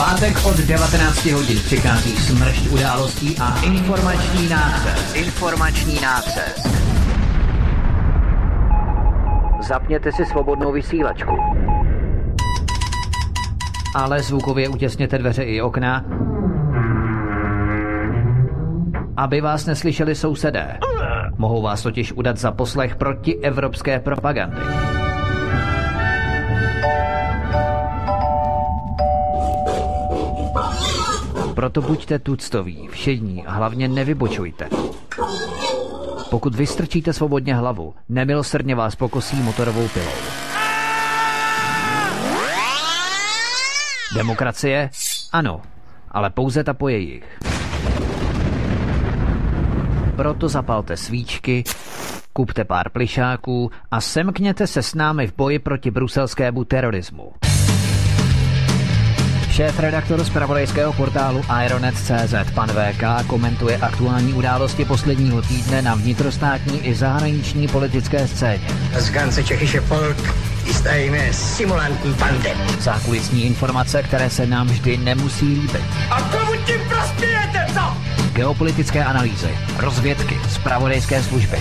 pátek od 19 hodin přichází smršť událostí a informační nácest. Informační nácest. Zapněte si svobodnou vysílačku. Ale zvukově utěsněte dveře i okna, aby vás neslyšeli sousedé. Mohou vás totiž udat za poslech proti evropské propagandy. Proto buďte tuctoví, všední a hlavně nevybočujte. Pokud vystrčíte svobodně hlavu, nemilosrdně vás pokosí motorovou pilou. Demokracie? Ano, ale pouze ta po jejich. Proto zapalte svíčky, kupte pár plišáků a semkněte se s námi v boji proti bruselskému terorismu. Šéf-redaktor z pravodejského portálu Ironet.cz pan VK komentuje aktuální události posledního týdne na vnitrostátní i zahraniční politické scéně. Z ganze Čechische Volk jistajíme simulantní pandem. Zákulisní informace, které se nám vždy nemusí líbit. A komu tím prospějete, co? Geopolitické analýzy, rozvědky, zpravodajské služby.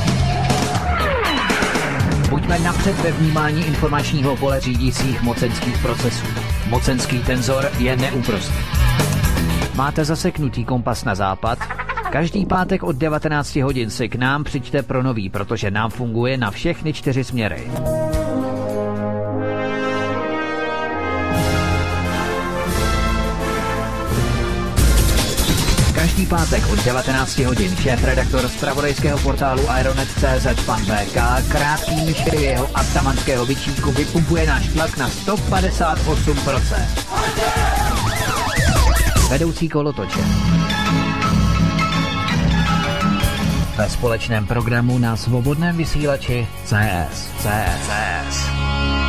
Buďme napřed ve vnímání informačního pole řídících mocenských procesů. Mocenský tenzor je neúprostný. Máte zaseknutý kompas na západ? Každý pátek od 19 hodin si k nám přijďte pro nový, protože nám funguje na všechny čtyři směry. Každý pátek od 19 hodin šéf-redaktor z pravodejského portálu Ironet.cz pan VK krátký myšky jeho atamanského vyčínku vypumpuje náš tlak na 158%. Vedoucí kolotoče. Ve společném programu na svobodném vysílači CS. CS. CS.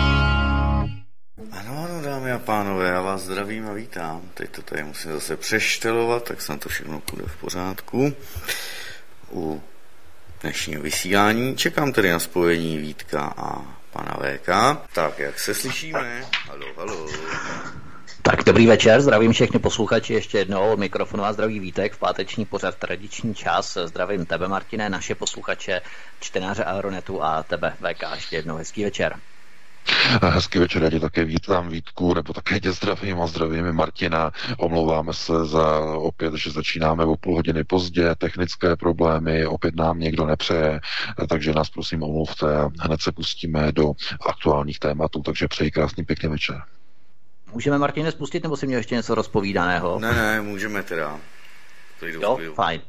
Ano, ano, dámy a pánové, já vás zdravím a vítám. Teď to tady musím zase přeštelovat, tak snad to všechno půjde v pořádku. U dnešního vysílání čekám tedy na spojení Vítka a pana VK. Tak, jak se slyšíme? Halo, halo. Tak dobrý večer, zdravím všechny posluchači ještě jednou od mikrofonu a zdraví Vítek v páteční pořad tradiční čas. Zdravím tebe Martine, naše posluchače, čtenáře Aeronetu a tebe VK ještě jednou hezký večer. Hezký večer, já tě také vítám Vítku, nebo také tě zdravím a zdravím Martina. Omlouváme se za opět, že začínáme o půl hodiny pozdě, technické problémy, opět nám někdo nepřeje, takže nás prosím omluvte a hned se pustíme do aktuálních tématů, takže přeji krásný pěkný večer. Můžeme Martine spustit, nebo si měl ještě něco rozpovídaného? Ne, ne, můžeme teda. Jo, fajn.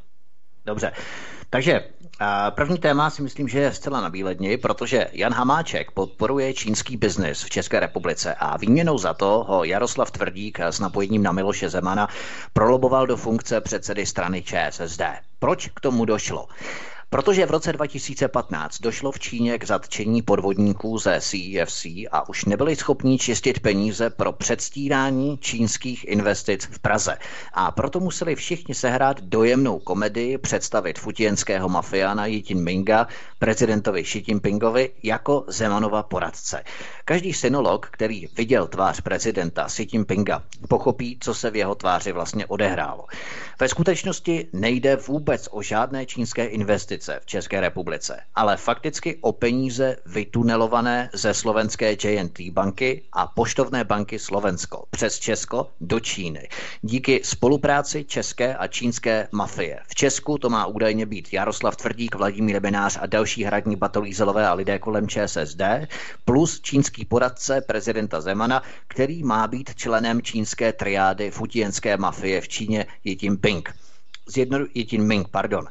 Dobře. Takže první téma si myslím, že je zcela nabíledni, protože Jan Hamáček podporuje čínský biznis v České republice a výměnou za to ho Jaroslav Tvrdík s napojením na Miloše Zemana proloboval do funkce předsedy strany ČSSD. Proč k tomu došlo? Protože v roce 2015 došlo v Číně k zatčení podvodníků ze CEFC a už nebyli schopni čistit peníze pro předstírání čínských investic v Praze. A proto museli všichni sehrát dojemnou komedii, představit futienského mafiána Jitin Minga prezidentovi Xi Jinpingovi jako Zemanova poradce. Každý synolog, který viděl tvář prezidenta Xi Jinpinga, pochopí, co se v jeho tváři vlastně odehrálo. Ve skutečnosti nejde vůbec o žádné čínské investice v České republice, ale fakticky o peníze vytunelované ze slovenské JNT banky a poštovné banky Slovensko přes Česko do Číny. Díky spolupráci české a čínské mafie. V Česku to má údajně být Jaroslav Tvrdík, Vladimír Benář a další hradní batolízelové a lidé kolem ČSSD, plus čínský poradce prezidenta Zemana, který má být členem čínské triády futienské mafie v Číně Jitin Ping. Zjednodu, Jitin Ming, pardon.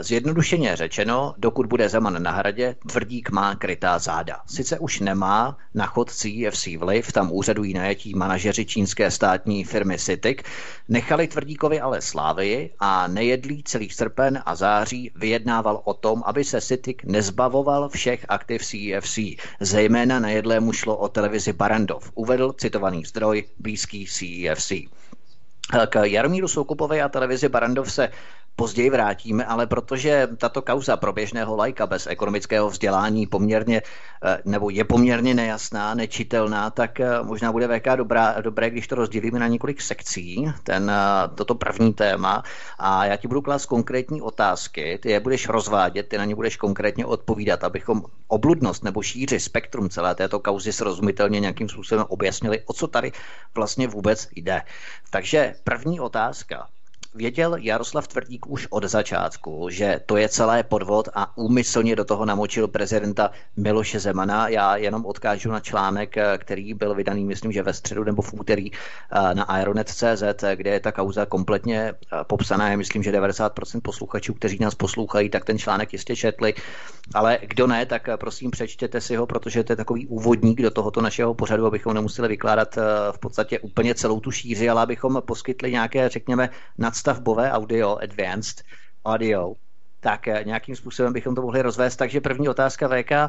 Zjednodušeně řečeno, dokud bude Zeman na hradě, tvrdík má krytá záda. Sice už nemá na chod CFC vliv, tam úřadují najetí manažeři čínské státní firmy CITIC, nechali tvrdíkovi ale slávy a nejedlý celý srpen a září vyjednával o tom, aby se CITIC nezbavoval všech aktiv CFC. Zejména nejedlému šlo o televizi Barandov, uvedl citovaný zdroj blízký CFC. K Jaromíru Soukupovi a televizi Barandov se později vrátíme, ale protože tato kauza pro běžného lajka bez ekonomického vzdělání poměrně, eh, nebo je poměrně nejasná, nečitelná, tak eh, možná bude VK dobrá, dobré, když to rozdělíme na několik sekcí, ten, eh, toto první téma a já ti budu klást konkrétní otázky, ty je budeš rozvádět, ty na ně budeš konkrétně odpovídat, abychom obludnost nebo šíři spektrum celé této kauzy srozumitelně nějakým způsobem objasnili, o co tady vlastně vůbec jde. Takže první otázka. Věděl Jaroslav Tvrdík už od začátku, že to je celé podvod a úmyslně do toho namočil prezidenta Miloše Zemana. Já jenom odkážu na článek, který byl vydaný, myslím, že ve středu nebo v úterý eh, na Aeronet.cz, kde je ta kauza kompletně eh, popsaná. Já myslím, že 90% posluchačů, kteří nás poslouchají, tak ten článek jistě četli. Ale kdo ne, tak eh, prosím přečtěte si ho, protože to je takový úvodník do tohoto našeho pořadu, abychom nemuseli vykládat v podstatě úplně celou tu šíři, ale abychom poskytli nějaké, řekněme, nadstav nadstavbové audio, advanced audio, tak eh, nějakým způsobem bychom to mohli rozvést. Takže první otázka VK. Eh,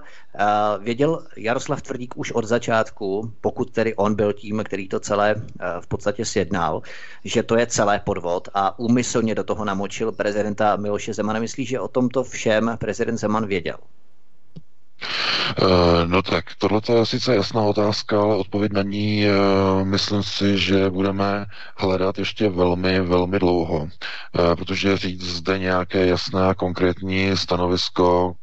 věděl Jaroslav Tvrdík už od začátku, pokud tedy on byl tím, který to celé eh, v podstatě sjednal, že to je celé podvod a úmyslně do toho namočil prezidenta Miloše Zemana. Myslí, že o tomto všem prezident Zeman věděl? Eh, no tak, tohle je sice jasná otázka, ale odpověď na ní eh, myslím si, že budeme hledat ještě velmi, velmi dlouho, eh, protože říct zde nějaké jasné a konkrétní stanovisko,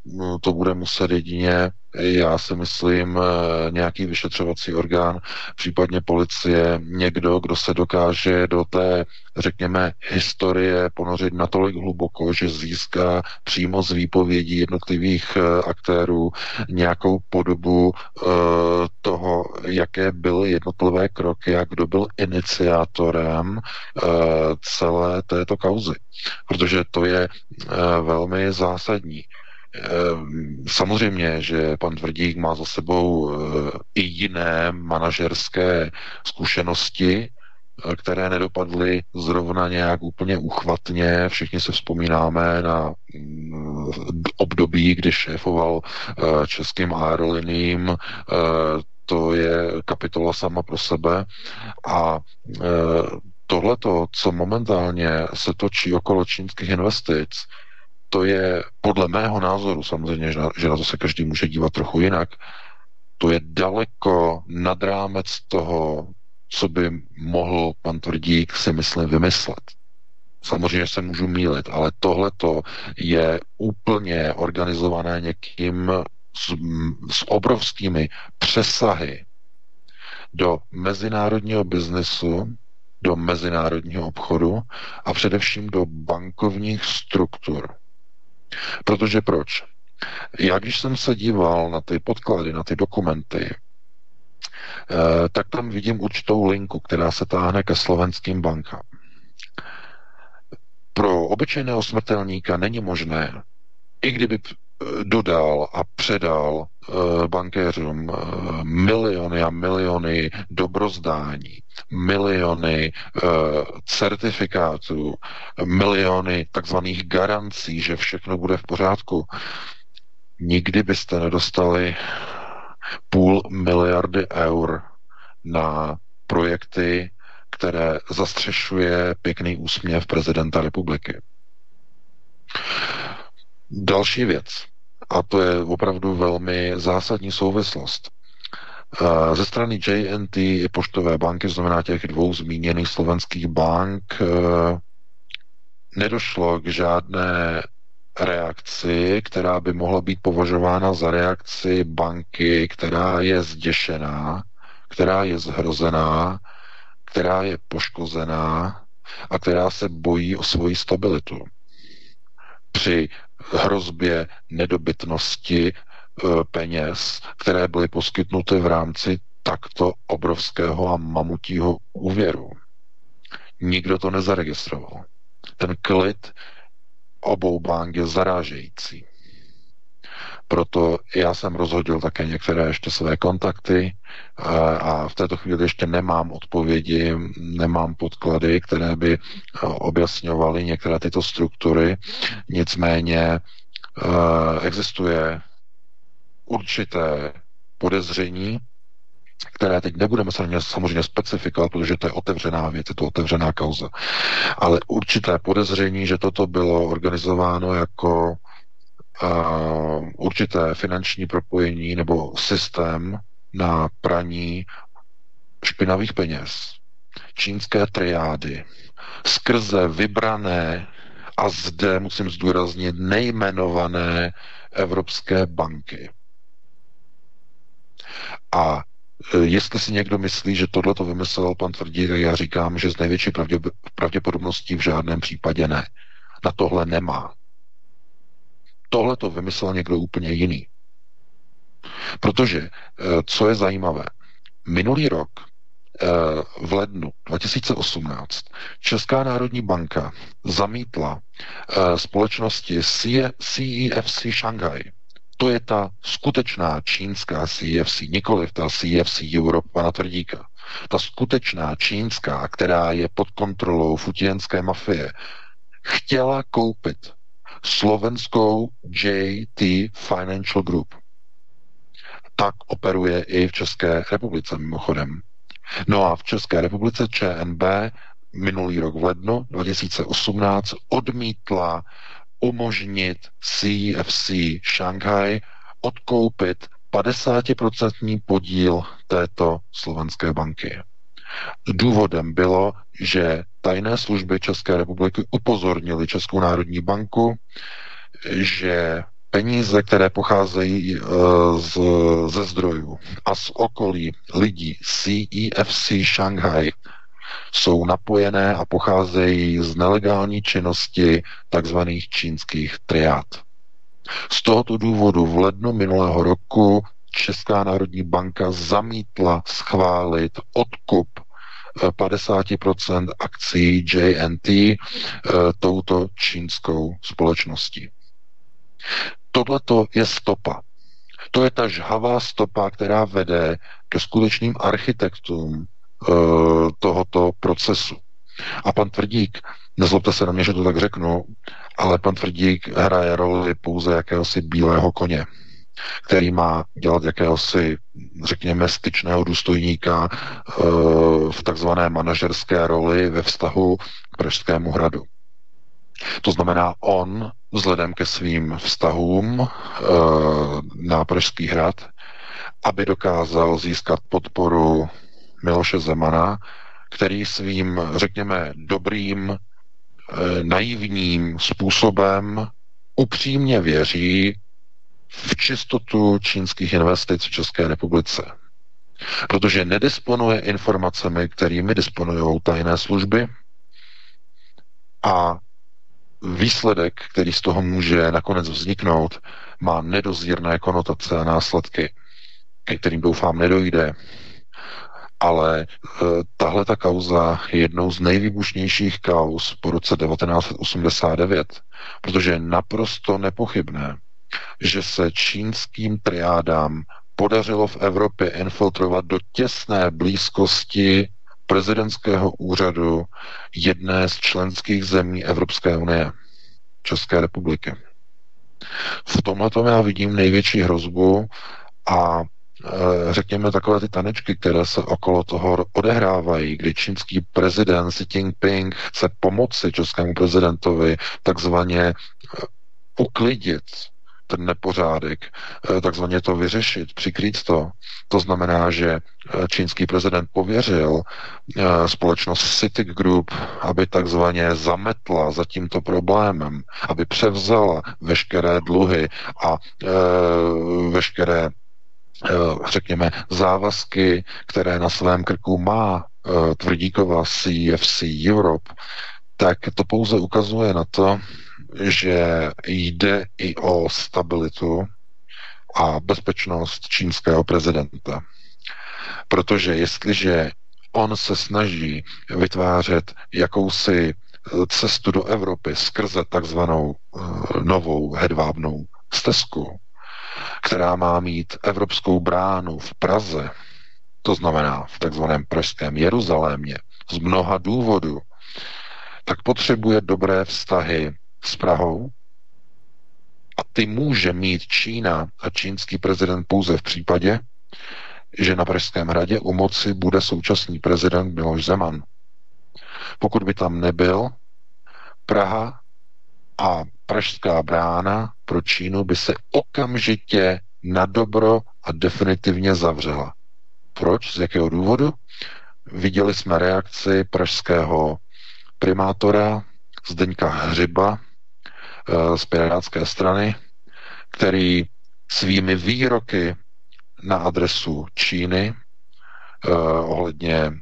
to bude muset jedině já si myslím, eh, nějaký vyšetřovací orgán, případně policie, někdo, kdo se dokáže do té, řekněme, historie ponořit natolik hluboko, že získá přímo z výpovědí jednotlivých eh, aktérů nějakou podobu uh, toho, jaké byly jednotlivé kroky a kdo byl iniciátorem celé této kauzy. Protože to je velmi zásadní. Ehm, samozřejmě, že pan Tvrdík má za sebou eh, i jiné manažerské zkušenosti, eh, které nedopadly zrovna nějak úplně uchvatně. Všichni se vzpomínáme na mm, období, kdy šéfoval eh, českým aeroliním. To je kapitola sama pro sebe. A tohleto, co momentálně se točí okolo čínských investic, to je podle mého názoru, samozřejmě, že na, to se každý může dívat trochu jinak, to je daleko nad rámec toho, co by mohl pan Tvrdík si myslím vymyslet. Samozřejmě se můžu mílit, ale tohle je úplně organizované někým s, s obrovskými přesahy do mezinárodního biznesu, do mezinárodního obchodu a především do bankovních struktur. Protože proč? Já když jsem se díval na ty podklady, na ty dokumenty, eh, tak tam vidím určitou linku, která se táhne ke slovenským bankám. Pro obyčejného smrtelníka není možné, i kdyby dodal a předal eh, bankéřům eh, miliony a miliony dobrozdání, miliony eh, certifikátů, miliony takzvaných garancí, že všechno bude v pořádku. Nikdy byste nedostali půl miliardy eur na projekty, které zastřešuje pěkný úsměv prezidenta republiky. Další věc, a to je opravdu velmi zásadní souvislost. Eh, ze strany JNT i poštové banky, znamená těch dvou zmíněných slovenských bank, eh, nedošlo k žádné reakci, která by mohla být považována za reakci banky, která je zděšená, která je zhrozená, která je poškozená a která se bojí o svoji stabilitu. Při hrozbě nedobytnosti peněz, které byly poskytnuty v rámci takto obrovského a mamutího úvěru. Nikdo to nezaregistroval. Ten klid obou bank je zarážející. Proto já jsem rozhodil také některé ještě své kontakty eh, a v této chvíli ještě nemám odpovědi, nemám podklady, které by eh, objasňovaly některé tyto struktury. Nicméně existuje určité podezření, které teď nebudeme samozřejmě specifikovat, protože to je otevřená věc, je to otevřená kauza. Ale určité podezření, že toto bylo organizováno jako uh, určité finanční propojení nebo systém na praní špinavých peněz, čínské triády, skrze vybrané a zde musím zdůraznit nejmenované evropské banky. A e, jestli si někdo myslí, že tohle to vymyslel pan Tvrdí, tak já říkám, že z největší pravděpodobností v žádném případě ne. Na tohle nemá. Tohle to vymyslel někdo úplně jiný. Protože, e, co je zajímavé, minulý rok e, v lednu 2018 Česká národní banka zamítla společnosti CEFC Shanghai, to je ta skutečná čínská CFC, nikoli ta CFC Europe pana Tvrdíka. Ta skutečná čínská, která je pod kontrolou futienské mafie, chtěla koupit slovenskou JT Financial Group. Tak operuje i v České republice mimochodem. No a v České republice ČNB minulý rok v lednu 2018 odmítla umožnit CFC Shanghai odkoupit 50% podíl této slovenské banky. Důvodem bylo, že tajné služby České republiky upozornili Českou národní banku, že peníze, které pocházejí eh, z, ze zdrojů a z okolí lidí CEFC Shanghai jsou napojené a pocházejí z nelegální činnosti tzv. čínských triád. Z tohoto důvodu v lednu minulého roku Česká národní banka zamítla schválit odkup 50% eh, akcí JNT touto čínskou společností. Tohle je stopa. To je ta žhavá stopa, která vede ke skutečným architektům tohoto procesu. A pan Tvrdík, nezlobte se na mě, že to tak řeknu, ale pan Tvrdík hraje roli pouze jakéhosi bílého koně, který má dělat jakéhosi, řekněme, styčného důstojníka eh, v takzvané manažerské roli ve vztahu k Pražskému hradu. To znamená, on vzhledem ke svým vztahům e, na Pražský hrad, aby dokázal získat podporu Miloše Zemana, který svým, řekněme, dobrým, e, naivním způsobem upřímně věří v čistotu čínských investic v České republice. Protože nedisponuje informacemi, kterými disponují tajné služby a výsledek, který z toho může nakonec vzniknout, má nedozírné konotace a následky, ke kterým doufám nedojde ale e, tahle ta kauza je jednou z nejvýbušnějších kauz po roce 1989, protože je naprosto nepochybné, že se čínským triádám podařilo v Evropě infiltrovat do těsné blízkosti prezidentského úřadu jedné z členských zemí Evropské unie, České republiky. V tomhle já vidím největší hrozbu a Eh, řekněme, takové ty tanečky, které se okolo toho odehrávají, kdy čínský prezident Xi Jinping chce pomoci českému prezidentovi takzvaně eh, uklidit ten nepořádek, eh, takzvaně to vyřešit, přikrýt to. To znamená, že čínský prezident pověřil společnost Citic Group, aby takzvaně zametla za tímto problémem, aby převzala veškeré dluhy a veškeré Eh, řekněme, závazky, které na svém krku má eh, tvrdíková CFC Europe, tak to pouze ukazuje na to, že jde i o stabilitu a bezpečnost čínského prezidenta. Protože jestliže on se snaží vytvářet jakousi eh, cestu do Evropy skrze takzvanou novou hedvábnou stezku, která má mít evropskou bránu v Praze, to znamená v takzvaném pražském Jeruzalémě, z mnoha důvodů, tak potřebuje dobré vztahy s Prahou a ty může mít Čína a čínský prezident pouze v případě, že na Pražském hradě u moci bude současný prezident Miloš Zeman. Pokud by tam nebyl, Praha a Pražská brána pro Čínu by se okamžitě na dobro a definitivně zavřela. Proč? Z jakého důvodu? Viděli jsme reakci pražského primátora Zdeňka Hřiba eh, z Pirátské strany, který svými výroky na adresu Číny eh, ohledně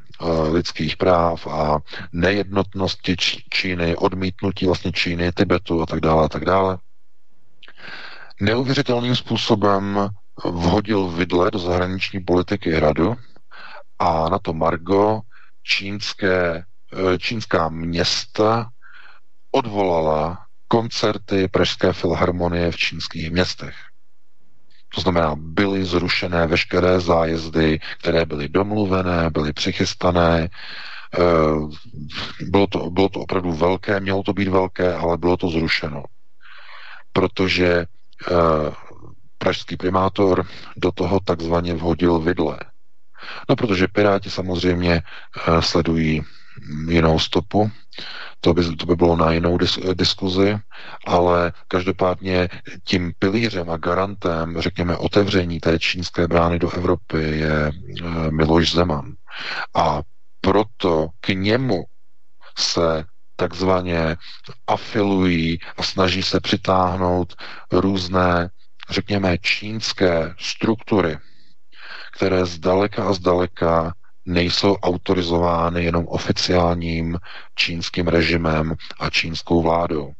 lidských práv a nejednotnosti Číny, odmítnutí vlastně Číny, Tibetu a tak dále a tak dále, neuvěřitelným způsobem vhodil vidle do zahraniční politiky hradu a na to Margo čínské, eh, čínská města odvolala koncerty Pražské filharmonie v čínských městech. To znamená, byly zrušené veškeré zájezdy, které byly domluvené, byly přichystané. Eh, bylo to, bylo to opravdu velké, mělo to být velké, ale bylo to zrušeno. Protože eh, pražský primátor do toho takzvaně vhodil vidle. No, protože Piráti samozřejmě uh, sledují jinou stopu, to by, to by bylo na jinou dis, diskuzi, ale každopádně tím pilířem a garantem, řekněme, otevření té čínské brány do Evropy je uh, Miloš Zeman. A proto k němu se takzvaně afilují a snaží se přitáhnout různé, řekněme, čínské struktury, které zdaleka a zdaleka nejsou autorizovány jenom oficiálním čínským režimem a čínskou vládou.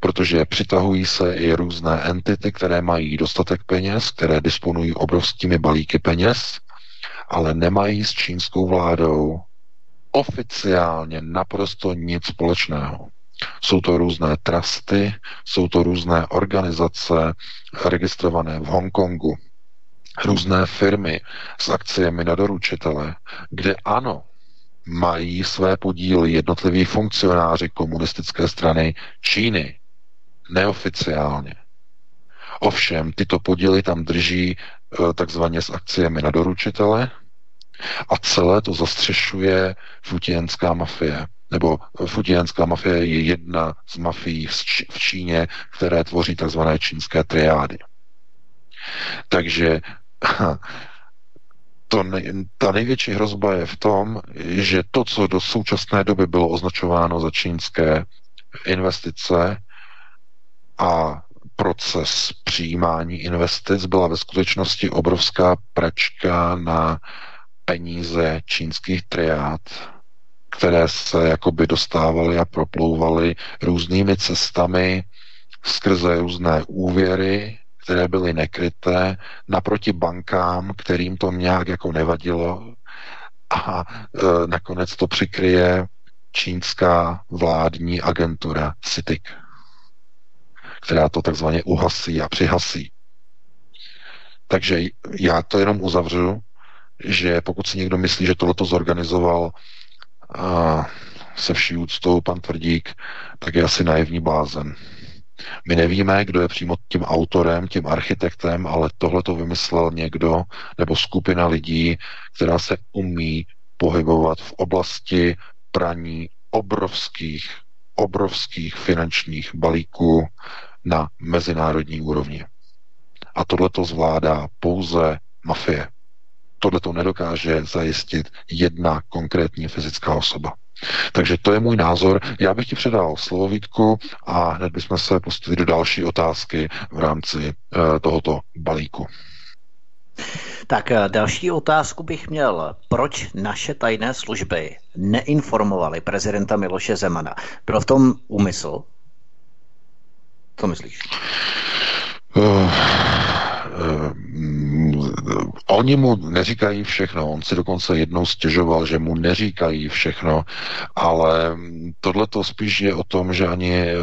Protože přitahují se i různé entity, které mají dostatek peněz, které disponují obrovskými balíky peněz, ale nemají s čínskou vládou oficiálně naprosto nic společného. Jsou to různé trusty, jsou to různé organizace registrované v Hongkongu, různé firmy s akciemi na doručitele, kde ano, mají své podíly jednotliví funkcionáři komunistické strany Číny, neoficiálně. Ovšem, tyto podíly tam drží e, takzvaně s akciemi na doručitele a celé to zastřešuje futienská mafie. Nebo futienská mafie je jedna z mafií v Číně, které tvoří takzvané čínské triády. Takže to ne, ta největší hrozba je v tom, že to, co do současné doby bylo označováno za čínské investice a proces přijímání investic byla ve skutečnosti obrovská pračka na peníze čínských triád, které se jakoby dostávaly a proplouvaly různými cestami skrze různé úvěry, které byly nekryté, naproti bankám, kterým to nějak jako nevadilo a e, nakonec to přikryje čínská vládní agentura CITIC, která to takzvaně uhasí a přihasí. Takže já to jenom uzavřu, že pokud si někdo myslí, že tohleto zorganizoval a se vší úctou pan Tvrdík, tak je asi naivní blázen. My nevíme, kdo je přímo tím autorem, tím architektem, ale tohle to vymyslel někdo nebo skupina lidí, která se umí pohybovat v oblasti praní obrovských, obrovských finančních balíků na mezinárodní úrovni. A tohle to zvládá pouze mafie. Tohle to nedokáže zajistit jedna konkrétní fyzická osoba. Takže to je můj názor. Já bych ti předal slovo Vítku a hned bychom se pustili do další otázky v rámci uh, tohoto balíku. Tak eh, další otázku bych měl. Proč naše tajné služby neinformovaly prezidenta Miloše Zemana? Byl v tom úmysl? Co myslíš? Uh, uh, oni mu neříkají všechno, on si dokonce jednou stěžoval, že mu neříkají všechno, ale tohle to spíš je o tom, že ani eh,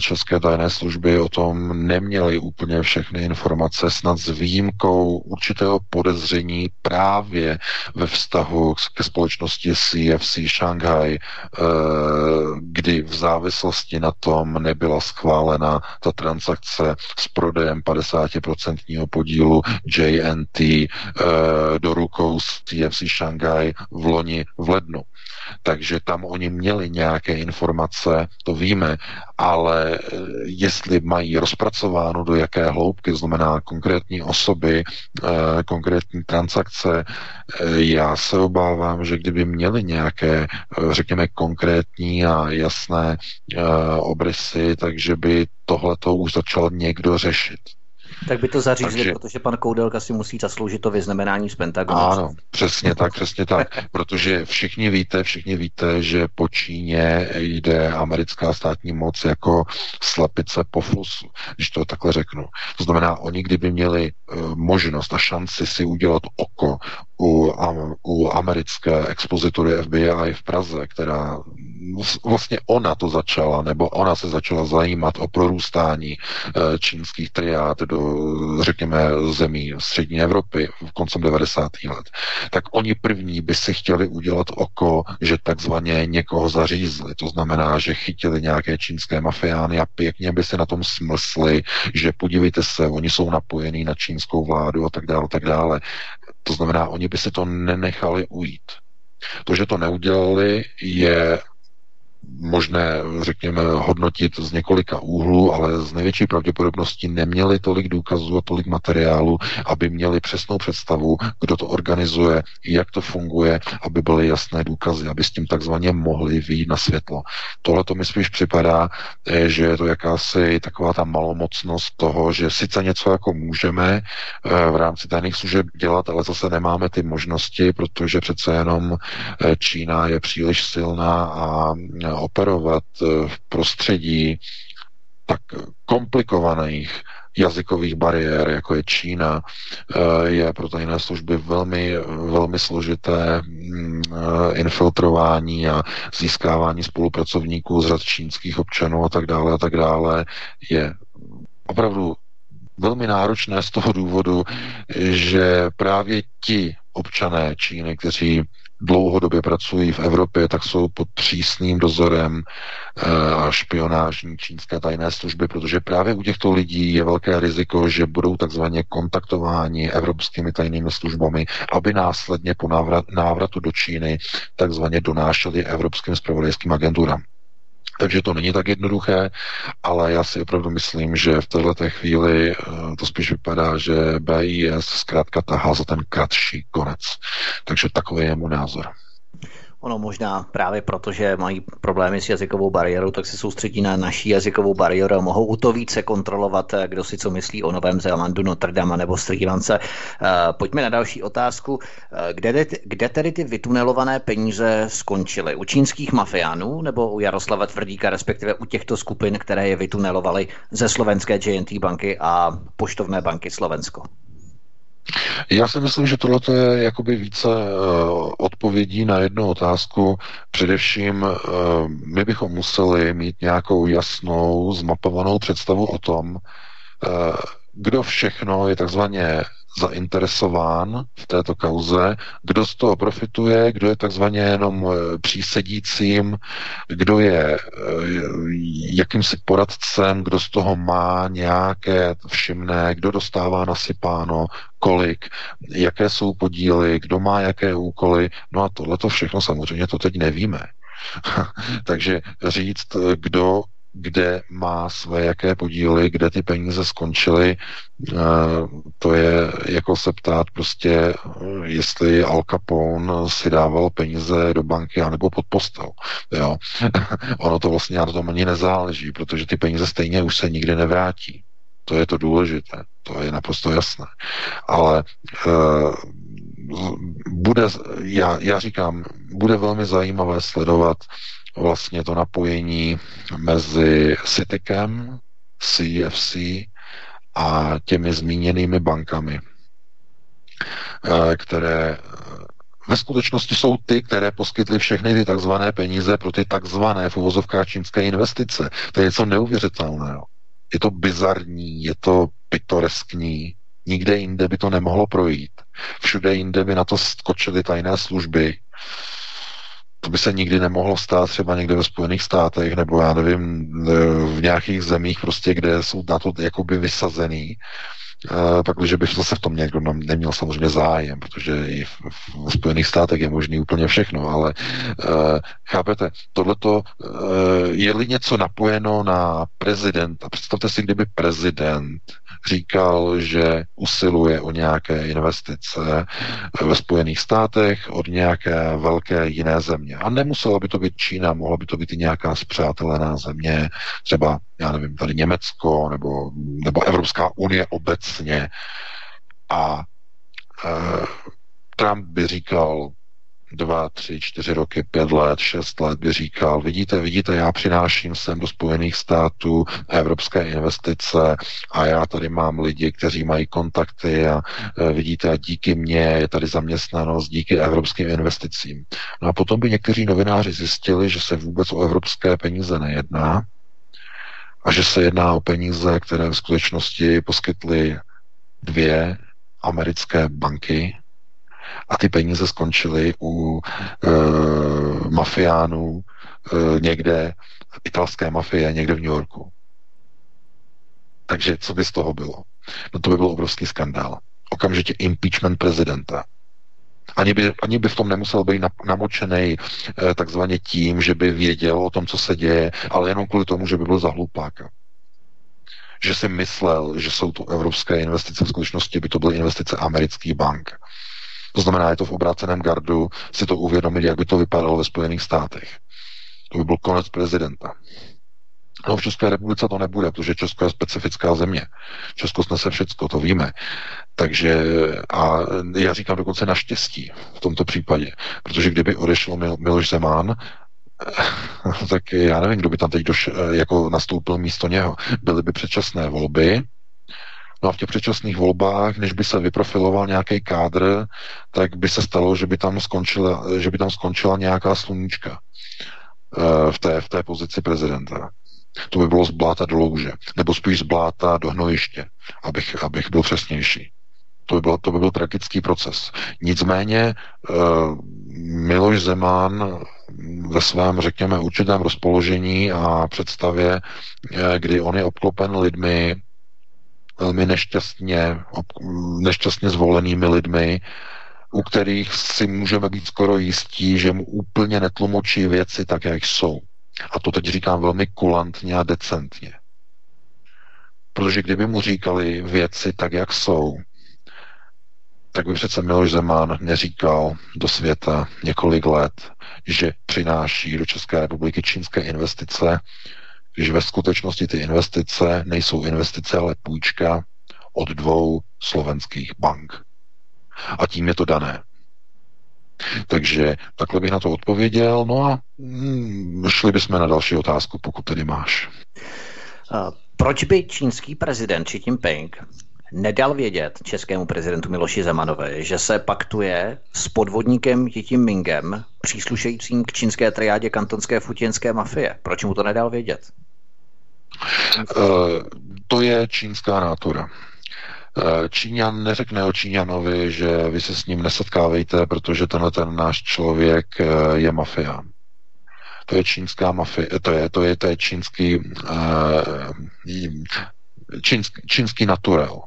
české tajné služby o tom neměly úplně všechny informace, snad s výjimkou určitého podezření právě ve vztahu ke společnosti CFC Shanghai, eh, kdy v závislosti na tom nebyla schválena ta transakce s prodejem 50% podílu JNT do rukou TFC Shanghai v loni v lednu. Takže tam oni měli nějaké informace, to víme, ale eh, jestli mají rozpracováno do jaké hloubky, znamená konkrétní osoby, eh, konkrétní transakce, eh, já se obávám, že kdyby měli nějaké, řekněme, konkrétní a jasné obrysy, takže by tohleto už začal někdo řešit. Tak by to zařízli, Takže... protože pan Koudelka si musí zasloužit to vyznamenání z Pentagonu. Ano, přesně tak, přesně tak. Protože všichni víte, všichni víte, že po Číně jde americká státní moc jako slepice po flusu, když to takhle řeknu. To znamená, oni kdyby měli možnost a šanci si udělat oko u, u americké expozitury FBI v Praze, která vlastně ona to začala, nebo ona se začala zajímat o prorůstání eh, čínských triád do, řekněme, zemí střední Evropy v koncem 90. let, tak oni první by si chtěli udělat oko, že takzvaně někoho zařízli. To znamená, že chytili nějaké čínské mafiány a pěkně by se na tom smysli, že podívejte se, oni jsou napojení na čínskou vládu a tak dále, tak dále. To znamená, oni by se to nenechali ujít. To, že to neudělali, je možné, řekněme, hodnotit z několika úhlů, ale z největší pravděpodobností neměli tolik důkazů a tolik materiálu, aby měli přesnou představu, kdo to organizuje, jak to funguje, aby byly jasné důkazy, aby s tím takzvaně mohli vyjít na světlo. Tohle to mi spíš připadá, eh, že je to jakási taková ta malomocnost toho, že sice něco jako můžeme eh, v rámci tajných služeb dělat, ale zase nemáme ty možnosti, protože přece jenom eh, Čína je příliš silná a operovat eh, v prostředí tak komplikovaných jazykových bariér, jako je Čína, eh, je pro tajné služby velmi, velmi složité mm, eh, infiltrování a získávání spolupracovníků z řad čínských občanů a tak dále a tak dále. Je opravdu velmi náročné z toho důvodu, že právě ti občané Číny, kteří dlouhodobě pracují v Evropě, tak jsou pod přísným dozorem eh, a špionážní čínské tajné služby, protože právě u těchto lidí je velké riziko, že budou takzvaně kontaktováni evropskými tajnými službami, aby následně po návratu do Číny takzvaně donášeli evropským spravodajským agenturám. Takže to není tak jednoduché, ale já si opravdu myslím, že v této chvíli eh, to spíš vypadá, že BIS zkrátka tahá za ten kratší konec. Takže takový je můj názor. Ono možná právě proto, že mají problémy s jazykovou bariérou, tak se soustředí na naší jazykovou bariéru a mohou u to více kontrolovat, eh, kdo si co myslí o Novém Zélandu, Notre Dame nebo Sri Lance. Eh, pojďme na další otázku. Eh, kde, kde tedy ty vytunelované peníze skončily? U čínských mafiánů nebo u Jaroslava Tvrdíka, respektive u těchto skupin, které je vytunelovaly ze slovenské JNT banky a poštovné banky Slovensko? Já si myslím, že tohle je jakoby více uh, odpovědí na jednu otázku. Především uh, my bychom museli mít nějakou jasnou, zmapovanou představu o tom, uh, kdo všechno je takzvaně zainteresován v této kauze, kdo z toho profituje, kdo je takzvaně jenom eh, přísedícím, kdo je eh, jakýmsi poradcem, kdo z toho má nějaké všimné, kdo dostává nasypáno, kolik, jaké jsou podíly, kdo má jaké úkoly. No a tohle to všechno samozřejmě to teď nevíme. Takže říct, kdo kde má své jaké podíly, kde ty peníze skončily, eh, to je jako se ptát prostě, eh, jestli Al Capone si dával peníze do banky anebo pod postel. Jo? ono to vlastně na tom ani nezáleží, protože ty peníze stejně už se nikdy nevrátí. To je to důležité, to je naprosto jasné. Ale bude, já, já říkám, bude velmi zajímavé sledovat vlastně to napojení mezi Citykem, CFC a těmi zmíněnými bankami, eh, které eh, ve skutečnosti jsou ty, které poskytly všechny ty takzvané peníze pro ty takzvané v uvozovkách čínské investice. To je něco neuvěřitelného. Je to bizarní, je to pitoreskní, nikde jinde by to nemohlo projít. Všude jinde by na to skočily tajné služby, to by se nikdy nemohlo stát třeba někde ve Spojených státech, nebo já nevím, v nějakých zemích prostě, kde jsou na to jakoby vysazený. pak, když by zase v tom někdo neměl samozřejmě zájem, protože i v, v Spojených státech je možný úplně všechno, ale uh, chápete, tohleto, je-li něco napojeno na prezidenta, představte si, kdyby prezident říkal, že usiluje o nějaké investice ve Spojených státech od nějaké velké jiné země. A nemusela by to být Čína, mohla by to být i nějaká zpřátelená země, třeba, já nevím, tady Německo nebo, nebo Evropská unie obecně. A e, Trump by říkal, dva, tři, čtyři roky, pět let, šest let by říkal, vidíte, vidíte, já přináším sem do Spojených států evropské investice a já tady mám lidi, kteří mají kontakty a e, vidíte, a díky mně je tady zaměstnanost díky evropským investicím. No a potom by někteří novináři zjistili, že se vůbec o evropské peníze nejedná a že se jedná o peníze, které v skutečnosti poskytly dvě americké banky, a ty peníze skončily u e, mafiánů e, někde, italské mafie někde v New Yorku. Takže co by z toho bylo? No to by byl obrovský skandál. Okamžitě impeachment prezidenta. Ani by, ani by v tom nemusel být namočený e, takzvaně tím, že by věděl o tom, co se děje, ale jenom kvůli tomu, že by byl za hlupáka že si myslel, že jsou to evropské investice, v skutečnosti by to byly investice amerických bank. To znamená, je to v obráceném gardu si to uvědomit, jak by to vypadalo ve Spojených státech. To by byl konec prezidenta. No v České republice to nebude, protože Česko je specifická země. Česko snese všecko, to víme. Takže a já říkám dokonce naštěstí v tomto případě, protože kdyby odešel Mil- Miloš Zeman, tak já nevím, kdo by tam teď doš, jako nastoupil místo něho. Byly by předčasné volby, No a v těch předčasných volbách, než by se vyprofiloval nějaký kádr, tak by se stalo, že by tam skončila, že by tam skončila nějaká sluníčka eh, v té, v té pozici prezidenta. To by bylo z bláta do louže, nebo spíš z bláta do hnojiště, abych, abych byl přesnější. To by, byl, to by byl tragický proces. Nicméně uh, Miloš Zeman ve svém, řekněme, určitém rozpoložení a představě, eh, kdy on je obklopen lidmi, velmi nešťastně, nešťastně zvolenými lidmi, u kterých si můžeme být skoro jistí, že mu úplně netlumočí věci tak, jak jsou. A to teď říkám velmi kulantně a decentně. Protože kdyby mu říkali věci tak, jak jsou, tak by přece Miloš Zeman neříkal do světa několik let, že přináší do České republiky čínské investice, když ve skutečnosti ty investice nejsou investice, ale půjčka od dvou slovenských bank. A tím je to dané. Takže takhle bych na to odpověděl, no a hmm, šli bychom na další otázku, pokud tedy máš. Proč by čínský prezident Xi Jinping nedal vědět českému prezidentu Miloši Zemanovi, že se paktuje s podvodníkem Jitim Mingem, příslušejícím k čínské triádě kantonské futěnské mafie. Proč mu to nedal vědět? Uh, to je čínská nátura. Uh, Číňan neřekne o Číňanovi, že vy se s ním nesetkávejte, protože tenhle ten náš člověk uh, je mafián. To je čínská mafie, to je, to je, to je čínský, čínský, čínský naturel.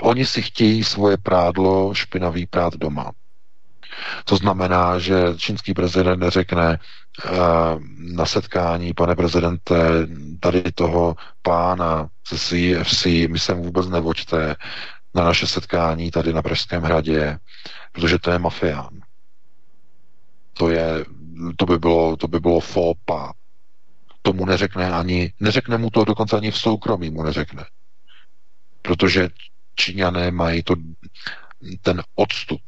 Oni si chtějí svoje prádlo, špinavý prád doma. To znamená, že čínský prezident neřekne uh, na setkání, pane prezidente, tady toho pána ze CFC, my se vůbec nevoďte na naše setkání tady na Pražském hradě, protože to je mafián. To, je, to by bylo, to by bylo fópa. Tomu neřekne ani, neřekne mu to dokonce ani v soukromí mu neřekne. Protože Číňané mají to, ten odstup.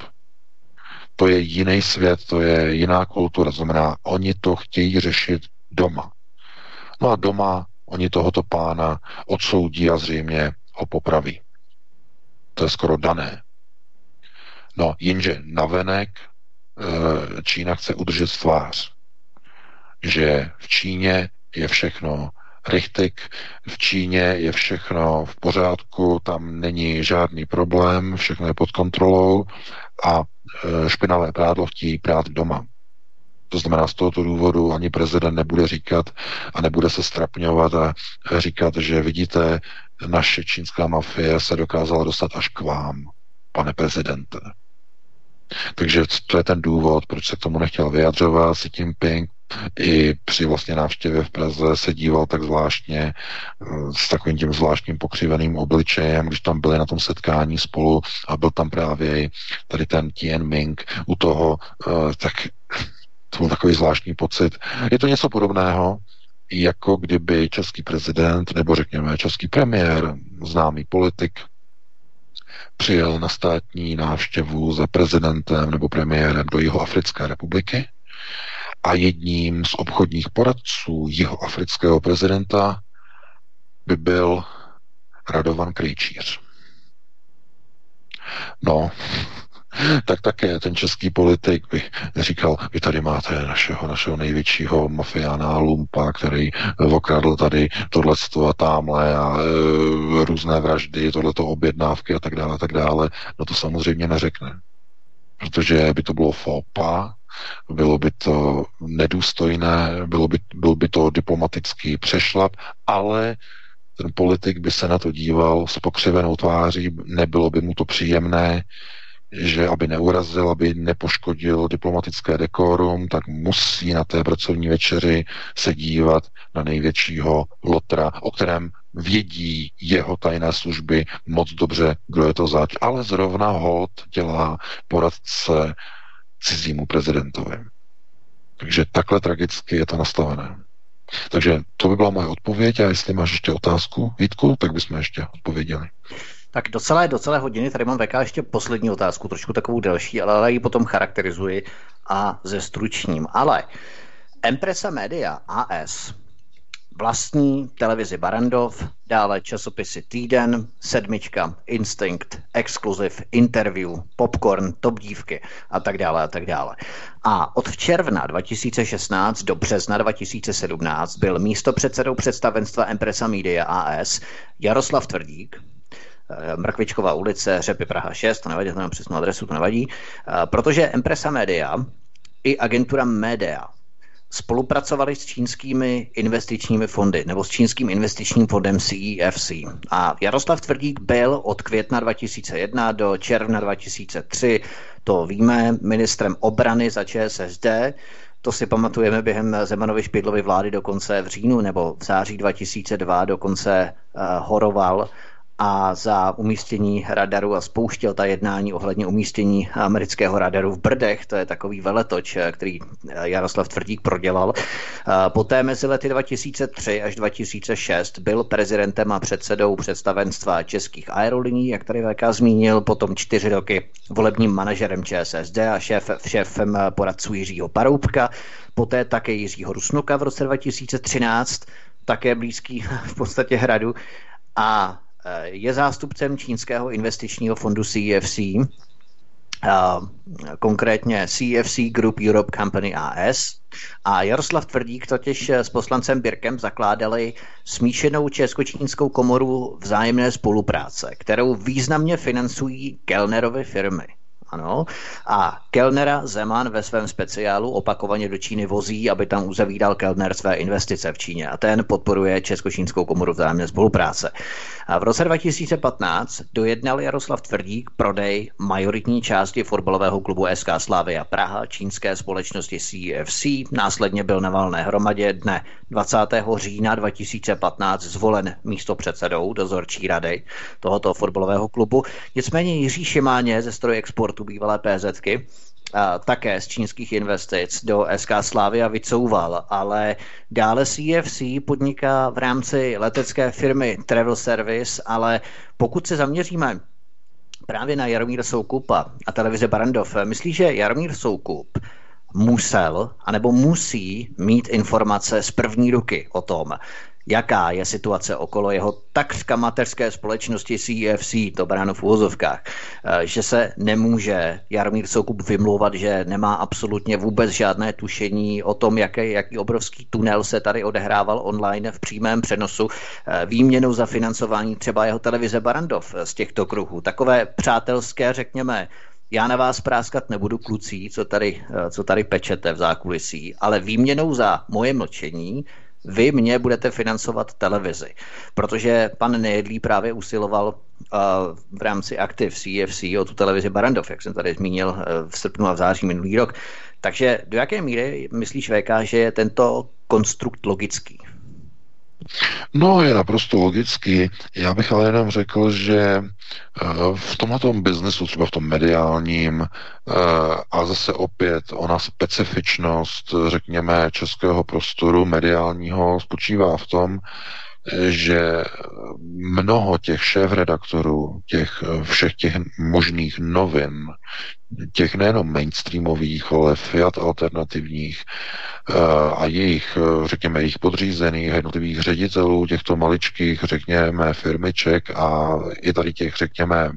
To je jiný svět, to je jiná kultura. Znamená, oni to chtějí řešit doma. No a doma oni tohoto pána odsoudí a zřejmě ho popraví. To je skoro dané. No, jenže navenek eh, Čína chce udržet tvář, že v Číně je všechno Richtig v Číně je všechno v pořádku, tam není žádný problém, všechno je pod kontrolou a e, špinavé prádlo chtějí prát doma. To znamená, z tohoto důvodu ani prezident nebude říkat a nebude se strapňovat a říkat, že vidíte, naše čínská mafie se dokázala dostat až k vám, pane prezidente. Takže to je ten důvod, proč se k tomu nechtěl vyjadřovat. Xi Jinping i při vlastně návštěvě v Praze se díval tak zvláštně eh, s takovým tím zvláštním pokřiveným obličejem, když tam byli na tom setkání spolu a byl tam právě tady ten Tien Ming u toho, eh, tak to byl takový zvláštní pocit. Je to něco podobného, jako kdyby český prezident, nebo řekněme český premiér, známý politik, přijel na státní návštěvu za prezidentem nebo premiérem do Jihoafrické republiky a jedním z obchodních poradců jihoafrického prezidenta by byl Radovan Krejčíř. No, tak také ten český politik by říkal, vy tady máte našeho, našeho největšího mafiána Lumpa, který okradl tady tohleto a tamhle a e, různé vraždy, tohleto objednávky a tak dále, a tak dále. No to samozřejmě neřekne. Protože by to bylo fopa, bylo by to nedůstojné, bylo by, byl by to diplomatický přešlap, ale ten politik by se na to díval s pokřivenou tváří, nebylo by mu to příjemné, že aby neurazil, aby nepoškodil diplomatické dekorum, tak musí na té pracovní večeři se dívat na největšího lotra, o kterém vědí jeho tajné služby moc dobře, kdo je to zač. Ale zrovna hod dělá poradce cizímu prezidentovi. Takže takhle tragicky je to nastavené. Takže to by byla moje odpověď a jestli máš ještě otázku, Vítku, tak bychom ještě odpověděli. Tak do celé, do celé hodiny tady mám VK ještě poslední otázku, trošku takovou delší, ale ji potom charakterizuji a ze stručním. Ale Empresa Media AS vlastní televizi Barandov, dále časopisy Týden, Sedmička, Instinct, Exclusive, Interview, Popcorn, Top dívky a tak dále a tak dále. A od června 2016 do března 2017 byl místo předsedou představenstva Empresa Media AS Jaroslav Tvrdík, Eh, Mrkvičková ulice, Řepy Praha 6, to nevadí, to přesnou adresu, to nevadí, eh, protože Empresa Media i agentura Media spolupracovali s čínskými investičními fondy nebo s čínským investičním fondem CEFC. A Jaroslav Tvrdík byl od května 2001 do června 2003, to víme, ministrem obrany za ČSSD, to si pamatujeme během Zemanovy Špidlovy vlády dokonce v říjnu nebo v září 2002 dokonce uh, horoval a za umístění radaru a spouštěl ta jednání ohledně umístění amerického radaru v Brdech. To je takový veletoč, který Jaroslav Tvrdík prodělal. Poté mezi lety 2003 až 2006 byl prezidentem a předsedou představenstva českých aerolinií, jak tady VK zmínil, potom čtyři roky volebním manažerem ČSSD a šéf, šéfem poradců Jiřího Paroubka, poté také Jiřího Rusnoka v roce 2013, také blízký v podstatě hradu a je zástupcem čínského investičního fondu CFC, konkrétně CFC Group Europe Company AS. A Jaroslav Tvrdík totiž s poslancem Birkem zakládali smíšenou česko-čínskou komoru vzájemné spolupráce, kterou významně financují Kellnerovy firmy. Ano. A Kellnera Zeman ve svém speciálu opakovaně do Číny vozí, aby tam uzavídal Kellner své investice v Číně. A ten podporuje Česko-čínskou komoru vzájemné spolupráce. A v roce 2015 dojednal Jaroslav Tvrdík prodej majoritní části fotbalového klubu SK Slavia Praha čínské společnosti CFC. Následně byl na valné hromadě dne 20. října 2015 zvolen místo předsedou dozorčí rady tohoto fotbalového klubu. Nicméně Jiří Šimáně ze stroje exportu bývalé PZky také z čínských investic do SK Slavia vycouval, ale dále CFC podniká v rámci letecké firmy Travel Service, ale pokud se zaměříme právě na Jaromír Soukupa a televize Barandov, myslí, že Jaromír Soukup musel, anebo musí mít informace z první ruky o tom, jaká je situace okolo jeho takřka mateřské společnosti CFC, to bráno v úvozovkách, eh, že se nemůže Jaromír Soukup vymlouvat, že nemá absolutně vůbec žádné tušení o tom, jaký, jaký obrovský tunel se tady odehrával online v přímém přenosu eh, výměnou za financování třeba jeho televize Barandov z těchto kruhů. Takové přátelské, řekněme, já na vás práskat nebudu klucí, co tady, eh, co tady pečete v zákulisí, ale výměnou za moje mlčení vy mě budete financovat televizi. Protože pan Nejedlý právě usiloval uh, v rámci aktiv CFC o tu televizi Barandov, jak jsem tady zmínil uh, v srpnu a v září minulý rok. Takže do jaké míry myslíš VK, že je tento konstrukt logický? No, je naprosto logický. Já bych ale jenom řekl, že eh, v tomto biznesu, třeba v tom mediálním, eh, a zase opět ona specifičnost, řekněme, českého prostoru mediálního spočívá v tom, že mnoho těch šéf-redaktorů, těch všech těch možných novin, těch nejenom mainstreamových, ale fiat alternativních eh, a jejich, řekněme, jejich podřízených jednotlivých ředitelů těchto maličkých, řekněme, firmiček a i tady těch, řekněme,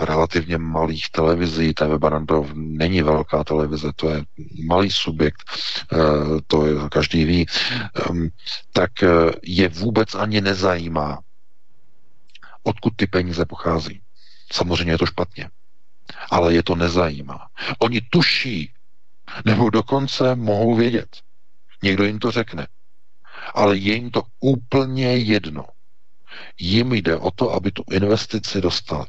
relativně malých televizí. TV Barandov není velká televize, to je malý subjekt, eh, to je, každý ví, ehm, tak eh, je vůbec ani nezajímá, odkud ty peníze pochází. Samozřejmě je to špatně, ale je to nezajímá. Oni tuší, nebo dokonce mohou vědět. Někdo jim to řekne. Ale je jim to úplně jedno. Jim jde o to, aby tu investici dostali.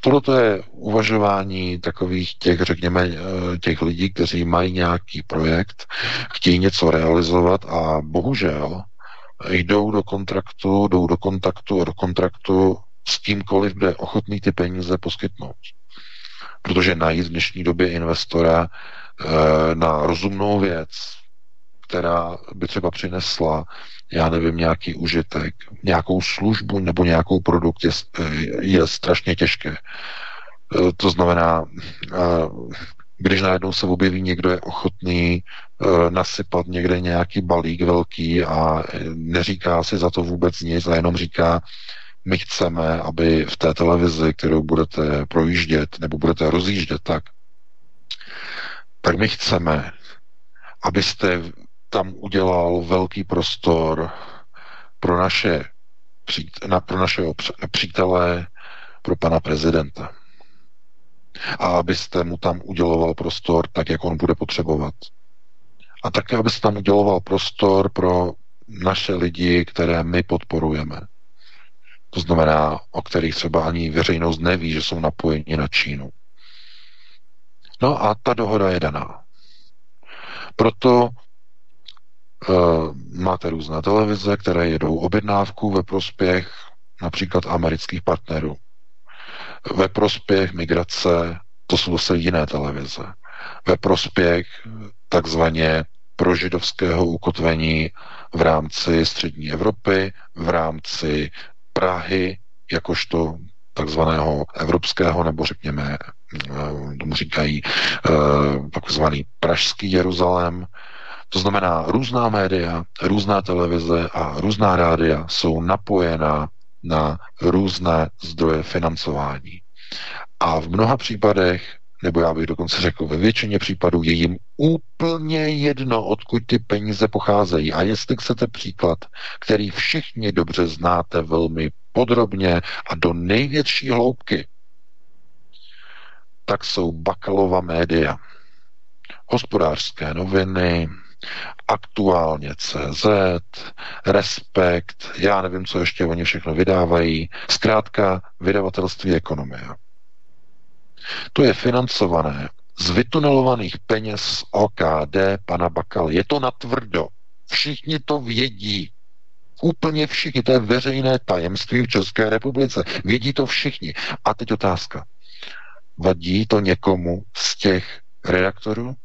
Tohle je uvažování takových těch, řekněme, eh, těch lidí, kteří mají nějaký projekt, chtějí něco realizovat a bohužel jdou do kontraktu, jdou do kontaktu, do kontraktu s kýmkoliv, kde ochotný ty peníze poskytnout. Protože najít v dnešní době investora e, na rozumnou věc, která by třeba přinesla já nevím, nějaký užitek, nějakou službu nebo nějakou produkt je, je strašně těžké. E, to znamená, e, když najednou se objeví někdo, je ochotný e, nasypat někde nějaký balík velký a neříká si za to vůbec nic a jenom říká, my chceme, aby v té televizi, kterou budete projíždět nebo budete rozjíždět tak, tak my chceme, abyste tam udělal velký prostor pro naše, na, pro našeho přítele, pro pana prezidenta. A abyste mu tam uděloval prostor tak, jak on bude potřebovat. A také, abyste tam uděloval prostor pro naše lidi, které my podporujeme. To znamená, o kterých třeba ani veřejnost neví, že jsou napojeni na Čínu. No a ta dohoda je daná. Proto máte různé televize, které jedou objednávku ve prospěch například amerických partnerů. Ve prospěch migrace, to jsou zase jiné televize. Ve prospěch takzvaně prožidovského ukotvení v rámci střední Evropy, v rámci Prahy, jakožto takzvaného evropského, nebo řekněme, eh, tomu říkají eh, takzvaný pražský Jeruzalém, to znamená, různá média, různá televize a různá rádia jsou napojená na různé zdroje financování. A v mnoha případech, nebo já bych dokonce řekl, ve většině případů je jim úplně jedno, odkud ty peníze pocházejí. A jestli chcete příklad, který všichni dobře znáte velmi podrobně a do největší hloubky, tak jsou Bakalova média. Hospodářské noviny, aktuálně CZ, Respekt, já nevím, co ještě oni všechno vydávají, zkrátka vydavatelství ekonomie. To je financované z vytunelovaných peněz OKD pana Bakal. Je to natvrdo. Všichni to vědí. Úplně všichni. To je veřejné tajemství v České republice. Vědí to všichni. A teď otázka. Vadí to někomu z těch redaktorů?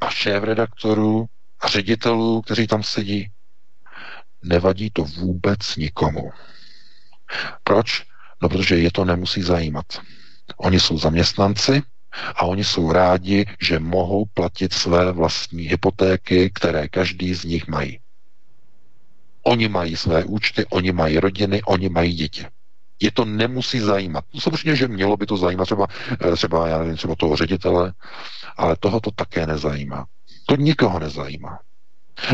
A šéf-redaktorů a ředitelů, kteří tam sedí. Nevadí to vůbec nikomu. Proč? No, protože je to nemusí zajímat. Oni jsou zaměstnanci a oni jsou rádi, že mohou platit své vlastní hypotéky, které každý z nich mají. Oni mají své účty, oni mají rodiny, oni mají děti. Je to nemusí zajímat. Samozřejmě, že mělo by to zajímat třeba, eh, třeba, já nevím, třeba toho ředitele, ale toho to také nezajímá. To nikoho nezajímá.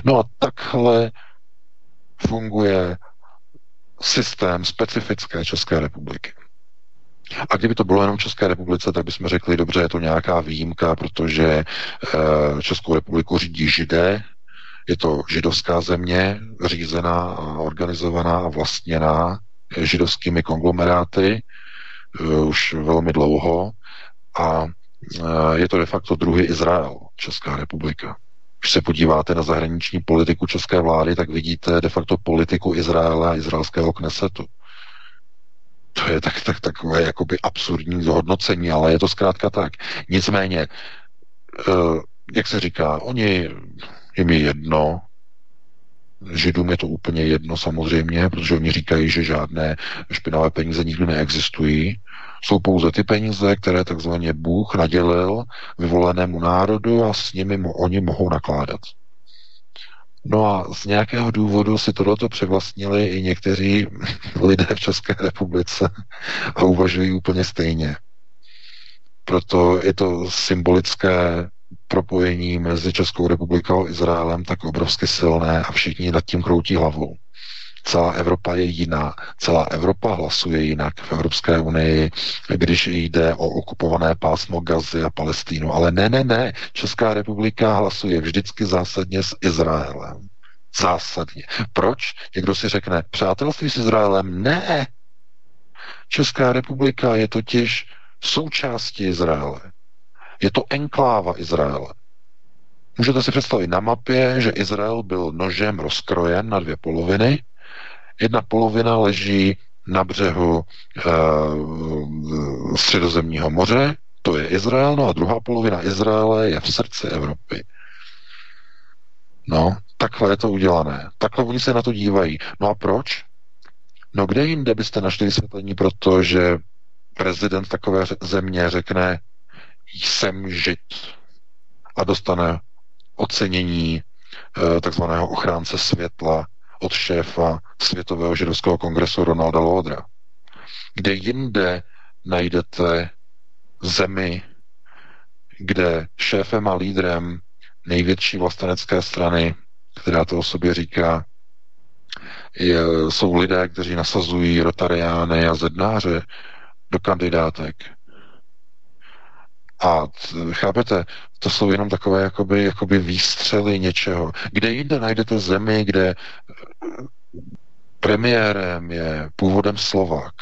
No a takhle funguje systém specifické České republiky. A kdyby to bylo jenom České republice, tak bychom řekli, dobře, je to nějaká výjimka, protože e, Českou republiku řídí židé, je to židovská země, řízená a organizovaná a vlastněná židovskými konglomeráty uh, už velmi dlouho a uh, je to de facto druhý Izrael, Česká republika. Když se podíváte na zahraniční politiku české vlády, tak vidíte de facto politiku Izraele a izraelského knesetu. To je tak, tak, takové jakoby absurdní zhodnocení, ale je to zkrátka tak. Nicméně, uh, jak se říká, oni jim je jedno, Židům je to úplně jedno samozřejmě, protože oni říkají, že žádné špinavé peníze nikdy neexistují. Jsou pouze ty peníze, které takzvaně Bůh nadělil vyvolenému národu a s nimi oni mohou nakládat. No a z nějakého důvodu si tohleto převlastnili i někteří lidé v České republice a uvažují úplně stejně. Proto je to symbolické propojení mezi Českou republikou a Izraelem tak obrovsky silné a všichni nad tím kroutí hlavou. Celá Evropa je jiná. Celá Evropa hlasuje jinak v Evropské unii, když jde o okupované pásmo Gazy a Palestínu. Ale ne, ne, ne. Česká republika hlasuje vždycky zásadně s Izraelem. Zásadně. Proč? Někdo si řekne, přátelství s Izraelem? Ne. Česká republika je totiž součástí Izraele. Je to enkláva Izraele. Můžete si představit na mapě, že Izrael byl nožem rozkrojen na dvě poloviny. Jedna polovina leží na břehu e, středozemního moře, to je Izrael, no a druhá polovina Izraele je v srdci Evropy. No, takhle je to udělané. Takhle oni se na to dívají. No a proč? No kde jinde byste našli vysvětlení, protože prezident takové země řekne, jsem žid a dostane ocenění eh, takzvaného ochránce světla od šéfa Světového židovského kongresu Ronalda Lodra. Kde jinde najdete zemi, kde šéfem a lídrem největší vlastenecké strany, která to o sobě říká, je, jsou lidé, kteří nasazují rotariány a zednáře do kandidátek. A chápete, to jsou jenom takové jakoby, jakoby výstřely něčeho. Kde jinde najdete zemi, kde eh, premiérem je původem Slovák,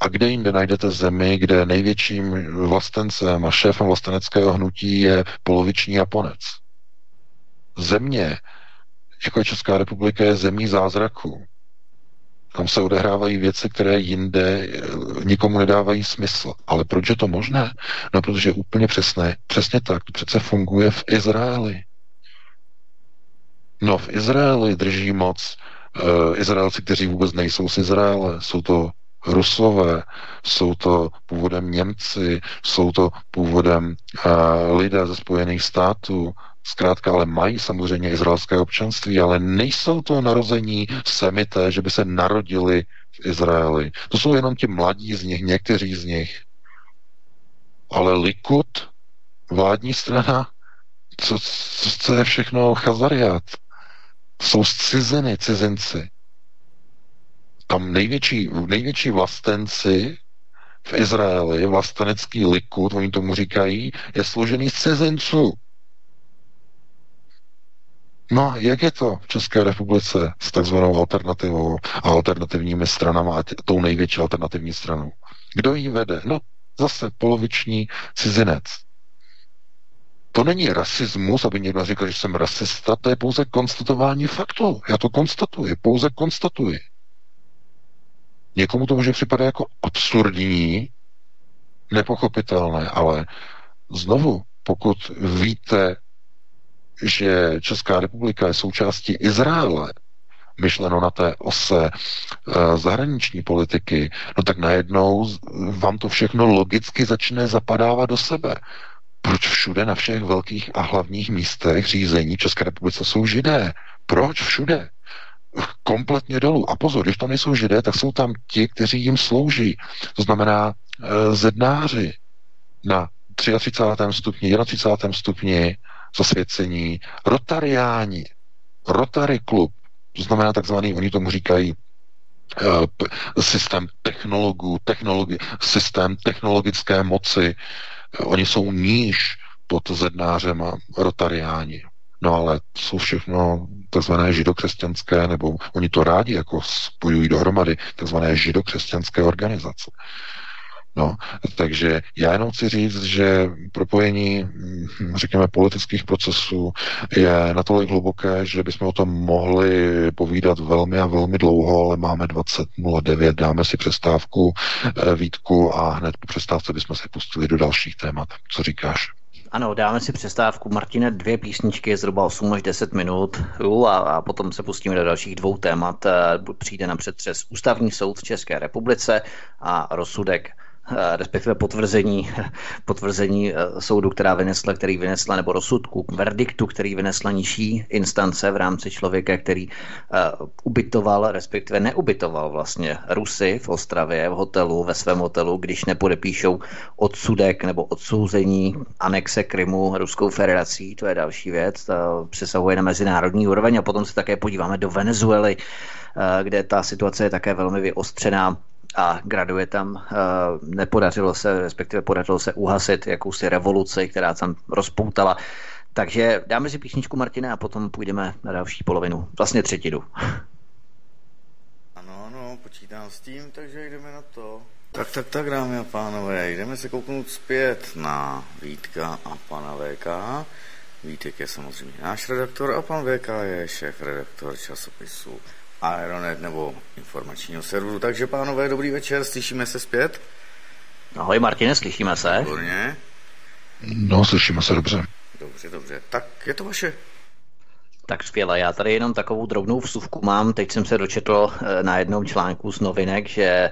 a kde jinde najdete zemi, kde největším vlastencem a šéfem vlasteneckého hnutí je poloviční Japonec? Země, jako Česká republika, je zemí zázraku. Tam se odehrávají věci, které jinde eh, nikomu nedávají smysl. Ale proč je to možné? No, protože úplně přesné, přesně tak. To přece funguje v Izraeli. No, v Izraeli drží moc uh, Izraelci, kteří vůbec nejsou z Izraele. Jsou to Rusové, jsou to původem Němci, jsou to původem uh, lidé ze Spojených států, zkrátka ale mají samozřejmě izraelské občanství, ale nejsou to narození semité, že by se narodili v Izraeli. To jsou jenom ti mladí z nich, někteří z nich. Ale Likud, vládní strana, co, co, co je všechno chazariát? Jsou ciziny, cizinci. Tam největší, největší vlastenci v Izraeli, vlastenecký Likud, oni tomu říkají, je složený z cizinců. No, jak je to v České republice s takzvanou alternativou a alternativními stranama a tou největší alternativní stranou? Kdo ji vede? No, zase poloviční cizinec. To není rasismus, aby někdo říkal, že jsem rasista, to je pouze konstatování faktu. Já to konstatuji, pouze konstatuji. Někomu to může připadat jako absurdní, nepochopitelné, ale znovu, pokud víte že Česká republika je součástí Izraele, myšleno na té ose e, zahraniční politiky, no tak najednou vám to všechno logicky začne zapadávat do sebe. Proč všude na všech velkých a hlavních místech řízení České republice jsou židé? Proč všude? Kompletně dolů. A pozor, když tam nejsou židé, tak jsou tam ti, kteří jim slouží. To znamená e, zednáři na 33. stupni, 31. stupni, zasvěcení, rotariáni, Rotary klub, to znamená takzvaný, oni tomu říkají systém technologů, technologi, systém technologické moci. Oni jsou níž pod zednářem a rotariáni. No ale jsou všechno takzvané židokřesťanské, nebo oni to rádi jako spojují dohromady, takzvané židokřesťanské organizace. No, takže já jenom chci říct, že propojení, hm, řekněme, politických procesů je natolik hluboké, že bychom o tom mohli povídat velmi a velmi dlouho, ale máme 20.09, dáme si přestávku, eh, Vítku, a hned po přestávce bychom se pustili do dalších témat. Co říkáš? Ano, dáme si přestávku. Martine, dvě písničky, zhruba 8 až 10 minut a, a potom se pustíme do dalších dvou témat. Eh, přijde napřed přes Ústavní soud v České republice a rozsudek respektive potvrzení, potvrzení eh, soudu, která vynesla, který vynesla, nebo rozsudku, verdiktu, který vynesla nižší instance v rámci člověka, který uh, ubytoval, respektive neubytoval vlastně Rusy v Ostravě, v hotelu, ve svém hotelu, když nepodepíšou odsudek nebo odsouzení anexe Krymu Ruskou federací, to je další věc, to přesahuje na mezinárodní úroveň. A potom se také podíváme do Venezuely, kde ta situace je také velmi vyostřená a graduje tam. Eh, nepodařilo se, respektive podařilo se uhasit jakousi revoluci, která tam rozpoutala. Takže dáme si písničku Martina a potom půjdeme na další polovinu, vlastně třetinu. Ano, ano, počítám s tím, takže jdeme na to. Tak, tak, tak, dámy a pánové, jdeme se kouknout zpět na Vítka a pana VK. Vítek je samozřejmě náš redaktor a pan VK je šéf redaktor časopisu Aeronet nebo informačního serveru. Takže pánové, dobrý večer, slyšíme se zpět? Ahoj Martine, slyšíme se. Výborně. No, slyšíme se dobře. Dobře, dobře. Tak je to vaše. Tak skvěle, já tady jenom takovou drobnou vsuvku mám. Teď jsem se dočetl eh, na jednom článku z novinek, že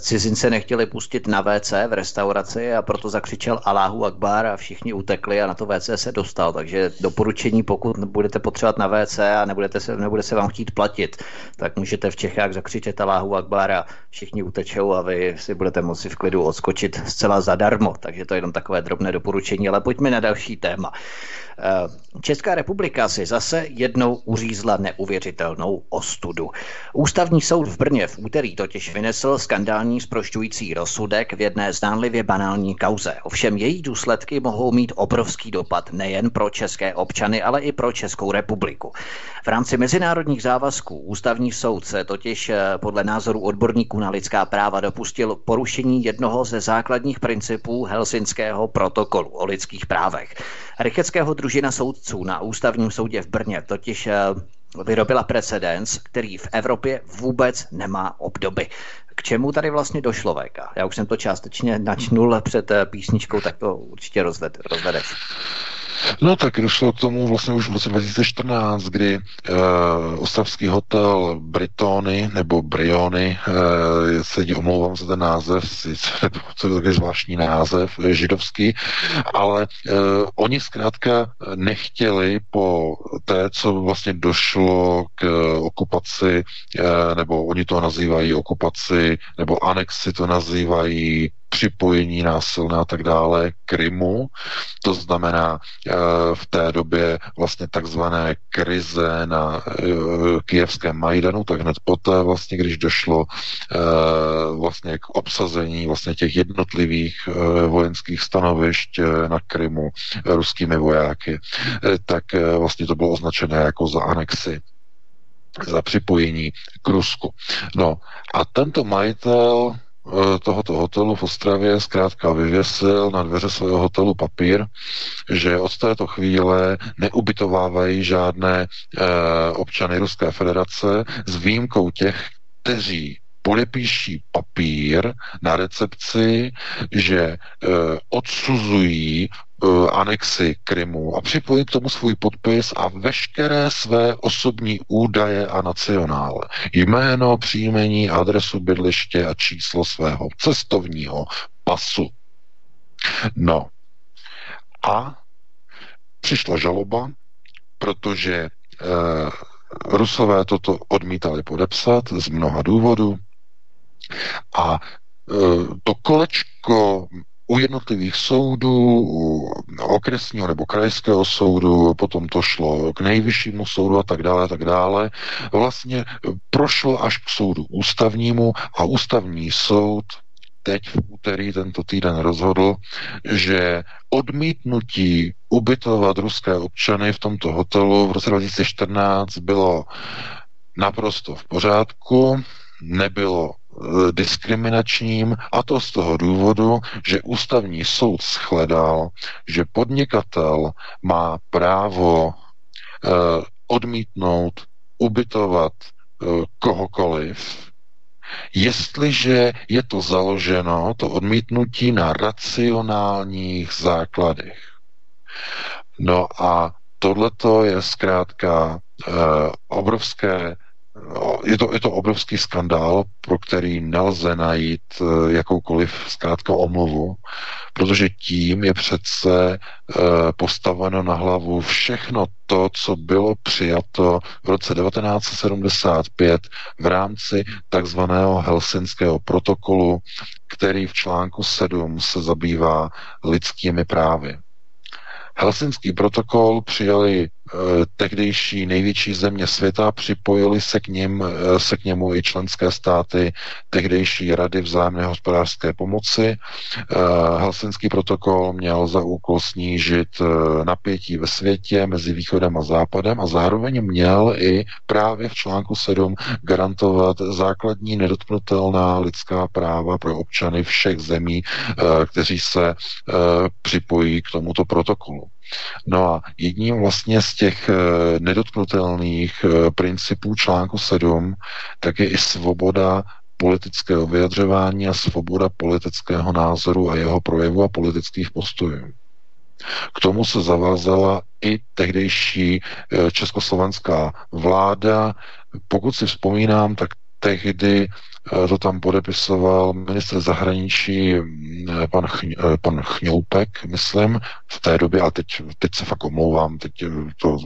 cizince nechtěli pustit na WC v restauraci a proto zakřičel Allahu Akbar a všichni utekli a na to WC se dostal. Takže doporučení, pokud budete potřebovat na WC a nebudete se, nebude se vám chtít platit, tak můžete v Čechách zakřičet Allahu Akbar a všichni utečou a vy si budete moci v klidu odskočit zcela zadarmo. Takže to je jenom takové drobné doporučení, ale pojďme na další téma. Eh, Česká republika si zase jednou uřízla neuvěřitelnou ostudu. Ústavní soud v Brně v úterý totiž vynesl skandální sprošťující rozsudek v jedné zdánlivě banální kauze. Ovšem její důsledky mohou mít obrovský dopad nejen pro české občany, ale i pro Českou republiku. V rámci mezinárodních závazků ústavní soud se totiž eh, podle názoru odborníků na lidská práva dopustil porušení jednoho ze základních principů Helsinského protokolu o lidských právech. Rycheckého družina soudců na ústavním soudě v Brně totiž eh, vyrobila precedens, který v Evropě vůbec nemá obdoby. K čemu tady vlastně došlo, VK? Já už jsem to částečně načnul před eh, písničkou, tak to určitě rozved, rozvedeš. No tak došlo k tomu vlastně už v roce 2014, kdy uh, ostravský hotel Britony nebo Briony, uh, se omlouvám za ten název, co je takový zvláštní název, židovský, ale uh, oni zkrátka nechtěli po té, co vlastně došlo k okupaci, uh, nebo oni to nazývají okupaci, nebo anexi to nazývají, připojení násilné a tak dále Krymu. To znamená eh, v té době vlastně takzvané krize na eh, kijevském Majdanu, tak hned poté vlastně, když došlo eh, vlastně k obsazení vlastně těch jednotlivých vojenských stanovišť na Krymu ruskými vojáky, tak vlastně to bylo označené jako za anexi za připojení k Rusku. No a tento majitel tohoto hotelu v Ostravě zkrátka vyvěsil na dveře svého hotelu papír, že od této chvíle neubytovávají žádné e, občany Ruské federace s výjimkou těch, kteří podepíší papír na recepci, že e, odsuzují uh, anexi Krymu a připojí k tomu svůj podpis a veškeré své osobní údaje a nacionále. Jméno, příjmení, adresu bydliště a číslo svého cestovního pasu. No. A přišla žaloba, protože uh, Rusové toto odmítali podepsat z mnoha důvodů a to kolečko u jednotlivých soudů, u okresního nebo krajského soudu, potom to šlo k nejvyššímu soudu a tak dále, a tak dále. Vlastně prošlo až k soudu ústavnímu a ústavní soud teď v úterý tento týden rozhodl, že odmítnutí ubytovat ruské občany v tomto hotelu v roce 2014 bylo naprosto v pořádku, nebylo e, diskriminačním a to z toho důvodu, že ústavní soud shledal, že podnikatel má právo eh, odmítnout ubytovat eh, kohokoliv, jestliže je to založeno, to odmítnutí na racionálních základech. No a tohleto je zkrátka eh, obrovské je to, je to obrovský skandál, pro který nelze najít eh, jakoukoliv zkrátka omluvu, protože tím je přece eh, postaveno na hlavu všechno to, co bylo přijato v roce 1975 v rámci takzvaného Helsinského protokolu, který v článku 7 se zabývá lidskými právy. Helsinský protokol přijali tehdejší největší země světa, připojili se k, ním, e, se k němu i členské státy tehdejší rady vzájemné hospodářské pomoci. E, Helsinský protokol měl za úkol snížit napětí ve světě mezi východem a západem a zároveň měl i právě v článku 7 garantovat základní nedotknutelná lidská práva pro občany všech zemí, kteří se připojí k tomuto protokolu. No a jedním vlastně z těch eh, nedotknutelných eh, principů článku 7 tak je i svoboda politického vyjadřování a svoboda politického názoru a jeho projevu a politických postojů. K tomu se zavázala i tehdejší eh, československá vláda. Pokud si vzpomínám, tak tehdy Eh, to tam podepisoval ministr zahraničí eh, pan, Chň, eh, pan Chňoupek, myslím, v té době, a teď, teď se fakt omlouvám, teď to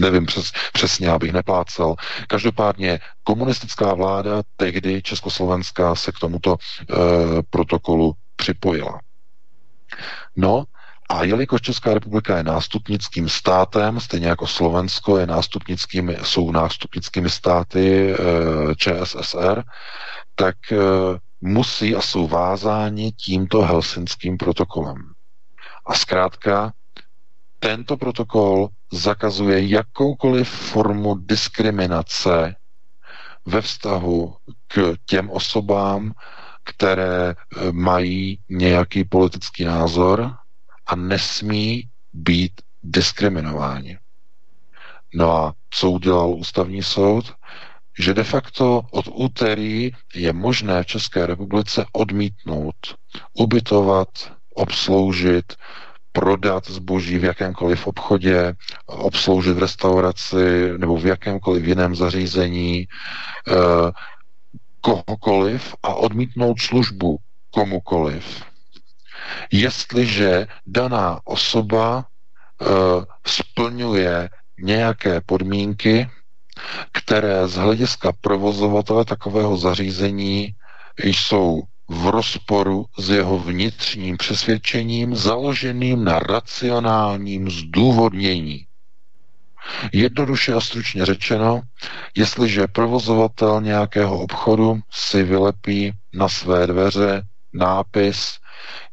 nevím přes, přesně, abych neplácel. Každopádně komunistická vláda tehdy Československá se k tomuto e, protokolu připojila. No a jelikož Česká republika je nástupnickým státem, stejně jako Slovensko je nástupnickými, jsou nástupnickými státy e, ČSSR, tak e, musí a jsou vázáni tímto helsinským protokolem. A zkrátka, tento protokol zakazuje jakoukoliv formu diskriminace ve vztahu k těm osobám, které e, mají nějaký politický názor, a nesmí být diskriminováni. No a co udělal ústavní soud? Že de facto od úterý je možné v České republice odmítnout, ubytovat, obsloužit, prodat zboží v jakémkoliv obchodě, obsloužit v restauraci nebo v jakémkoliv jiném zařízení eh, kohokoliv a odmítnout službu komukoliv Jestliže daná osoba e, splňuje nějaké podmínky, které z hlediska provozovatele takového zařízení jsou v rozporu s jeho vnitřním přesvědčením založeným na racionálním zdůvodnění. Jednoduše a stručně řečeno, jestliže provozovatel nějakého obchodu si vylepí na své dveře nápis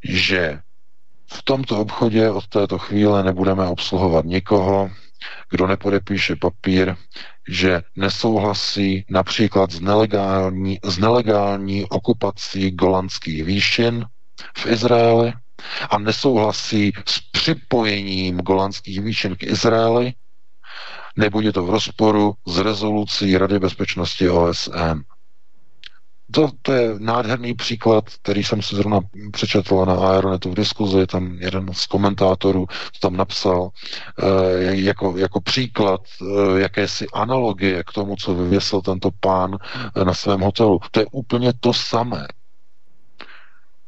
že v tomto obchodě od této chvíle nebudeme obsluhovat nikoho, kdo nepodepíše papír, že nesouhlasí například s nelegální, s nelegální okupací golandských výšin v Izraeli a nesouhlasí s připojením golandských výšin k Izraeli, nebude to v rozporu s rezolucí Rady bezpečnosti OSN. To, to je nádherný příklad, který jsem si zrovna přečetl na Aeronetu v diskuzi, tam jeden z komentátorů to tam napsal e, jako, jako příklad e, jakési analogie k tomu, co vyvěsil tento pán e, na svém hotelu. To je úplně to samé.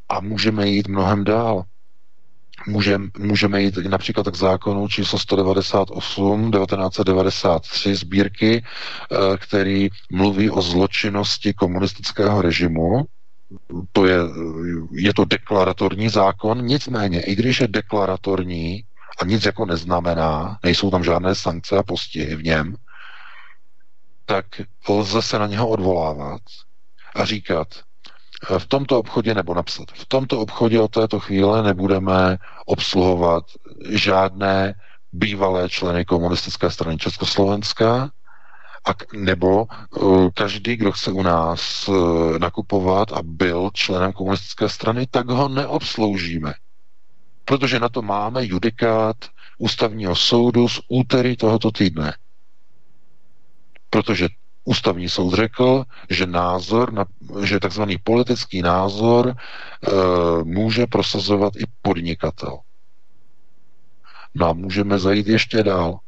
A můžeme jít mnohem dál. Můžeme, můžeme jít například k zákonu číslo 198 1993 sbírky, eh, který mluví o zločinnosti komunistického režimu. To je, je to deklaratorní zákon, nicméně, i když je deklaratorní a nic jako neznamená, nejsou tam žádné sankce a postihy v něm, tak lze se na něho odvolávat a říkat, v tomto obchodě, nebo napsat, v tomto obchodě od této chvíle nebudeme obsluhovat žádné bývalé členy komunistické strany Československa, a, nebo uh, každý, kdo chce u nás uh, nakupovat a byl členem komunistické strany, tak ho neobsloužíme. Protože na to máme judikát ústavního soudu z úterý tohoto týdne. Protože Ústavní soud řekl, že názor, na, že takzvaný politický názor e, může prosazovat i podnikatel. No a můžeme zajít ještě dál.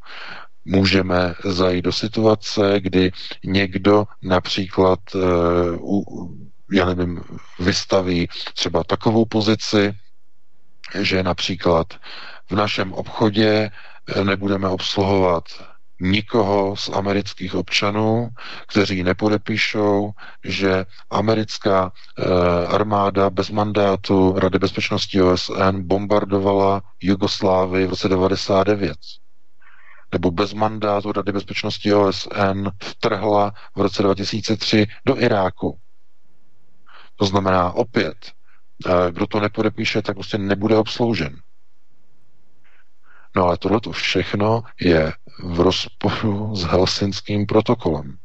Můžeme zajít do situace, kdy někdo například, e, u, já nevím, vystaví třeba takovou pozici, že například v našem obchodě nebudeme obsluhovat nikoho z amerických občanů, kteří nepodepíšou, že americká eh, armáda bez mandátu Rady bezpečnosti OSN bombardovala Jugoslávii v roce 99 nebo bez mandátu Rady bezpečnosti OSN vtrhla v roce 2003 do Iráku. To znamená opět, eh, kdo to nepodepíše, tak prostě nebude obsloužen. No ale tohle všechno je v rozporu s Helsinským protokolem.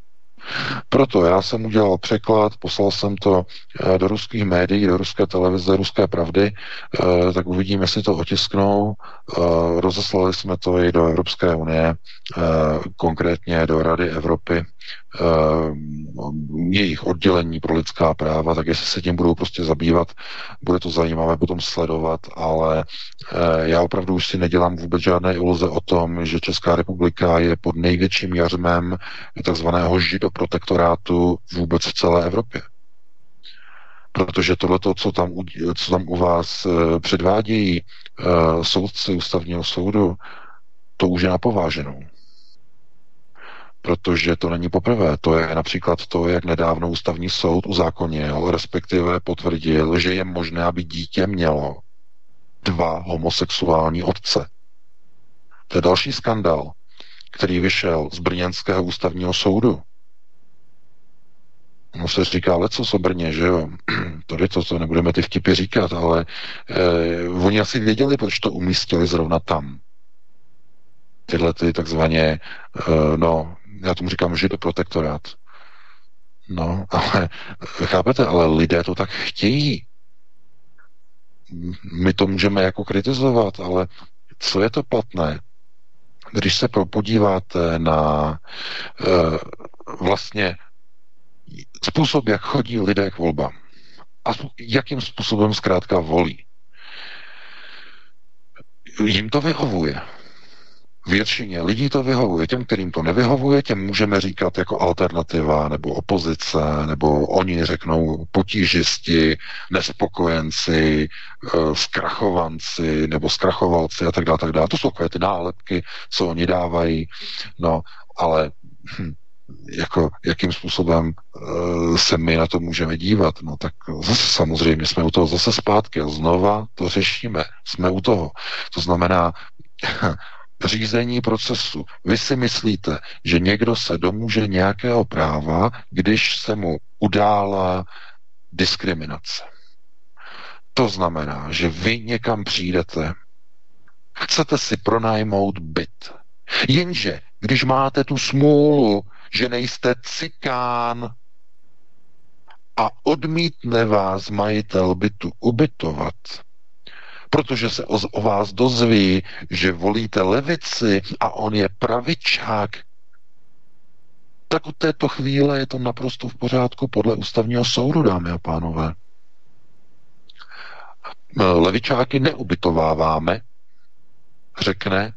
Proto já jsem udělal překlad, poslal jsem to eh, do ruských médií, do ruské televize, ruské pravdy, eh, tak uvidíme, jestli to otisknou. Eh, rozeslali jsme to i do Evropské unie, konkrétně do Rady Evropy, jejich oddělení pro lidská práva, tak jestli se tím budou prostě zabývat, bude to zajímavé potom sledovat, ale já opravdu už si nedělám vůbec žádné iluze o tom, že Česká republika je pod největším jařmem takzvaného žido protektorátu vůbec v celé Evropě. Protože tohle, co tam, co tam u vás eh, předvádějí uh, soudci ústavního soudu, to už je napováženou. Protože to není poprvé. To je například to, jak nedávno ústavní soud uzákonil, respektive potvrdil, že je možné, aby dítě mělo dva homosexuální otce. To je další skandal, který vyšel z Brněnského ústavního soudu. No se říká leco o Brně, že jo. Tady to, to nebudeme ty vtipy říkat, ale eh, oni asi věděli, proč to umístili zrovna tam. Tyhle ty takzvaně, eh, no, já tomu říkám židoprotektorát. No, ale chápete, ale lidé to tak chtějí. My to můžeme jako kritizovat, ale co je to platné? Když se podíváte na e, vlastně způsob, jak chodí lidé k volbám a jakým způsobem zkrátka volí. Jim to vyhovuje. Většině lidí to vyhovuje. Těm, kterým to nevyhovuje, těm můžeme říkat jako alternativa, nebo opozice, nebo oni řeknou potížisti, nespokojenci, eh, zkrachovanci, nebo zkrachovalci a tak dále, tak dále. To jsou takové ty nálepky, co oni dávají. No, ale hm, jako, jakým způsobem uh, se my na to můžeme dívat. No tak zase samozřejmě jsme u toho zase zpátky a znova to řešíme. Jsme u toho. To znamená, řízení procesu. Vy si myslíte, že někdo se domůže nějakého práva, když se mu udála diskriminace. To znamená, že vy někam přijdete, chcete si pronajmout byt. Jenže, když máte tu smůlu, že nejste cikán a odmítne vás majitel bytu ubytovat, protože se o, o vás dozví, že volíte levici a on je pravičák, tak od této chvíle je to naprosto v pořádku podle ústavního soudu, dámy a pánové. Levičáky neubytováváme, řekne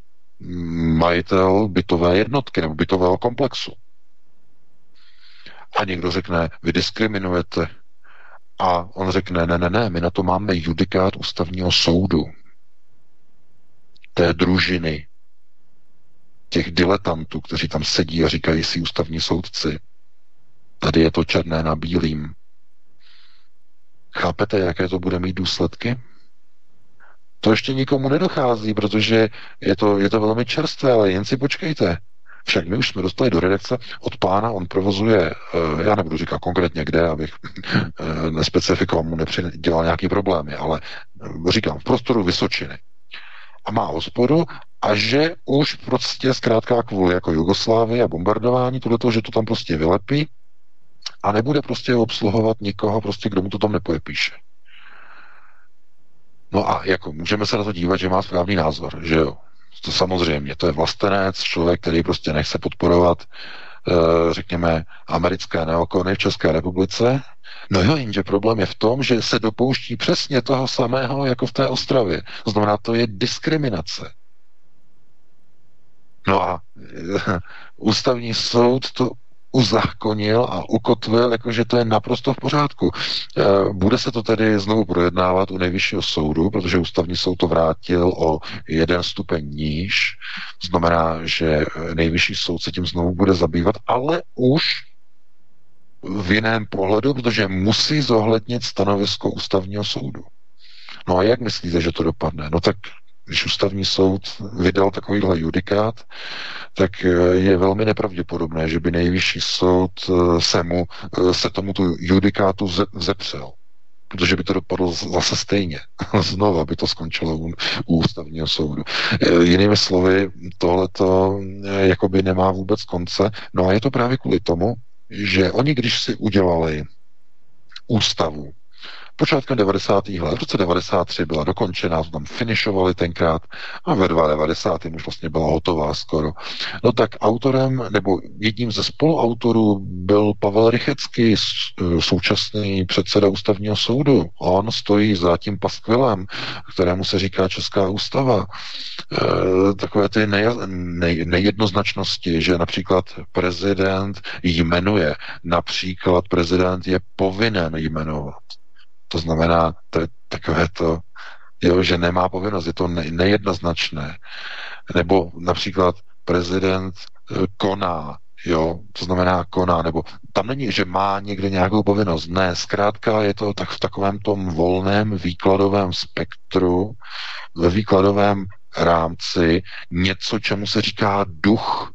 majitel bytové jednotky nebo bytového komplexu. A někdo řekne, vy diskriminujete. A on řekne, ne, ne, ne, my na to máme judikát ústavního soudu. Té družiny, těch diletantů, kteří tam sedí a říkají si ústavní soudci. Tady je to černé na bílým. Chápete, jaké to bude mít důsledky? To ještě nikomu nedochází, protože je to, je to velmi čerstvé, ale jen si počkejte. Však my už jsme dostali do redakce od pána, on provozuje, eh, já nebudu říkat konkrétně kde, abych eh, nespecifikoval, mu nepřidělal nějaký problémy, ale eh, říkám, v prostoru Vysočiny. A má hospodu a že už prostě zkrátka kvůli jako Jugoslávii a bombardování, tohleto, že to tam prostě vylepí a nebude prostě obsluhovat nikoho, prostě kdo mu to tam nepojepíše. No a jako můžeme se na to dívat, že má správný názor, že jo. To samozřejmě, to je vlastenec, člověk, který prostě nechce podporovat, eh, řekněme, americké neokony v České republice. No jo, jenže problém je v tom, že se dopouští přesně toho samého jako v té Ostravě. Znamená, to je diskriminace. No a ústavní soud to uzákonil a ukotvil, jakože to je naprosto v pořádku. Eh, bude se to tedy znovu projednávat u nejvyššího soudu, protože ústavní soud to vrátil o jeden stupeň níž. Znamená, že nejvyšší soud se tím znovu bude zabývat, ale už v jiném pohledu, protože musí zohlednit stanovisko ústavního soudu. No a jak myslíte, že to dopadne? No tak když ústavní soud vydal takovýhle judikát, tak eh, je velmi nepravděpodobné, že by nejvyšší soud eh, se, mu, eh, se tomuto judikátu zepřel protože by to dopadlo zase stejně. Znova by to skončilo u, u ústavního soudu. Jinými slovy, tohleto jakoby nemá vůbec konce. No a je to právě kvůli tomu, že oni, když si udělali ústavu, Počátkem 90. let, v roce 93 byla dokončená, to tam finišovali tenkrát a ve 90. už vlastně byla hotová skoro. No tak autorem, nebo jedním ze spoluautorů byl Pavel Rychecký, současný předseda ústavního soudu. On stojí za tím paskvilem, kterému se říká Česká ústava. E, takové ty nej, nej, nejednoznačnosti, že například prezident jmenuje, například prezident je povinen jmenovat. To znamená, to je takové to, jo, že nemá povinnost, je to ne, nejednoznačné. Nebo například prezident e, koná, jo, to znamená koná, nebo tam není, že má někde nějakou povinnost. Ne, zkrátka je to tak v takovém tom volném výkladovém spektru, ve výkladovém rámci něco, čemu se říká duch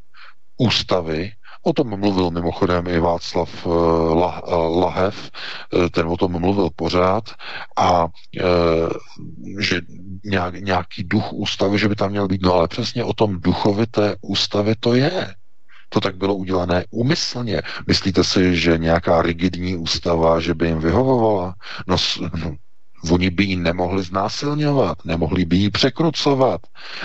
ústavy, O tom mluvil mimochodem i Václav eh, eh, Lahev, eh, ten o tom mluvil pořád a že nějaký duch ústavy, že by tam měl být, no ale přesně o tom duchovité ústavy to je. To tak bylo udělané úmyslně. Myslíte si, že nějaká rigidní ústava, že by jim vyhovovala? No, no Oni by ji nemohli znásilňovat, nemohli by ji překrucovat,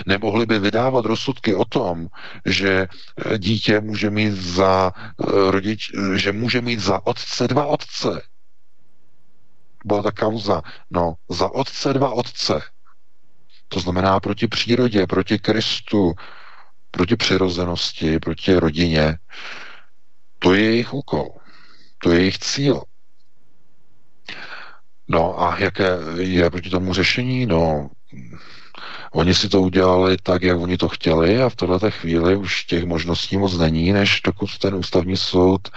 nemohli by vydávat rozsudky o tom, že eh, dítě může mít za eh, rodič, eh, že může mít za otce dva otce. Byla ta kauza. No, za otce dva otce. To znamená proti přírodě, proti Kristu, proti přirozenosti, proti rodině. To je jejich úkol. To je jejich cíl. No a jaké je proti tomu řešení? No, oni si to udělali tak, jak oni to chtěli a v této chvíli už těch možností moc není, než dokud ten ústavní soud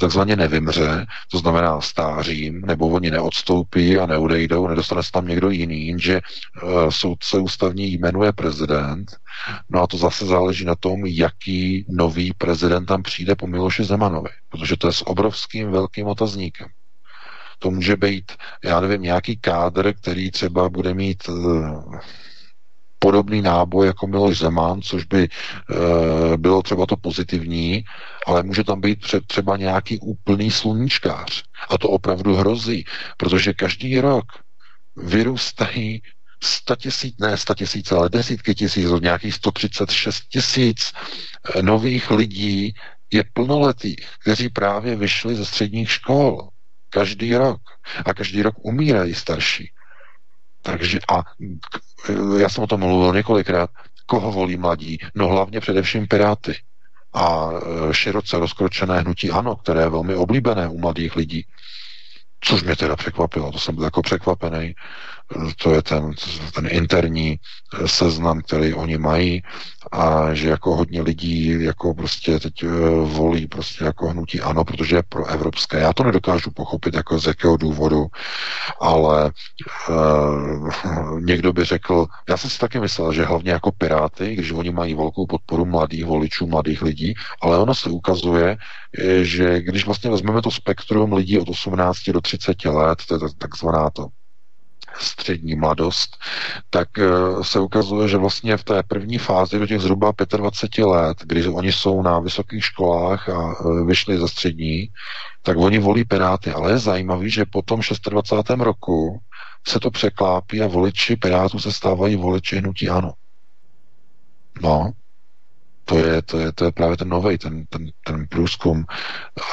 takzvaně nevymře, to znamená stářím, nebo oni neodstoupí a neudejdou, nedostane se tam někdo jiný, jenže uh, soudce ústavní jmenuje prezident, no a to zase záleží na tom, jaký nový prezident tam přijde po Miloši Zemanovi, protože to je s obrovským velkým otazníkem. To může být, já nevím, nějaký kádr, který třeba bude mít uh, podobný náboj jako Miloš Zeman, což by uh, bylo třeba to pozitivní, ale může tam být třeba nějaký úplný sluníčkář. A to opravdu hrozí, protože každý rok vyrůstají tisíc, ne tisíc, ale desítky tisíc, nějakých 136 tisíc eh, nových lidí je plnoletých, kteří právě vyšli ze středních škol. Každý rok. A každý rok umírají starší. Takže a já jsem o tom mluvil několikrát. Koho volí mladí? No hlavně především Piráty a e, široce rozkročené hnutí ANO, které je velmi oblíbené u mladých lidí. Což mě teda překvapilo, to jsem byl jako překvapený. To je ten, ten interní e, seznam, který oni mají a že jako hodně lidí jako prostě teď volí prostě jako hnutí ano, protože je pro evropské. Já to nedokážu pochopit jako z jakého důvodu, ale uh, někdo by řekl, já jsem si taky myslel, že hlavně jako Piráty, když oni mají velkou podporu mladých voličů, mladých lidí, ale ono se ukazuje, že když vlastně vezmeme to spektrum lidí od 18 do 30 let, to je takzvaná to střední mladost, tak eh, se ukazuje, že vlastně v té první fázi do těch zhruba 25 let, kdy oni jsou na vysokých školách a eh, vyšli ze střední, tak oni volí Piráty. Ale je zajímavý, že po tom 26. roku se to překlápí a voliči Pirátů se stávají voliči hnutí ANO. No, to je, to je, to je právě ten nový, ten, ten, ten průzkum.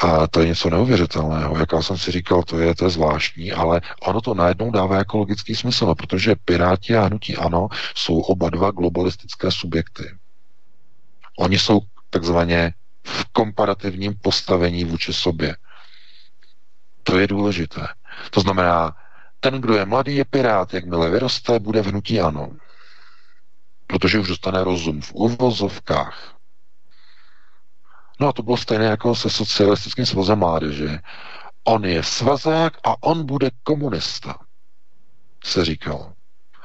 A to je něco neuvěřitelného. Jak já jsem si říkal, to je, to je zvláštní, ale ono to najednou dává jako logický smysl, no, protože Piráti a Hnutí Ano jsou oba dva globalistické subjekty. Oni jsou takzvaně v komparativním postavení vůči sobě. To je důležité. To znamená, ten, kdo je mladý, je pirát, jakmile vyroste, bude v hnutí ano protože už dostane rozum v uvozovkách. No a to bylo stejné jako se socialistickým svazem mládeže. On je svazák a on bude komunista, se říkal.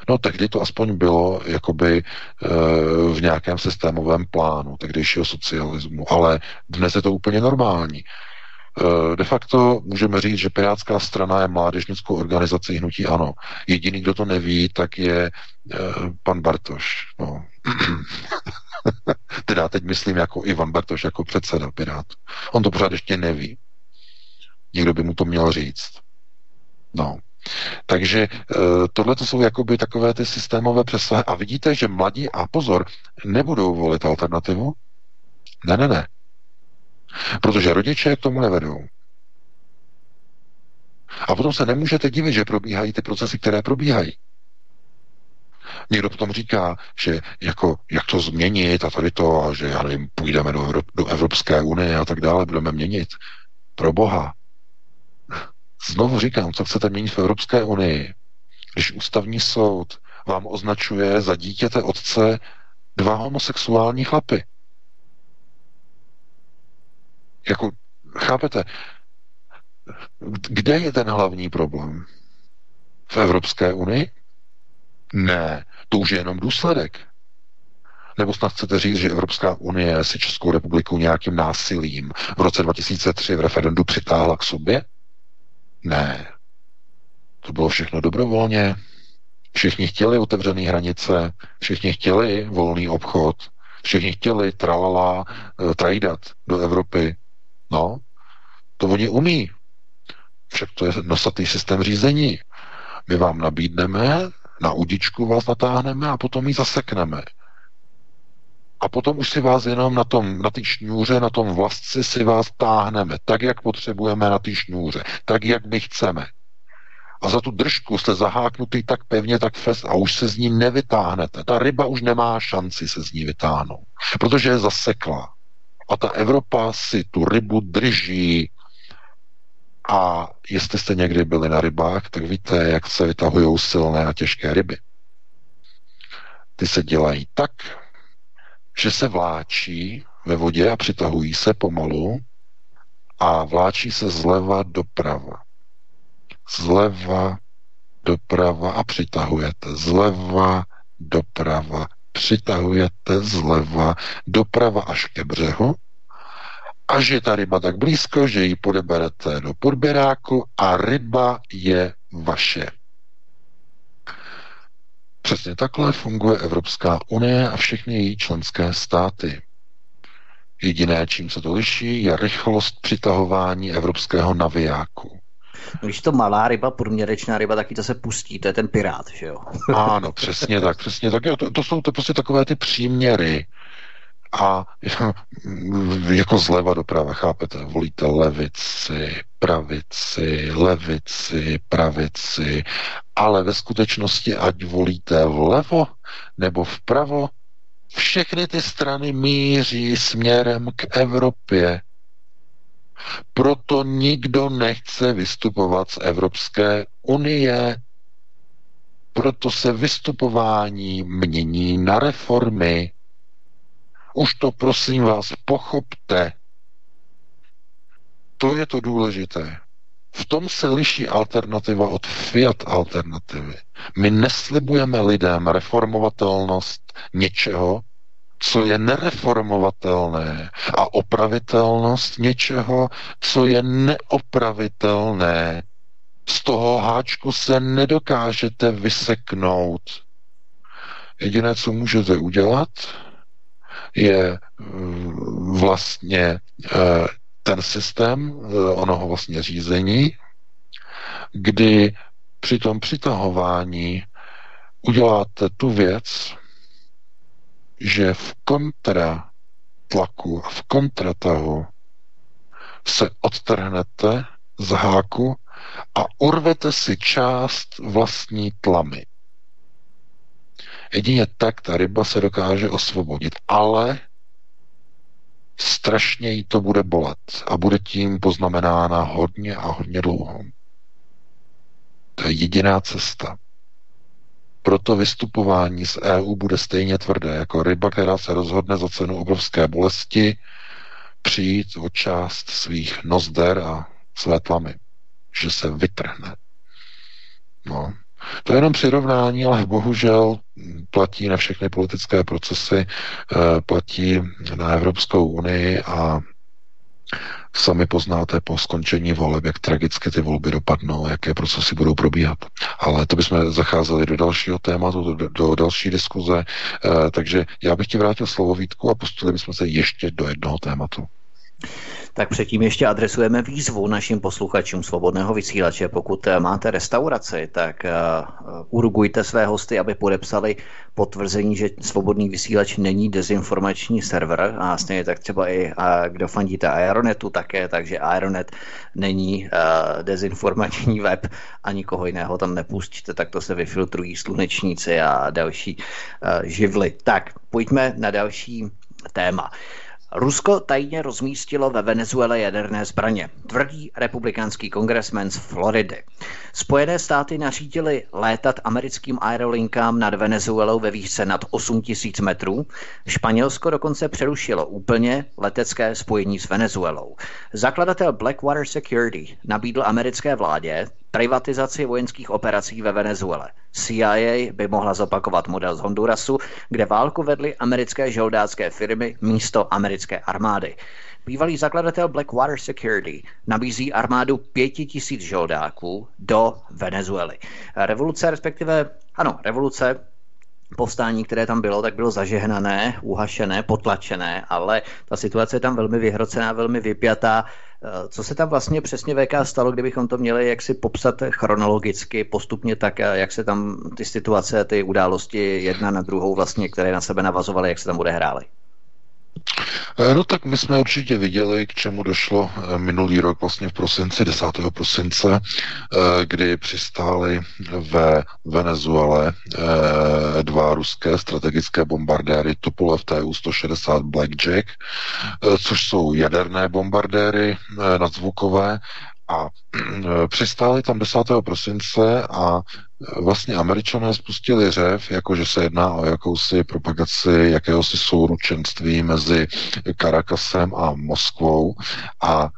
No tehdy to aspoň bylo jakoby e, v nějakém systémovém plánu tehdejšího socialismu, ale dnes je to úplně normální. Eh, de facto můžeme říct, že Pirátská strana je mládežnickou organizací hnutí ANO. Jediný, kdo to neví, tak je uh, pan Bartoš. No. teda teď myslím jako Ivan Bartoš, jako předseda Pirátů. On to pořád ještě neví. Někdo by mu to měl říct. No. Takže uh, tohle to jsou jakoby takové ty systémové přesahy. A vidíte, že mladí, a pozor, nebudou volit alternativu? Ne, ne, ne. Protože rodiče k tomu nevedou. A potom se nemůžete divit, že probíhají ty procesy, které probíhají. Někdo potom říká, že jako, jak to změnit a tady to, a že já nevím, půjdeme do, Evrop, do Evropské unie a tak dále, budeme měnit. Pro Boha. Znovu říkám, co chcete měnit v Evropské unii, když ústavní soud vám označuje za dítěte otce dva homosexuální chlapy. Jako, chápete? Kde je ten hlavní problém? V Evropské unii? Ne, to už je jenom důsledek. Nebo snad chcete říct, že Evropská unie si Českou republiku nějakým násilím v roce 2003 v referendu přitáhla k sobě? Ne. To bylo všechno dobrovolně. Všichni chtěli otevřené hranice, všichni chtěli volný obchod, všichni chtěli tralala, eh, trajdat do Evropy. No, to oni umí. Však to je nosatý systém řízení. My vám nabídneme, na udičku vás natáhneme a potom ji zasekneme. A potom už si vás jenom na tom, na té šňůře, na tom vlastci si vás táhneme, tak, jak potřebujeme na té šňůře, tak, jak my chceme. A za tu držku jste zaháknutý tak pevně, tak fest a už se z ní nevytáhnete. Ta ryba už nemá šanci se z ní vytáhnout, protože je zaseklá. A ta Evropa si tu rybu drží. A jestli jste někdy byli na rybách, tak víte, jak se vytahují silné a těžké ryby. Ty se dělají tak, že se vláčí ve vodě a přitahují se pomalu a vláčí se zleva doprava. Zleva doprava a přitahujete. Zleva doprava přitahujete zleva doprava až ke břehu, až je ta ryba tak blízko, že ji podeberete do podběráku a ryba je vaše. Přesně takhle funguje Evropská unie a všechny její členské státy. Jediné, čím se to liší, je rychlost přitahování evropského navijáku. Když to malá ryba, průměrečná ryba, taky to se pustí, to je ten pirát, že jo? Ano, přesně tak, přesně tak. Jo, to, to jsou to prostě takové ty příměry. A jako zleva doprava, chápete, volíte levici, pravici, levici, pravici, ale ve skutečnosti, ať volíte vlevo nebo vpravo, všechny ty strany míří směrem k Evropě. Proto nikdo nechce vystupovat z Evropské unie. Proto se vystupování mění na reformy. Už to prosím vás pochopte. To je to důležité. V tom se liší alternativa od Fiat alternativy. My neslibujeme lidem reformovatelnost něčeho, co je nereformovatelné a opravitelnost něčeho, co je neopravitelné. Z toho háčku se nedokážete vyseknout. Jediné, co můžete udělat, je mm, vlastně eh, ten systém eh, onoho vlastně řízení, kdy při tom přitahování uděláte tu věc, že v kontratlaku a v kontratahu se odtrhnete z háku a urvete si část vlastní tlamy. Jedině tak ta ryba se dokáže osvobodit, ale strašně jí to bude bolet a bude tím poznamenána hodně a hodně dlouho. To je jediná cesta. Proto vystupování z EU bude stejně tvrdé, jako ryba, která se rozhodne za cenu obrovské bolesti přijít o část svých nozder a své tlamy, že se vytrhne. No. To je jenom přirovnání, ale bohužel platí na všechny politické procesy, eh, platí na Evropskou unii a sami poznáte po skončení voleb, jak tragicky ty volby dopadnou, jaké procesy budou probíhat. Ale to bychom zacházeli do dalšího tématu, do, do další diskuze, eh, takže já bych ti vrátil slovo Vítku a pustili bychom se ještě do jednoho tématu. Tak předtím ještě adresujeme výzvu našim posluchačům svobodného vysílače. Pokud eh, máte restauraci, tak uh, urgujte své hosty, aby podepsali potvrzení, že svobodný vysílač není dezinformační server a stejně tak třeba i kdo fandíte Aeronetu také, takže Aeronet není dezinformační web a nikoho jiného tam nepustíte, tak to se vyfiltrují slunečníci a další živly. Tak, pojďme na další téma. Rusko tajně rozmístilo ve Venezuele jaderné zbraně, tvrdí republikánský kongresmen z Floridy. Spojené státy nařídili létat americkým aerolinkám nad Venezuelou ve výšce nad 8 tisíc metrů. Španělsko dokonce přerušilo úplně letecké spojení s Venezuelou. Zakladatel Blackwater Security nabídl americké vládě privatizaci vojenských operací ve Venezuele. CIA by mohla zopakovat model z Hondurasu, kde válku vedly americké žoldácké firmy místo americké armády. Bývalý zakladatel Blackwater Security nabízí armádu pěti tisíc žoldáků do Venezuely. Revoluce, respektive, ano, revoluce povstání, které tam bylo, tak bylo zažehnané, uhašené, potlačené, ale ta situace je tam velmi vyhrocená, velmi vypjatá. Eh, co se tam vlastně přesně VK stalo, kdybychom to měli jak si popsat chronologicky, postupně tak, eh, jak se tam ty situace, ty události jedna na druhou vlastně, které na sebe navazovaly, jak se tam odehrály? Eh, no tak my jsme určitě viděli, k čemu došlo eh, minulý rok, vlastně v prosinci, 10. prosince, eh, kdy přistály ve Venezuele dva ruské strategické bombardéry Tupolev Tu-160 Blackjack, což jsou jaderné bombardéry nadzvukové a přistáli tam 10. prosince a vlastně američané spustili řev, jako že se jedná o jakousi propagaci jakéhosi souručenství mezi Karakasem a Moskvou a e,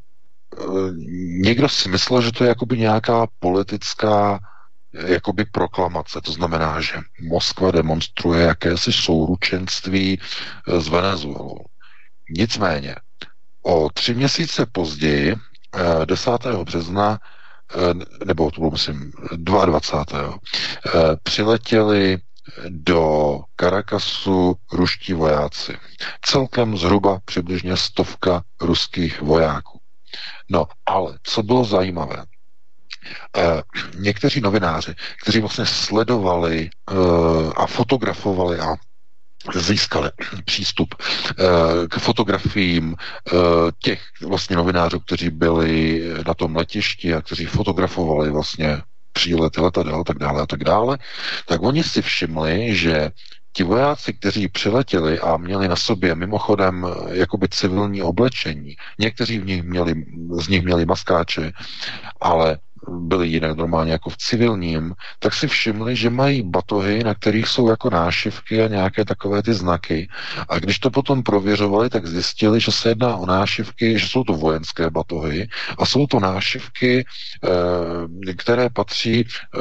někdo si myslel, že to je jakoby nějaká politická jakoby proklamace. To znamená, že Moskva demonstruje jakési souručenství s Venezuelou. Nicméně, o tři měsíce později 10. Eh, března eh, nebo to bylo, myslím, 22. Eh, přiletěli do Karakasu ruští vojáci. Celkem zhruba přibližně stovka ruských vojáků. No, ale co bylo zajímavé, někteří novináři, kteří vlastně sledovali a fotografovali a získali přístup eh, k fotografiím eh, těch vlastně novinářů, kteří byli na tom letišti a kteří fotografovali vlastně přílety letadel a tak dále a tak dále, tak oni si všimli, že ti vojáci, kteří přiletěli a měli na sobě mimochodem eh, jakoby civilní oblečení, někteří v nich měli, z nich měli maskáče, ale byli jinak normálně jako v civilním, tak si všimli, že mají batohy, na kterých jsou jako nášivky a nějaké takové ty znaky. A když to potom prověřovali, tak zjistili, že se jedná o nášivky, že jsou to vojenské batohy a jsou to nášivky, eh, které patří eh,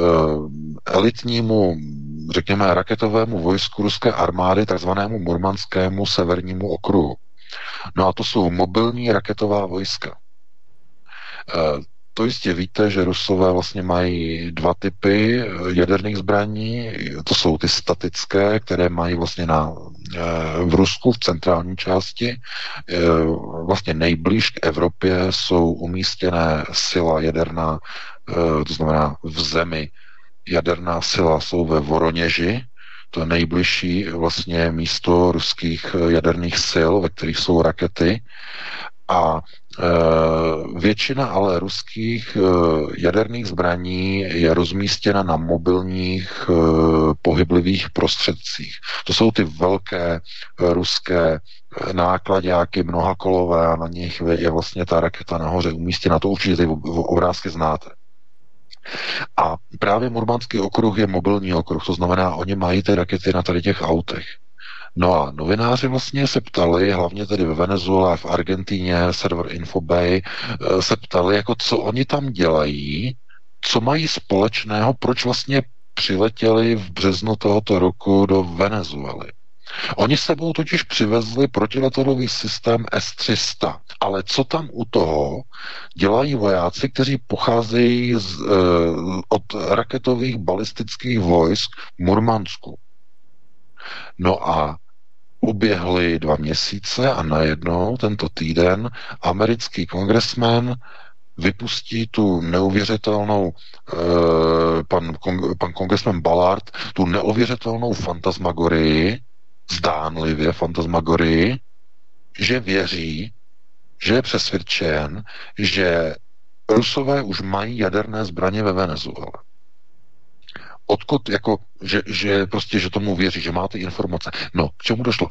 elitnímu, řekněme, raketovému vojsku ruské armády, takzvanému murmanskému severnímu okruhu. No a to jsou mobilní raketová vojska. Eh, to jistě víte, že Rusové vlastně mají dva typy eh, jaderných zbraní. To jsou ty statické, které mají vlastně na, eh, v Rusku v centrální části. Vlastně nejblíž k Evropě jsou umístěné sila jaderná, to znamená v zemi jaderná sila jsou ve Voroněži, to je nejbližší vlastně místo ruských jaderných sil, ve kterých jsou rakety. A většina ale ruských e, jaderných zbraní je rozmístěna na mobilních e, pohyblivých prostředcích. To jsou ty velké ruské nákladáky mnohakolové a na nich je vlastně ta raketa nahoře umístěna. To určitě ty obrázky znáte. A právě Murmanský okruh je mobilní okruh, to znamená, oni mají ty rakety na tady těch autech. No a novináři vlastně se ptali, hlavně tedy ve Venezuele, v Argentíně, server Infobay, eh, se ptali, jako co oni tam dělají, co mají společného, proč vlastně přiletěli v březnu tohoto roku do Venezuely. Oni sebou totiž přivezli protiletadlový systém S-300, ale co tam u toho dělají vojáci, kteří pocházejí z, e, od raketových balistických vojsk v Murmansku. No a uběhly dva měsíce a najednou tento týden americký kongresmen vypustí tu neuvěřitelnou, eh, pan, pan kongresmen Ballard, tu neuvěřitelnou fantasmagorii, zdánlivě fantasmagorii, že věří, že je přesvědčen, že Rusové už mají jaderné zbraně ve Venezuele odkud, jako, že, že prostě, že tomu věří, že má ty informace. No, k čemu došlo?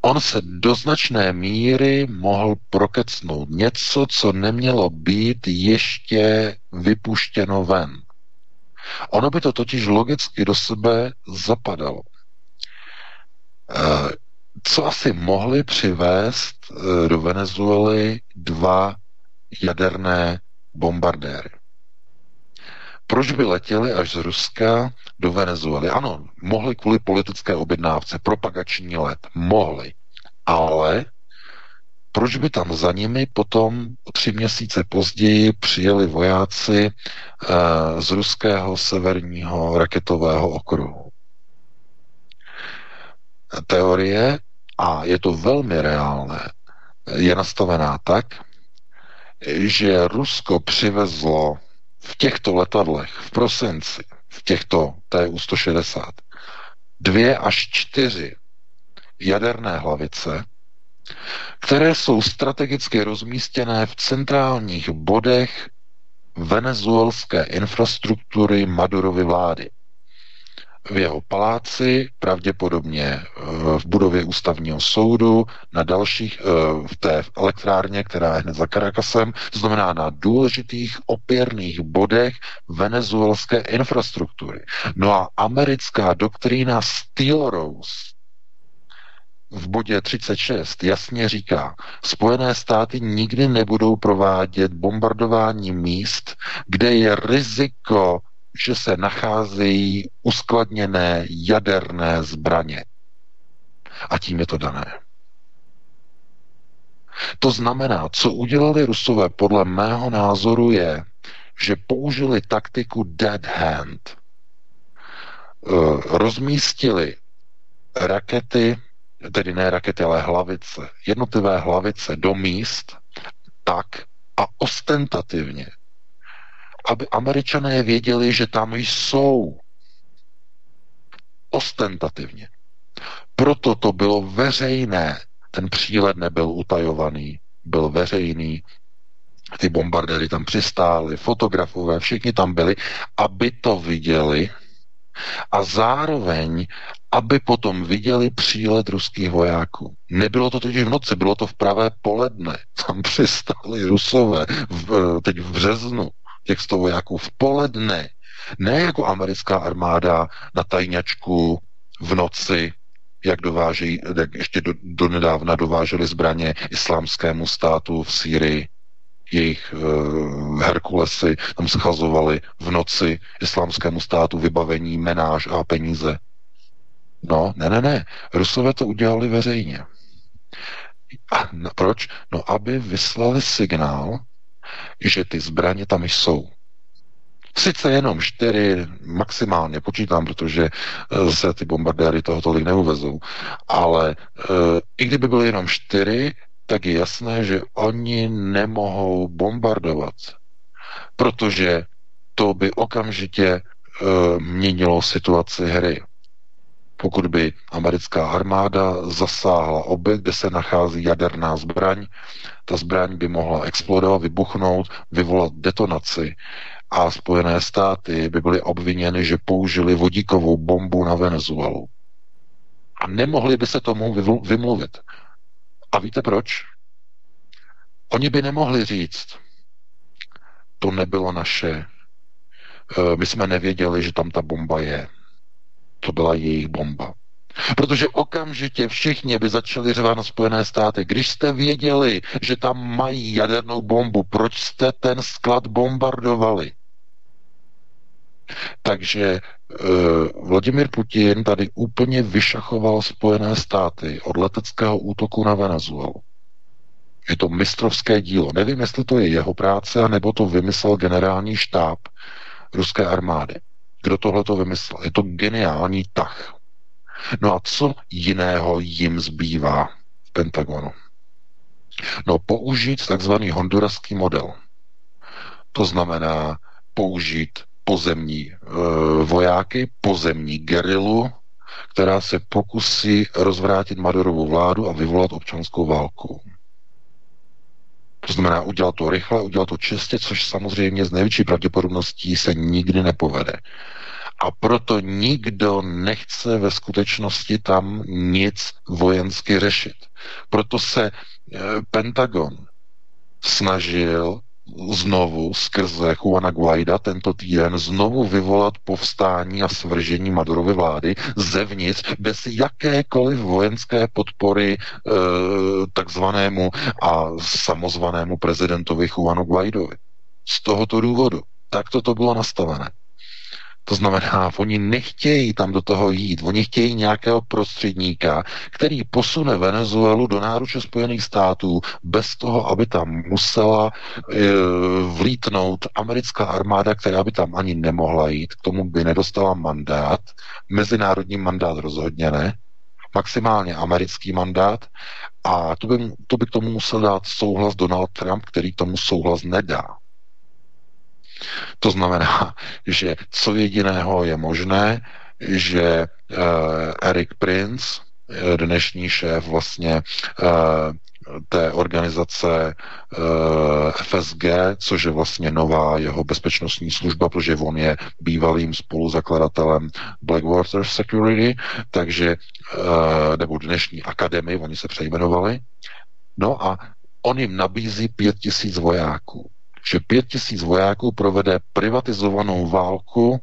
On se do značné míry mohl prokecnout něco, co nemělo být ještě vypuštěno ven. Ono by to totiž logicky do sebe zapadalo. Eh, co asi mohli přivést eh, do Venezuely dva jaderné bombardéry? Proč by letěli až z Ruska do Venezuely? Ano, mohli kvůli politické objednávce, propagační let, mohli. Ale proč by tam za nimi potom tři měsíce později přijeli vojáci e, z ruského severního raketového okruhu? Teorie, a je to velmi reálné, je nastavená tak, že Rusko přivezlo v těchto letadlech v prosinci, v těchto TU-160, dvě až čtyři jaderné hlavice, které jsou strategicky rozmístěné v centrálních bodech venezuelské infrastruktury Madurovy vlády v jeho paláci, pravděpodobně eh, v budově ústavního soudu, na dalších, eh, v té elektrárně, která je hned za Caracasem, to znamená na důležitých opěrných bodech venezuelské infrastruktury. No a americká doktrína Steel Rose v bodě 36 jasně říká, Spojené státy nikdy nebudou provádět bombardování míst, kde je riziko že se nacházejí uskladněné jaderné zbraně. A tím je to dané. To znamená, co udělali Rusové podle mého názoru je, že použili taktiku dead hand. Eh, rozmístili rakety, tedy ne rakety, ale hlavice, jednotlivé hlavice do míst tak a ostentativně aby američané věděli, že tam jsou. Ostentativně. Proto to bylo veřejné. Ten přílet nebyl utajovaný, byl veřejný. Ty bombardéry tam přistály, fotografové, všichni tam byli, aby to viděli a zároveň, aby potom viděli přílet ruských vojáků. Nebylo to totiž v noci, bylo to v pravé poledne. Tam přistáli rusové v, teď v březnu těch 100 vojáků v poledne. Ne jako americká armáda na tajňačku v noci, jak dovážejí, jak ještě do, do nedávna dováželi zbraně islámskému státu v Sýrii. Jejich uh, Herkulesy tam schazovali v noci islámskému státu vybavení, menáž a peníze. No, ne, ne, ne. Rusové to udělali veřejně. A no, proč? No, aby vyslali signál, že ty zbraně tam jsou. Sice jenom čtyři maximálně počítám, protože eh, se ty bombardéry toho tolik neuvezou, ale e, i kdyby byly jenom čtyři, tak je jasné, že oni nemohou bombardovat, protože to by okamžitě e, měnilo situaci hry. Pokud by americká armáda zasáhla objekt, kde se nachází jaderná zbraň, ta zbraň by mohla explodovat, vybuchnout, vyvolat detonaci a Spojené státy by byly obviněny, že použili vodíkovou bombu na Venezuelu. A nemohli by se tomu vymluvit. A víte proč? Oni by nemohli říct, to nebylo naše. Eh, my jsme nevěděli, že tam ta bomba je. To byla jejich bomba. Protože okamžitě všichni by začali řvat na Spojené státy. Když jste věděli, že tam mají jadernou bombu, proč jste ten sklad bombardovali? Takže uh, Vladimir Putin tady úplně vyšachoval Spojené státy od leteckého útoku na Venezuelu. Je to mistrovské dílo. Nevím, jestli to je jeho práce, nebo to vymyslel generální štáb ruské armády. Kdo tohle to vymyslel? Je to geniální tah. No a co jiného jim zbývá v Pentagonu? No použít takzvaný honduraský model. To znamená použít pozemní e, vojáky, pozemní gerilu, která se pokusí rozvrátit Madurovu vládu a vyvolat občanskou válku. To znamená udělat to rychle, udělat to čistě, což samozřejmě z největší pravděpodobností se nikdy nepovede. A proto nikdo nechce ve skutečnosti tam nic vojensky řešit. Proto se e, Pentagon snažil znovu skrze Juana Guaida tento týden znovu vyvolat povstání a svržení Madurovy vlády zevnitř bez jakékoliv vojenské podpory e, takzvanému a samozvanému prezidentovi Juanu Guaidovi. Z tohoto důvodu. Tak to bylo nastavené. To znamená, oni nechtějí tam do toho jít, oni chtějí nějakého prostředníka, který posune Venezuelu do náruče Spojených států bez toho, aby tam musela e, vlítnout americká armáda, která by tam ani nemohla jít, k tomu by nedostala mandát, mezinárodní mandát rozhodně ne, maximálně americký mandát. A to by, to by k tomu musel dát souhlas Donald Trump, který tomu souhlas nedá. To znamená, že co jediného je možné, že uh, Eric Prince, eh, dnešní šéf vlastně uh, té organizace FSG, což je vlastně nová jeho bezpečnostní služba, protože on je bývalým spoluzakladatelem Blackwater Security, takže, nebo dnešní akademii, oni se přejmenovali. No a on jim nabízí pět tisíc vojáků že pět tisíc vojáků provede privatizovanou válku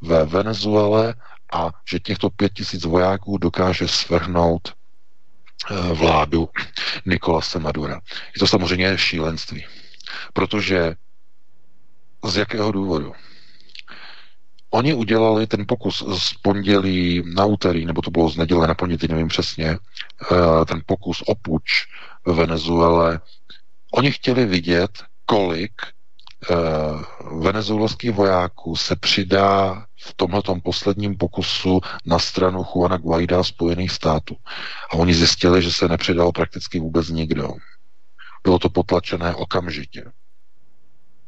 ve Venezuele a že těchto pět tisíc vojáků dokáže svrhnout eh, vládu Nikolase Madura. Je to samozřejmě šílenství, protože z jakého důvodu? Oni udělali ten pokus z pondělí na úterý, nebo to bylo z neděle na pondělí, nevím přesně, eh, ten pokus o puč v Venezuele. Oni chtěli vidět, kolik uh, venezuelských vojáků se přidá v tomhle posledním pokusu na stranu Juana Guaida Spojených států. A oni zjistili, že se nepřidal prakticky vůbec nikdo. Bylo to potlačené okamžitě.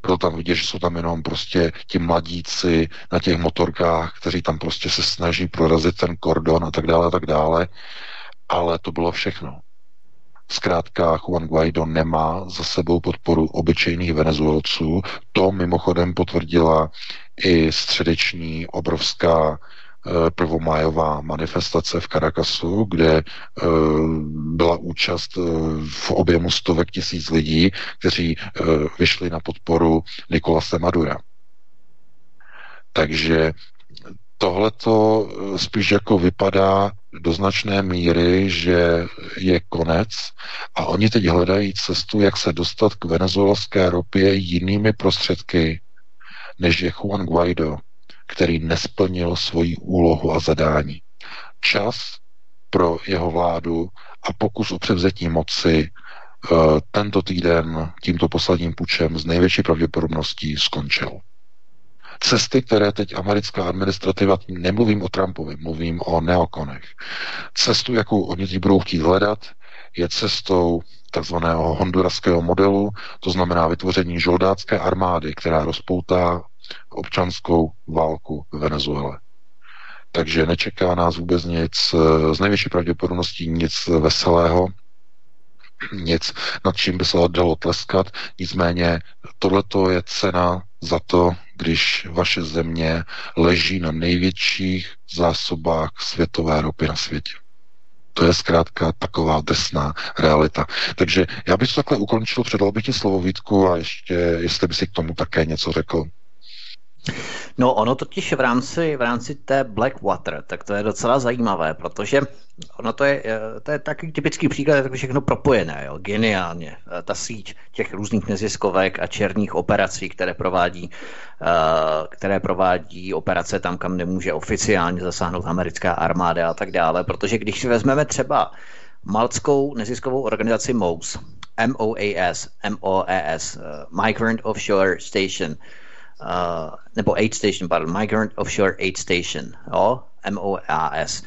Bylo tam vidět, že jsou tam jenom prostě ti mladíci na těch motorkách, kteří tam prostě se snaží prorazit ten kordon a tak dále a tak dále. Ale to bylo všechno. Zkrátka Juan Guaido nemá za sebou podporu obyčejných venezuelců. To mimochodem potvrdila i středeční obrovská prvomájová manifestace v Caracasu, kde byla účast v objemu stovek tisíc lidí, kteří vyšli na podporu Nikolase Madura. Takže tohle to spíš jako vypadá do značné míry, že je konec a oni teď hledají cestu, jak se dostat k venezuelské ropě jinými prostředky, než je Juan Guaido, který nesplnil svoji úlohu a zadání. Čas pro jeho vládu a pokus o převzetí moci eh, tento týden tímto posledním pučem z největší pravděpodobností skončil cesty, které teď americká administrativa, nemluvím o Trumpovi, mluvím o neokonech. Cestu, jakou oni teď budou chtít hledat, je cestou takzvaného honduraského modelu, to znamená vytvoření žoldácké armády, která rozpoutá občanskou válku v Venezuele. Takže nečeká nás vůbec nic, z největší pravděpodobností nic veselého, nic, nad čím by se dalo tleskat. Nicméně tohleto je cena za to, když vaše země leží na největších zásobách světové ropy na světě. To je zkrátka taková drsná realita. Takže já bych to takhle ukončil, předal bych ti slovo Vítku a ještě, jestli by si k tomu také něco řekl. No ono totiž v rámci, v rámci té Blackwater, tak to je docela zajímavé, protože ono to je, eh, to je takový typický příklad, je to všechno propojené, jo, geniálně. Eh, ta síť těch různých neziskovek a černých operací, které provádí, eh, které provádí operace tam, kam nemůže oficiálně zasáhnout americká armáda a tak dále, protože když si vezmeme třeba malckou neziskovou organizaci MOAS, MOAS, MOAS, Migrant Offshore Station, uh, nebo Aid Station, pardon, Migrant Offshore Aid Station, jo, MOAS,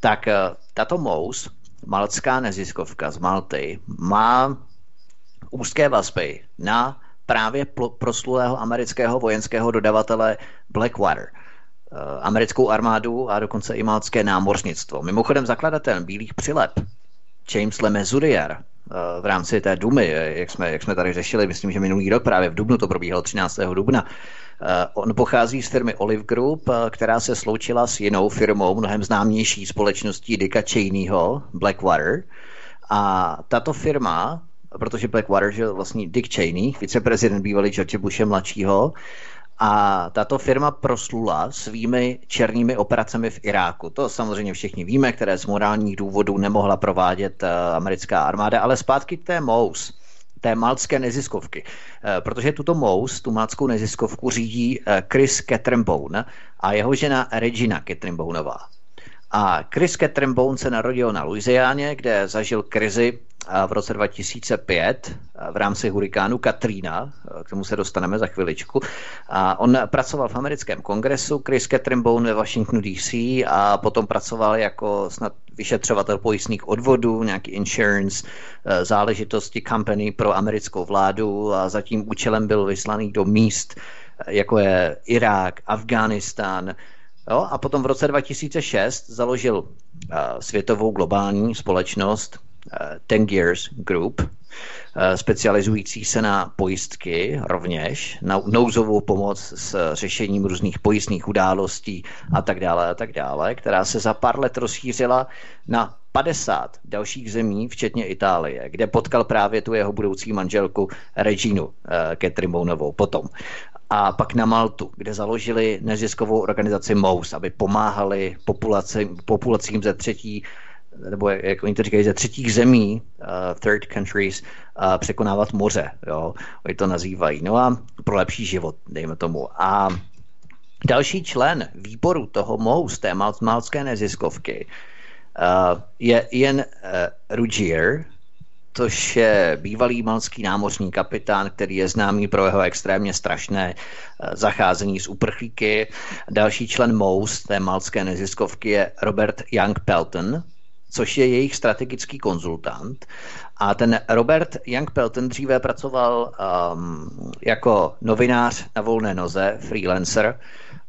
tak uh, tato MOUS, maltská neziskovka z Malty, má úzké vazby na právě proslulého amerického vojenského dodavatele Blackwater, uh, americkou armádu a dokonce i maltské námořnictvo. Mimochodem zakladatelem Bílých přilep, James Lemezurier, v rámci té Dumy, jak jsme, jak jsme tady řešili, myslím, že minulý rok právě v Dubnu to probíhalo 13. dubna, Eh, on pochází z firmy Olive Group, eh, která se sloučila s jinou firmou, mnohem známější společností Dicka Cheneyho, Blackwater. A tato firma, protože Blackwater je vlastně Dick Cheney, viceprezident bývalý George Bushe mladšího, a tato firma proslula svými černými operacemi v Iráku. To samozřejmě všichni víme, které z morálních důvodů nemohla provádět eh, americká armáda, ale zpátky k té MOUS té malcké neziskovky. Eh, protože tuto MOUS, tu malckou neziskovku, řídí eh, Chris Cattermbone a jeho žena Regina Cattermboneová. A Chris Cattermbone se narodil na Louisianě, kde zažil krizi v roce 2005 v rámci hurikánu Katrina, k tomu se dostaneme za chviličku. A on pracoval v americkém kongresu, Chris Cattermbone ve Washingtonu DC a potom pracoval jako snad vyšetřovatel pojistných odvodů, nějaký insurance, e, záležitosti company pro americkou vládu a za tím účelem byl vyslaný do míst, jako je Irák, Afghánistán, Jo, a potom v roce 2006 založil uh, světovou globální společnost uh, Ten Gears Group, uh, specializující se na pojistky rovněž, na nouzovou pomoc s řešením různých pojistných událostí a tak dále a tak dále, která se za pár let rozšířila na 50 dalších zemí, včetně Itálie, kde potkal právě tu jeho budoucí manželku Reginu uh, Catherine potom. A pak na Maltu, kde založili neziskovou organizaci MOUS, aby pomáhali populaci, populacím ze třetí nebo jak oni to říkají, ze třetích zemí, uh, third countries, uh, překonávat moře, jo, oni to nazývají. No a pro lepší život, dejme tomu. A další člen výboru toho MOUS, té mal- malské neziskovky, uh, je Ian uh, Ruggier, což je bývalý malský námořní kapitán, který je známý pro jeho extrémně strašné zacházení s uprchlíky. Další člen MOUS, té malské neziskovky, je Robert Young Pelton, což je jejich strategický konzultant. A ten Robert Young Pelton dříve pracoval um, jako novinář na volné noze, freelancer,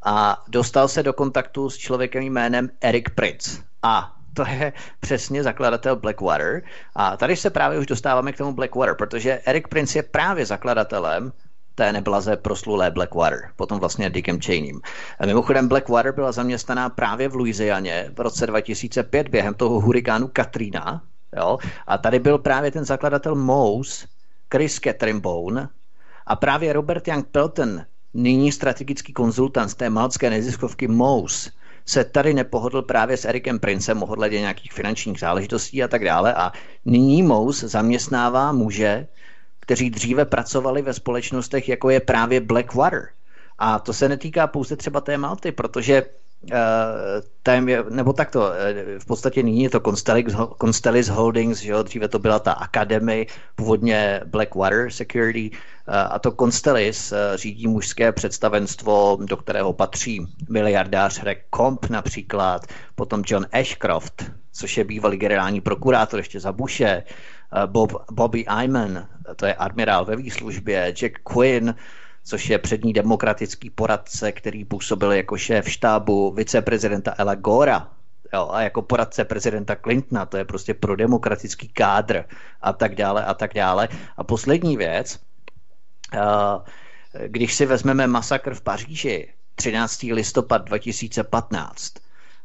a dostal se do kontaktu s člověkem jménem Eric Pritz. A to je přesně zakladatel Blackwater. A tady se právě už dostáváme k tomu Blackwater, protože Eric Prince je právě zakladatelem té neblaze proslulé Blackwater, potom vlastně Dickem Cheneym. Mimochodem Blackwater byla zaměstnaná právě v Louisianě v roce 2005 během toho hurikánu Katrina. Jo? A tady byl právě ten zakladatel Mouse, Chris Catrimbone a právě Robert Young Pelton, nyní strategický konzultant z té malcké neziskovky Mouse, se tady nepohodl právě s Erikem Princem ohledně nějakých finančních záležitostí a tak dále a nyní Mouse zaměstnává muže, kteří dříve pracovali ve společnostech, jako je právě Blackwater. A to se netýká pouze třeba té Malty, protože Uh, tém je, nebo takto, uh, v podstatě nyní je to Constellis, Holdings, že jo, dříve to byla ta Academy, původně Blackwater Security, uh, a to Constellis řídí mužské představenstvo, do kterého patří miliardář Rick Comp například, potom John Ashcroft, což je bývalý generální prokurátor ještě za Bushe, Bob, Bobby Ayman, to je admirál ve výslužbě, Jack Quinn, což je přední demokratický poradce, který působil jako šéf štábu viceprezidenta Ela Gora, jo, a jako poradce prezidenta Clintona, to je prostě prodemokratický kádr a tak dále a tak dále. A poslední věc, když si vezmeme masakr v Paříži 13. listopad 2015,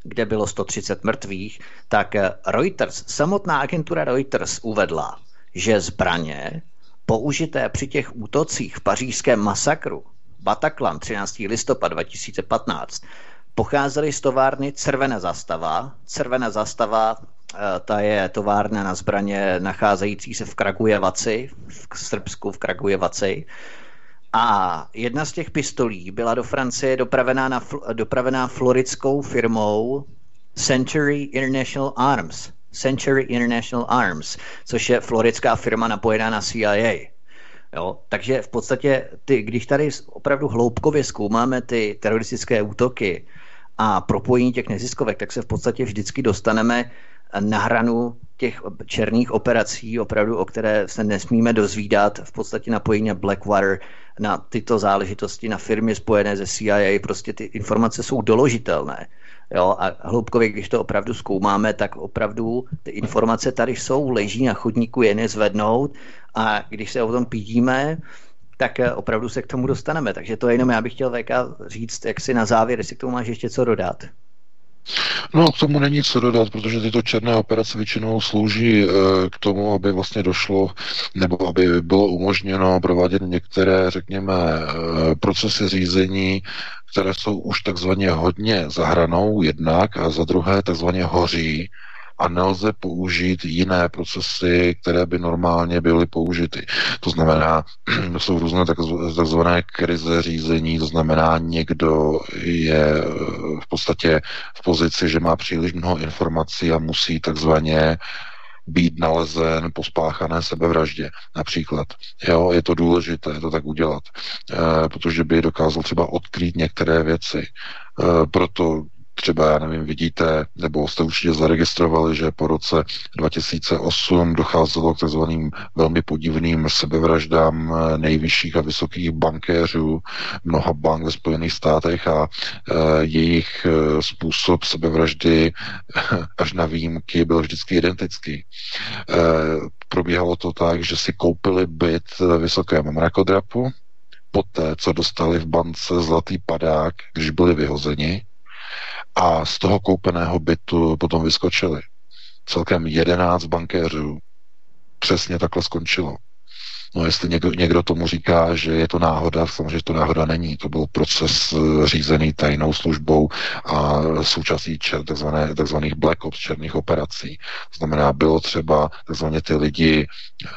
kde bylo 130 mrtvých, tak Reuters, samotná agentura Reuters uvedla, že zbraně použité při těch útocích v pařížském masakru Bataclan 13. listopad 2015 pocházely z továrny Červená zastava. Červená zastava eh, ta je továrna na zbraně nacházející se v Kragujevaci, v Srbsku v Kragujevaci. A jedna z těch pistolí byla do Francie dopravená, na, dopravená floridskou firmou Century International Arms. Century International Arms, což je floridská firma napojená na CIA. Jo? Takže v podstatě, ty, když tady opravdu hloubkově zkoumáme ty teroristické útoky a propojení těch neziskovek, tak se v podstatě vždycky dostaneme na hranu těch černých operací, opravdu, o které se nesmíme dozvídat, v podstatě napojení na Blackwater, na tyto záležitosti, na firmy spojené ze CIA, prostě ty informace jsou doložitelné. Jo, a hloubkově, když to opravdu zkoumáme, tak opravdu ty informace tady jsou, leží na chodníku, je nezvednout a když se o tom pídíme, tak eh, opravdu se k tomu dostaneme. Takže to je jenom já bych chtěl VK říct, jak si na závěr, jestli k tomu máš ještě co dodat. No, k tomu není co dodat, protože tyto černé operace většinou slouží e, k tomu, aby vlastně došlo, nebo aby bylo umožněno provádět některé, řekněme, e, procesy řízení, které jsou už takzvaně hodně zahranou jednak a za druhé takzvaně hoří a nelze použít jiné procesy, které by normálně byly použity. To znamená, jsou různé takzvané krize řízení, to znamená, někdo je eh, v podstatě v pozici, že má příliš mnoho informací a musí takzvaně být nalezen po spáchané sebevraždě například. Jo, je to důležité to tak udělat, e, protože by dokázal třeba odkrýt některé věci. E, proto třeba, já nevím, vidíte, nebo jste určitě zaregistrovali, že po roce 2008 docházelo k takzvaným velmi podivným sebevraždám eh, nejvyšších a vysokých bankéřů mnoha bank ve Spojených státech a e, jejich e, způsob sebevraždy až na výjimky byl vždycky identický. Probíhalo to tak, že si koupili byt ve vysokém mrakodrapu, poté, co dostali v bance zlatý padák, když byli vyhozeni, a z toho koupeného bytu potom vyskočili. Celkem 11 bankéřů přesně takhle skončilo. No jestli někdo, někdo tomu říká, že je to náhoda, samozřejmě to náhoda není. To byl proces eh, řízený tajnou službou a součástí čer, takzvané, takzvaných black ops, černých operací. To znamená, bylo třeba takzvaně ty lidi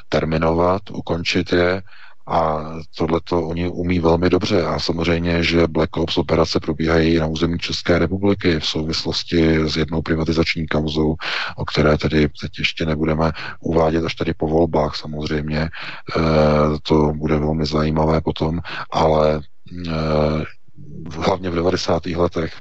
terminovat, ukončit je, a tohle to oni umí velmi dobře. A samozřejmě, že Black Ops operace probíhají na území České republiky v souvislosti s jednou privatizační kauzou, o které tedy teď ještě nebudeme uvádět až tady po volbách samozřejmě. E, to bude velmi zajímavé potom, ale e, hlavně v 90. letech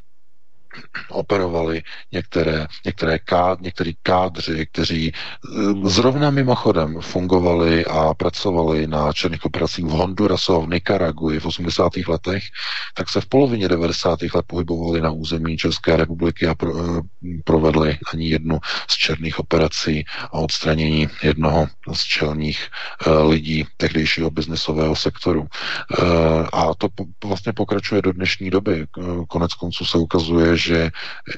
operovali některé, některé ká, některý kádři, kteří eh, zrovna mimochodem fungovali a pracovali na černých operacích v Hondurasu a v Nikaraguji v 80. letech, tak se v polovině 90. let pohybovali na území České republiky a pro, eh, provedli ani jednu z černých operací a odstranění jednoho z čelních uh, lidí tehdejšího biznesového sektoru. A to vlastně pokračuje do dnešní doby. Konec konců se ukazuje, že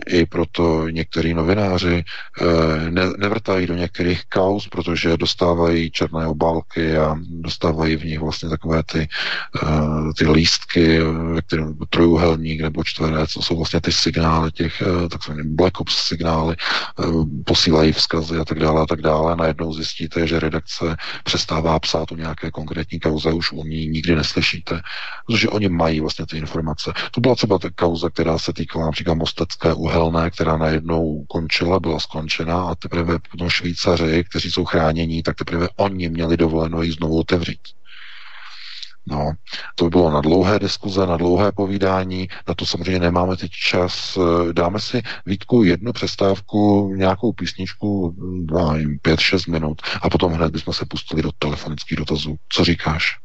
i proto některý novináři eh, ne, nevrtají do některých kaus, protože dostávají černé obálky a dostávají v nich vlastně takové ty, eh, ty lístky, které trojuhelník nebo čtverec, co jsou vlastně ty signály těch eh, takzvané black ops signály, posílají vzkazy a tak dále a tak dále. Najednou zjistíte, že redakce přestává psát o nějaké konkrétní kauze, už o ní nikdy neslyšíte, protože oni mají vlastně ty informace. To byla třeba ta kauza, která se týkala například Mostecké uhelné, která najednou končila, byla skončena a teprve potom Švýcaři, kteří jsou chránění, tak teprve oni měli dovoleno ji znovu otevřít. No, to by bylo na dlouhé diskuze, na dlouhé povídání, na to samozřejmě nemáme teď čas. Dáme si Vítku jednu přestávku, nějakou písničku, pět, šest minut a potom hned bychom se pustili do telefonických dotazů. Co říkáš?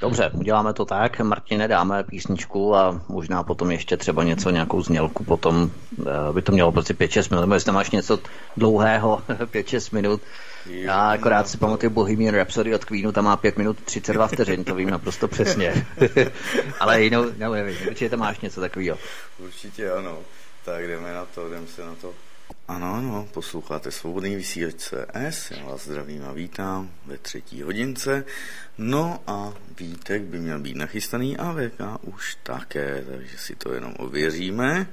Dobře, uděláme to tak. Martine, dáme písničku a možná potom ještě třeba něco, nějakou znělku, potom eh, by to mělo prostě 5-6 minut, nebo jestli máš něco dlouhého, 5-6 minut. Já akorát si pamatuju Bohemian Rhapsody od Queenu, tam má 5 minut 32 vteřin, to vím naprosto přesně. Ale jinou, nevím, určitě máš něco takového. Určitě ano. Tak jdeme na to, jdeme se na to ano, ano, posloucháte Svobodný vysílač CS, já vás zdravím a vítám ve třetí hodince. No a Vítek by měl být nachystaný a VK už také, takže si to jenom ověříme.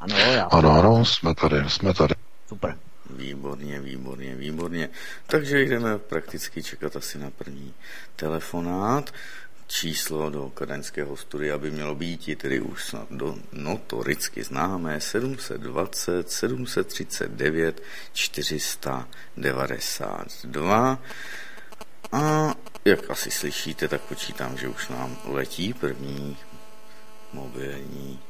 Ano, já. Ano, ano, jsme tady, jsme tady. Super. Výborně, výborně, výborně. Takže jdeme prakticky čekat asi na první telefonát číslo do kadaňského studia by mělo být i tedy už snad do notoricky známé 720 739 492 a jak asi slyšíte, tak počítám, že už nám letí první mobilní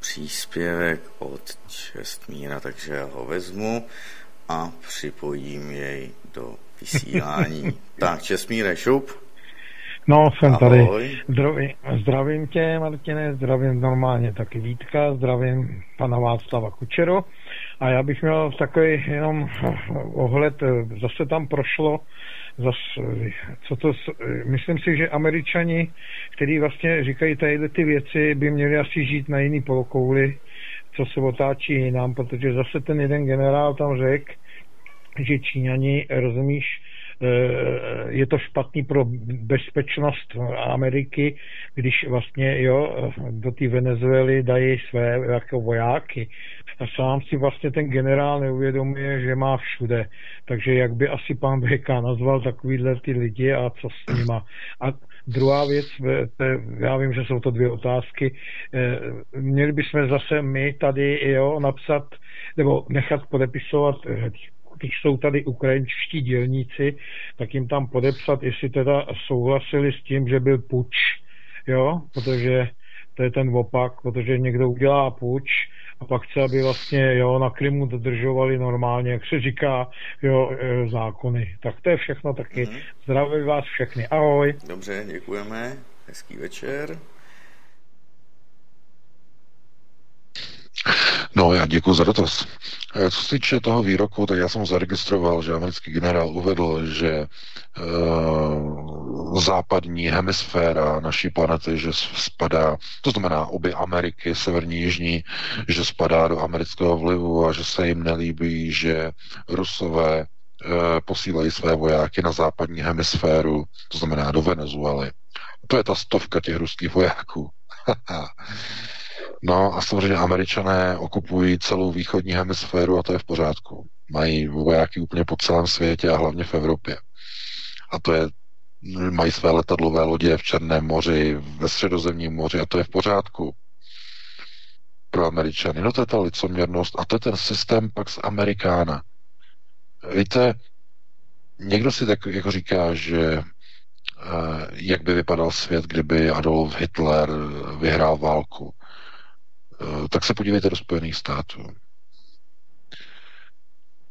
příspěvek od Čestmíra, takže já ho vezmu a připojím jej do vysílání. tak, Čestmíre, šup. No, jsem Ahoj. tady. Zdravím, zdravím tě, Martine, zdravím normálně taky Vítka, zdravím pana Václava Kučero. A já bych měl takový jenom ohled, zase tam prošlo, zase, co to, myslím si, že američani, kteří vlastně říkají tady ty věci, by měli asi žít na jiný polokouli, co se otáčí jinam, protože zase ten jeden generál tam řekl, že Číňani, rozumíš, Eh, je to špatný pro bezpečnost Ameriky, když vlastně jo, do té Venezuely dají své jako vojáky. A sám si vlastně ten generál neuvědomuje, že má všude. Takže jak by asi pan BK nazval takovýhle ty lidi a co s nima. A druhá věc, já vím, že jsou to dvě otázky, eh, měli bychom zase my tady jo, napsat nebo nechat podepisovat eh, když jsou tady ukrajinští dělníci, tak jim tam podepsat, jestli teda souhlasili s tím, že byl puč, jo, protože to je ten opak, protože někdo udělá puč a pak chce, aby vlastně jo, na Krymu dodržovali normálně, jak se říká, jo, e, zákony. Tak to je všechno taky. Mm-hmm. Zdravím vás všechny. Ahoj. Dobře, děkujeme. Hezký večer. No, já děkuji za dotaz. Eh, co se týče toho výroku, tak já jsem zaregistroval, že americký generál uvedl, že uh, západní hemisféra naší planety, že spadá, to znamená obě Ameriky, severní, jižní, že spadá do amerického vlivu a že se jim nelíbí, že Rusové uh, posílají své vojáky na západní hemisféru, to znamená do Venezuely. To je ta stovka těch ruských vojáků. No a samozřejmě američané okupují celou východní hemisféru a to je v pořádku. Mají vojáky úplně po celém světě a hlavně v Evropě. A to je, mají své letadlové lodě v Černém moři, ve středozemním moři a to je v pořádku pro Američany. No to je ta licoměrnost a to je ten systém pak z Amerikána. Víte, někdo si tak jako říká, že eh, jak by vypadal svět, kdyby Adolf Hitler vyhrál válku. Tak se podívejte do Spojených států.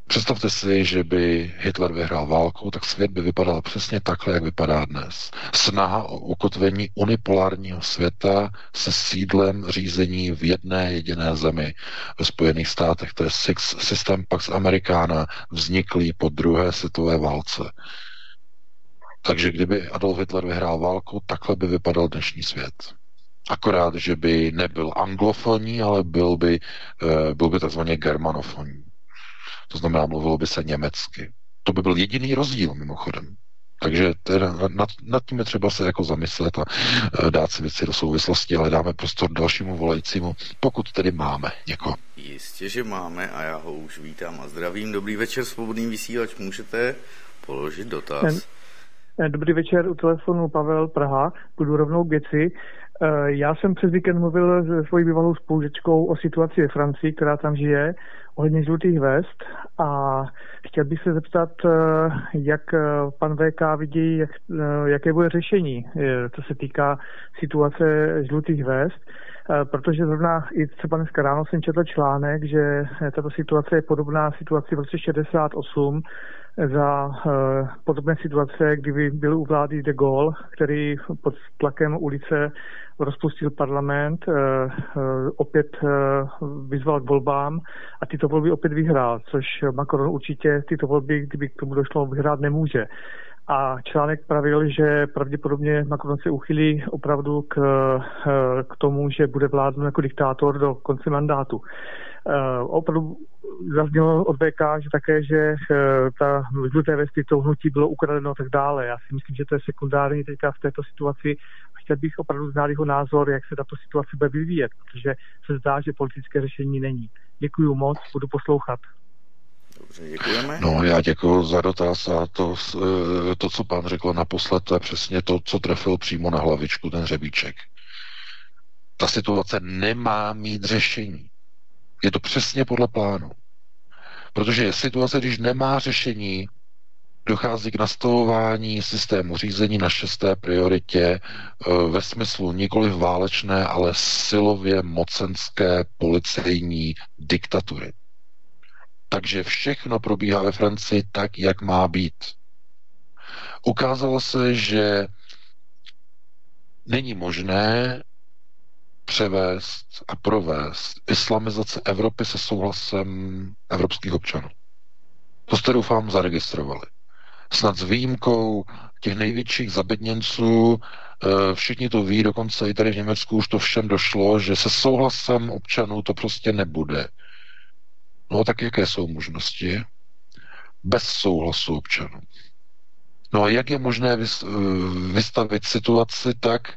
Představte si, že by Hitler vyhrál válku, tak svět by vypadal přesně takhle, jak vypadá dnes. Snaha o ukotvení unipolárního světa se sídlem řízení v jedné jediné zemi ve Spojených státech. To je systém Pax Americana, vzniklý po druhé světové válce. Takže kdyby Adolf Hitler vyhrál válku, takhle by vypadal dnešní svět. Akorát, že by nebyl anglofonní, ale byl by, eh, byl by takzvaně germanofonní. To znamená, mluvilo by se německy. To by byl jediný rozdíl mimochodem. Takže teda nad, nad tím je třeba se jako zamyslet a e, dát si věci do souvislosti, ale dáme prostor dalšímu volajícímu, pokud tedy máme někoho. Jistě, že máme a já ho už vítám a zdravím. Dobrý večer, svobodný vysílač, můžete položit dotaz. Dobrý večer, u telefonu Pavel Praha, budu rovnou Geci. E, já jsem přes víkend mluvil se svojí bývalou spolužečkou o situaci ve Francii, která tam žije ohledně žlutých vest. A chtěl bych se zeptat, eh, jak eh, pan VK vidí, jak, eh, jaké bude řešení, co se týká situace žlutých vest, protože zrovna i třeba dneska ráno jsem četl článek, že tato situace je podobná situaci v roce 68, za podobné situace, kdyby byl u vlády de Gaulle, který pod tlakem ulice rozpustil parlament, uh, uh, opět uh, vyzval k volbám a tyto volby opět vyhrál, což Macron určitě tyto volby, kdyby k tomu došlo, vyhrát nemůže. A článek pravil, že pravděpodobně Macron se uchylí opravdu k, k tomu, že bude vládnout jako diktátor do konce mandátu. Uh, opravdu zaznělo od VK, že také, že uh, ta žluté vesty, to hnutí bylo ukradeno a tak dále. Já si myslím, že to je sekundární teďka v této situaci. Chtěl bych opravdu znát jeho názor, jak se tato situace bude vyvíjet, protože se zdá, že politické řešení není. Děkuji moc, budu poslouchat. Dobře, děkujeme. No, já děkuji za dotaz a to, eh, to, co pán řekl naposled, to je přesně to, co trefil přímo na hlavičku ten řebíček. Ta situace nemá mít řešení. Je to přesně podle plánu. Protože situace, když nemá řešení, dochází k nastavování systému řízení na šesté prioritě eh, ve smyslu nikoli válečné, ale silově mocenské policejní diktatury. Takže všechno probíhá ve Francii tak, jak má být. Ukázalo se, že není možné převést a provést islamizace Evropy se souhlasem evropských občanů. To jste doufám zaregistrovali. Snad s výjimkou těch největších zabedněnců, eh, všichni to ví, dokonce i tady v Německu už to všem došlo, že se souhlasem občanů to prostě nebude. No tak jaké jsou možnosti? Bez souhlasu občanů. No a jak je možné eh, vystavit situaci tak,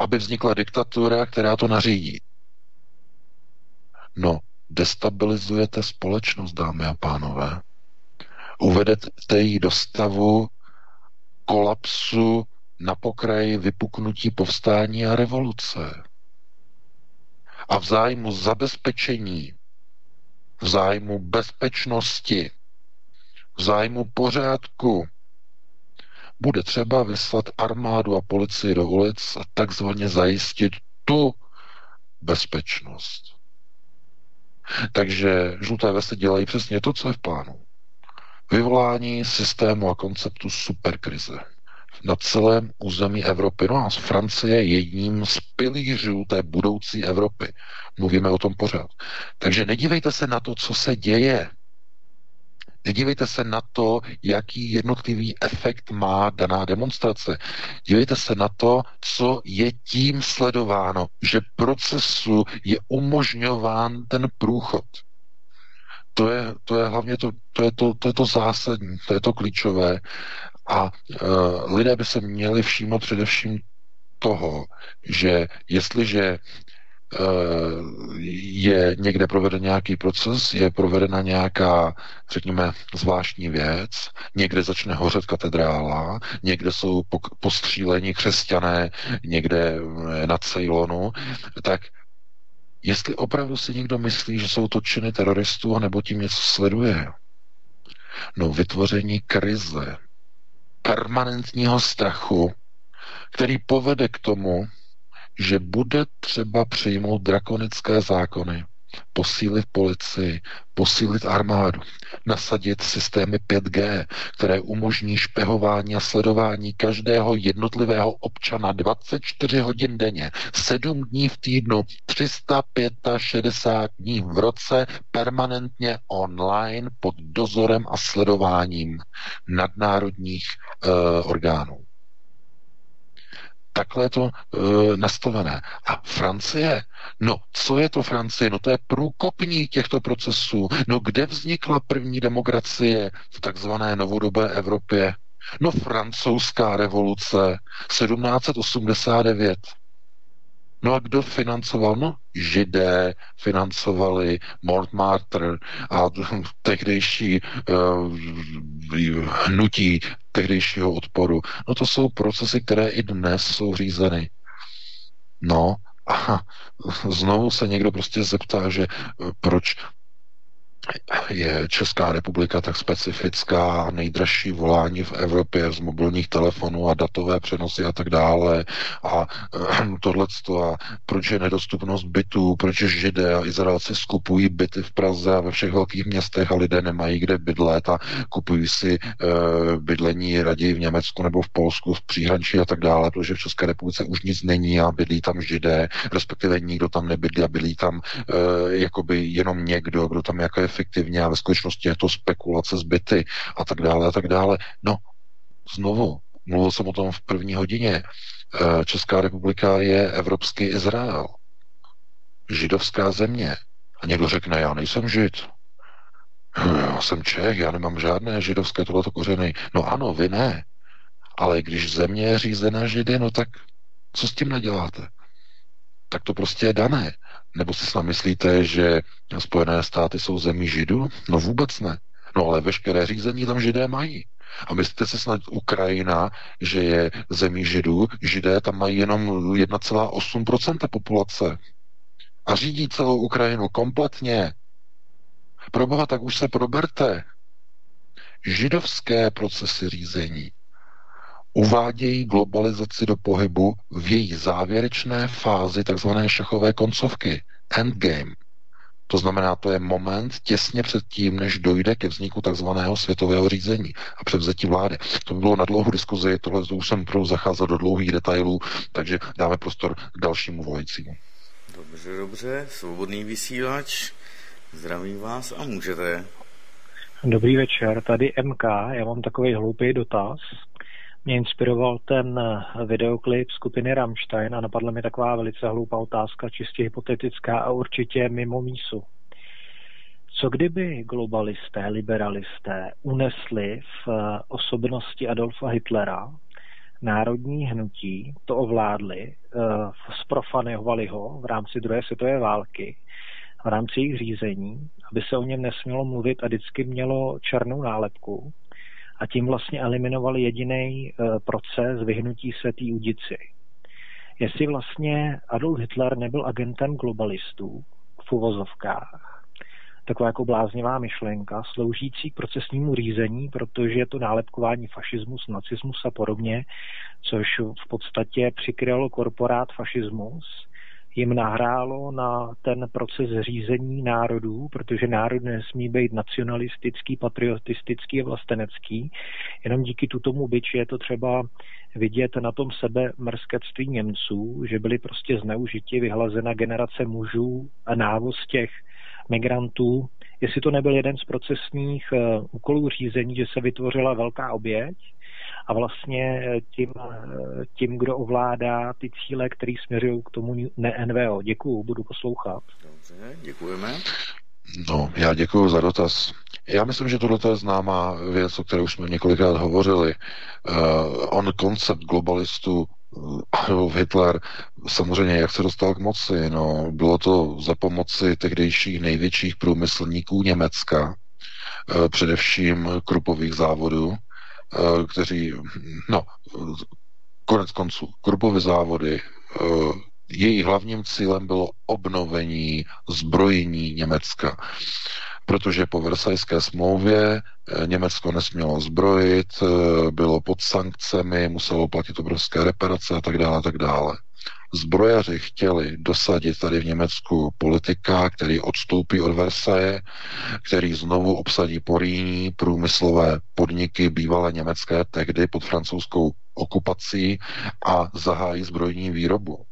aby vznikla diktatura, která to nařídí? No, destabilizujete společnost, dámy a pánové. Uvedete ji do stavu kolapsu na pokraji vypuknutí povstání a revoluce. A v zájmu zabezpečení v zájmu bezpečnosti, v zájmu pořádku, bude třeba vyslat armádu a policii do ulic a takzvaně zajistit tu bezpečnost. Takže žluté vesty dělají přesně to, co je v plánu. Vyvolání systému a konceptu superkrize na celém území Evropy. No a Francie je jedním z pilířů té budoucí Evropy. Mluvíme o tom pořád. Takže nedívejte se na to, co se děje. Nedívejte se na to, jaký jednotlivý efekt má daná demonstrace. Dívejte se na to, co je tím sledováno, že procesu je umožňován ten průchod. To je, to je hlavně to, to, je to, to je to zásadní, to je to klíčové. A uh, lidé by se měli všímat především toho, že jestliže uh, je někde proveden nějaký proces, je provedena nějaká, řekněme, zvláštní věc, někde začne hořet katedrála, někde jsou postříleni křesťané, někde eh, na Ceylonu, tak jestli opravdu si někdo myslí, že jsou to činy teroristů, nebo tím něco sleduje, no vytvoření krize, permanentního strachu, který povede k tomu, že bude třeba přijmout drakonické zákony, posílit policii, posílit armádu, nasadit systémy 5G, které umožní špehování a sledování každého jednotlivého občana 24 hodin denně, 7 dní v týdnu, 365 dní v roce, permanentně online pod dozorem a sledováním nadnárodních uh, orgánů. Takhle je to e, nastavené. A Francie, no co je to Francie? No to je průkopní těchto procesů. No kde vznikla první demokracie v takzvané novodobé Evropě? No francouzská revoluce 1789. No a kdo financoval? No, židé financovali Montmartre a tehdejší uh, hnutí tehdejšího odporu. No to jsou procesy, které i dnes jsou řízeny. No a znovu se někdo prostě zeptá, že eh, proč je Česká republika tak specifická nejdražší volání v Evropě z mobilních telefonů a datové přenosy a tak dále. A tohle a proč je nedostupnost bytů, proč židé a Izraelci skupují byty v Praze a ve všech velkých městech a lidé nemají kde bydlet a kupují si uh, bydlení raději v Německu nebo v Polsku, v příhraničí a tak dále, protože v České republice už nic není a bydlí tam židé, respektive nikdo tam nebydlí a bydlí tam uh, jakoby jenom někdo, kdo tam je efektivně a ve skutečnosti je to spekulace zbyty a tak dále a tak dále. No, znovu, mluvil jsem o tom v první hodině. Eh, Česká republika je evropský Izrael. Židovská země. A někdo řekne, já nejsem žid. Hm, já jsem Čech, já nemám žádné židovské tohleto kořeny. No ano, vy ne. Ale když země je řízená židy, no tak co s tím neděláte? Tak to prostě je dané. Nebo si snad myslíte, že Spojené státy jsou zemí židů? No vůbec ne. No ale veškeré řízení tam židé mají. A myslíte si snad Ukrajina, že je zemí židů? Židé tam mají jenom 1,8% populace. A řídí celou Ukrajinu kompletně. Proboha, tak už se proberte. Židovské procesy řízení uvádějí globalizaci do pohybu v její závěrečné fázi takzvané šachové koncovky, endgame. To znamená, to je moment těsně před tím, než dojde ke vzniku takzvaného světového řízení a převzetí vlády. To by bylo na dlouhou diskuzi, tohle už jsem pro zacházel do dlouhých detailů, takže dáme prostor k dalšímu volajícímu. Dobře, dobře, svobodný vysílač, zdravím vás a můžete. Dobrý večer, tady MK, já mám takový hloupý dotaz mě inspiroval ten eh, videoklip skupiny Rammstein a napadla mi taková velice hloupá otázka, čistě hypotetická a určitě mimo mísu. Co kdyby globalisté, liberalisté unesli v eh, osobnosti Adolfa Hitlera národní hnutí, to ovládli, eh, ho v rámci druhé světové války, v rámci jejich řízení, aby se o něm nesmělo mluvit a vždycky mělo černou nálepku, a tím vlastně eliminovali jediný eh, proces vyhnutí se té udici. Jestli vlastně Adolf Hitler nebyl agentem globalistů v uvozovkách, taková jako bláznivá myšlenka, sloužící k procesnímu řízení, protože je to nálepkování fašismus, nacismus a podobně, což v podstatě přikrylo korporát fašismus, jim nahrálo na ten proces řízení národů, protože národ nesmí být nacionalistický, patriotistický a vlastenecký. Jenom díky tutomu byči je to třeba vidět na tom sebe mrskectví Němců, že byli prostě zneužiti, vyhlazena generace mužů a návoz těch migrantů. Jestli to nebyl jeden z procesních uh, úkolů řízení, že se vytvořila velká oběť, a vlastně eh, tím, eh, tím kdo ovládá ty cíle, které směřují k tomu ne NVO. Děkuju, budu poslouchat. Dobře, děkujeme. No, já děkuji za dotaz. Já myslím, že tohle je známá věc, o které už jsme několikrát hovořili. Uh, on koncept globalistů uh, Hitler, samozřejmě jak se dostal k moci, no, bylo to za pomoci tehdejších největších průmyslníků Německa, uh, především krupových závodů, Eh, kteří, no, konec konců, grupové závody, eh, její hlavním cílem bylo obnovení zbrojení Německa. Protože po Versajské smlouvě eh, Německo nesmělo zbrojit, bylo pod sankcemi, muselo platit obrovské reparace a tak dále, a tak dále. Zbrojaři chtěli dosadit tady v Německu politika, který odstoupí od Versaje, který znovu obsadí Poríní, průmyslové podniky bývalé německé tehdy pod francouzskou okupací a zahájí zbrojní výrobu.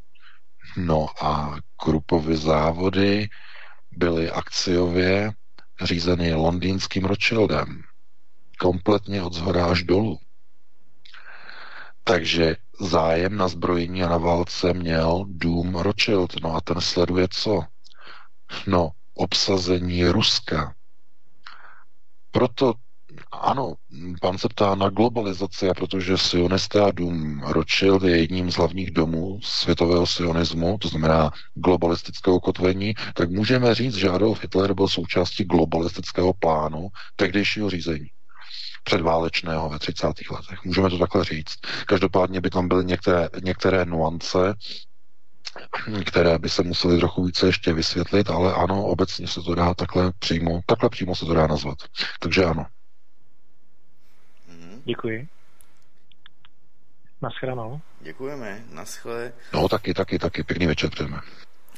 No a Krupovy závody byly akciově řízeny londýnským Rothschildem. Kompletně od zhora až dolů. Takže zájem na zbrojení a na válce měl dům Rothschild. No a ten sleduje co? No, obsazení Ruska. Proto ano, pan se ptá na globalizaci, a protože sionisté a dům Rothschild je jedním z hlavních domů světového sionismu, to znamená globalistického kotvení, tak můžeme říct, že Adolf Hitler byl součástí globalistického plánu tehdejšího řízení předválečného ve 30. letech. Můžeme to takhle říct. Každopádně by tam byly některé, některé nuance, které by se musely trochu více ještě vysvětlit, ale ano, obecně se to dá takhle přímo, takhle přímo se to dá nazvat. Takže ano. Děkuji. Naschledanou. Děkujeme, naschle. No, taky, taky, taky. Pěkný večer přejeme.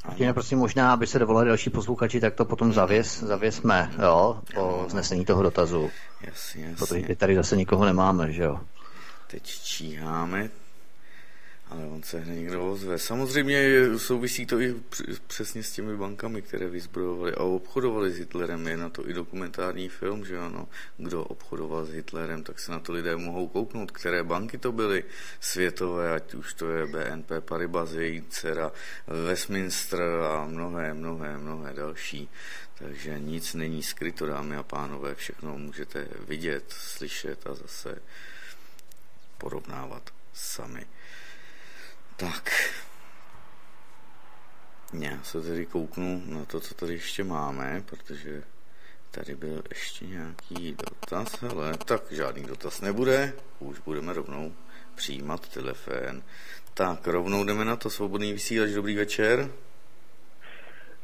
Martine, prosím, možná, aby se dovolili další posluchači, tak to potom zavěs, zavěsme, jo, po znesení toho dotazu. Jasně, jasně. Protože tady zase nikoho nemáme, že jo. Teď číháme, ale on se hned někdo ozve. Samozřejmě souvisí to i přesně s těmi bankami, které vyzbrojovali a obchodovali s Hitlerem. Je na to i dokumentární film, že ano, kdo obchodoval s Hitlerem, tak se na to lidé mohou kouknout, které banky to byly světové, ať už to je BNP Paribas, její dcera, Westminster a mnohé, mnohé, mnohé další. Takže nic není skryto, dámy a pánové, všechno můžete vidět, slyšet a zase porovnávat sami. Tak. Já se tedy kouknu na to, co tady ještě máme, protože tady byl ještě nějaký dotaz, hele, tak žádný dotaz nebude, už budeme rovnou přijímat telefon. Tak, rovnou jdeme na to, svobodný vysílač, dobrý večer.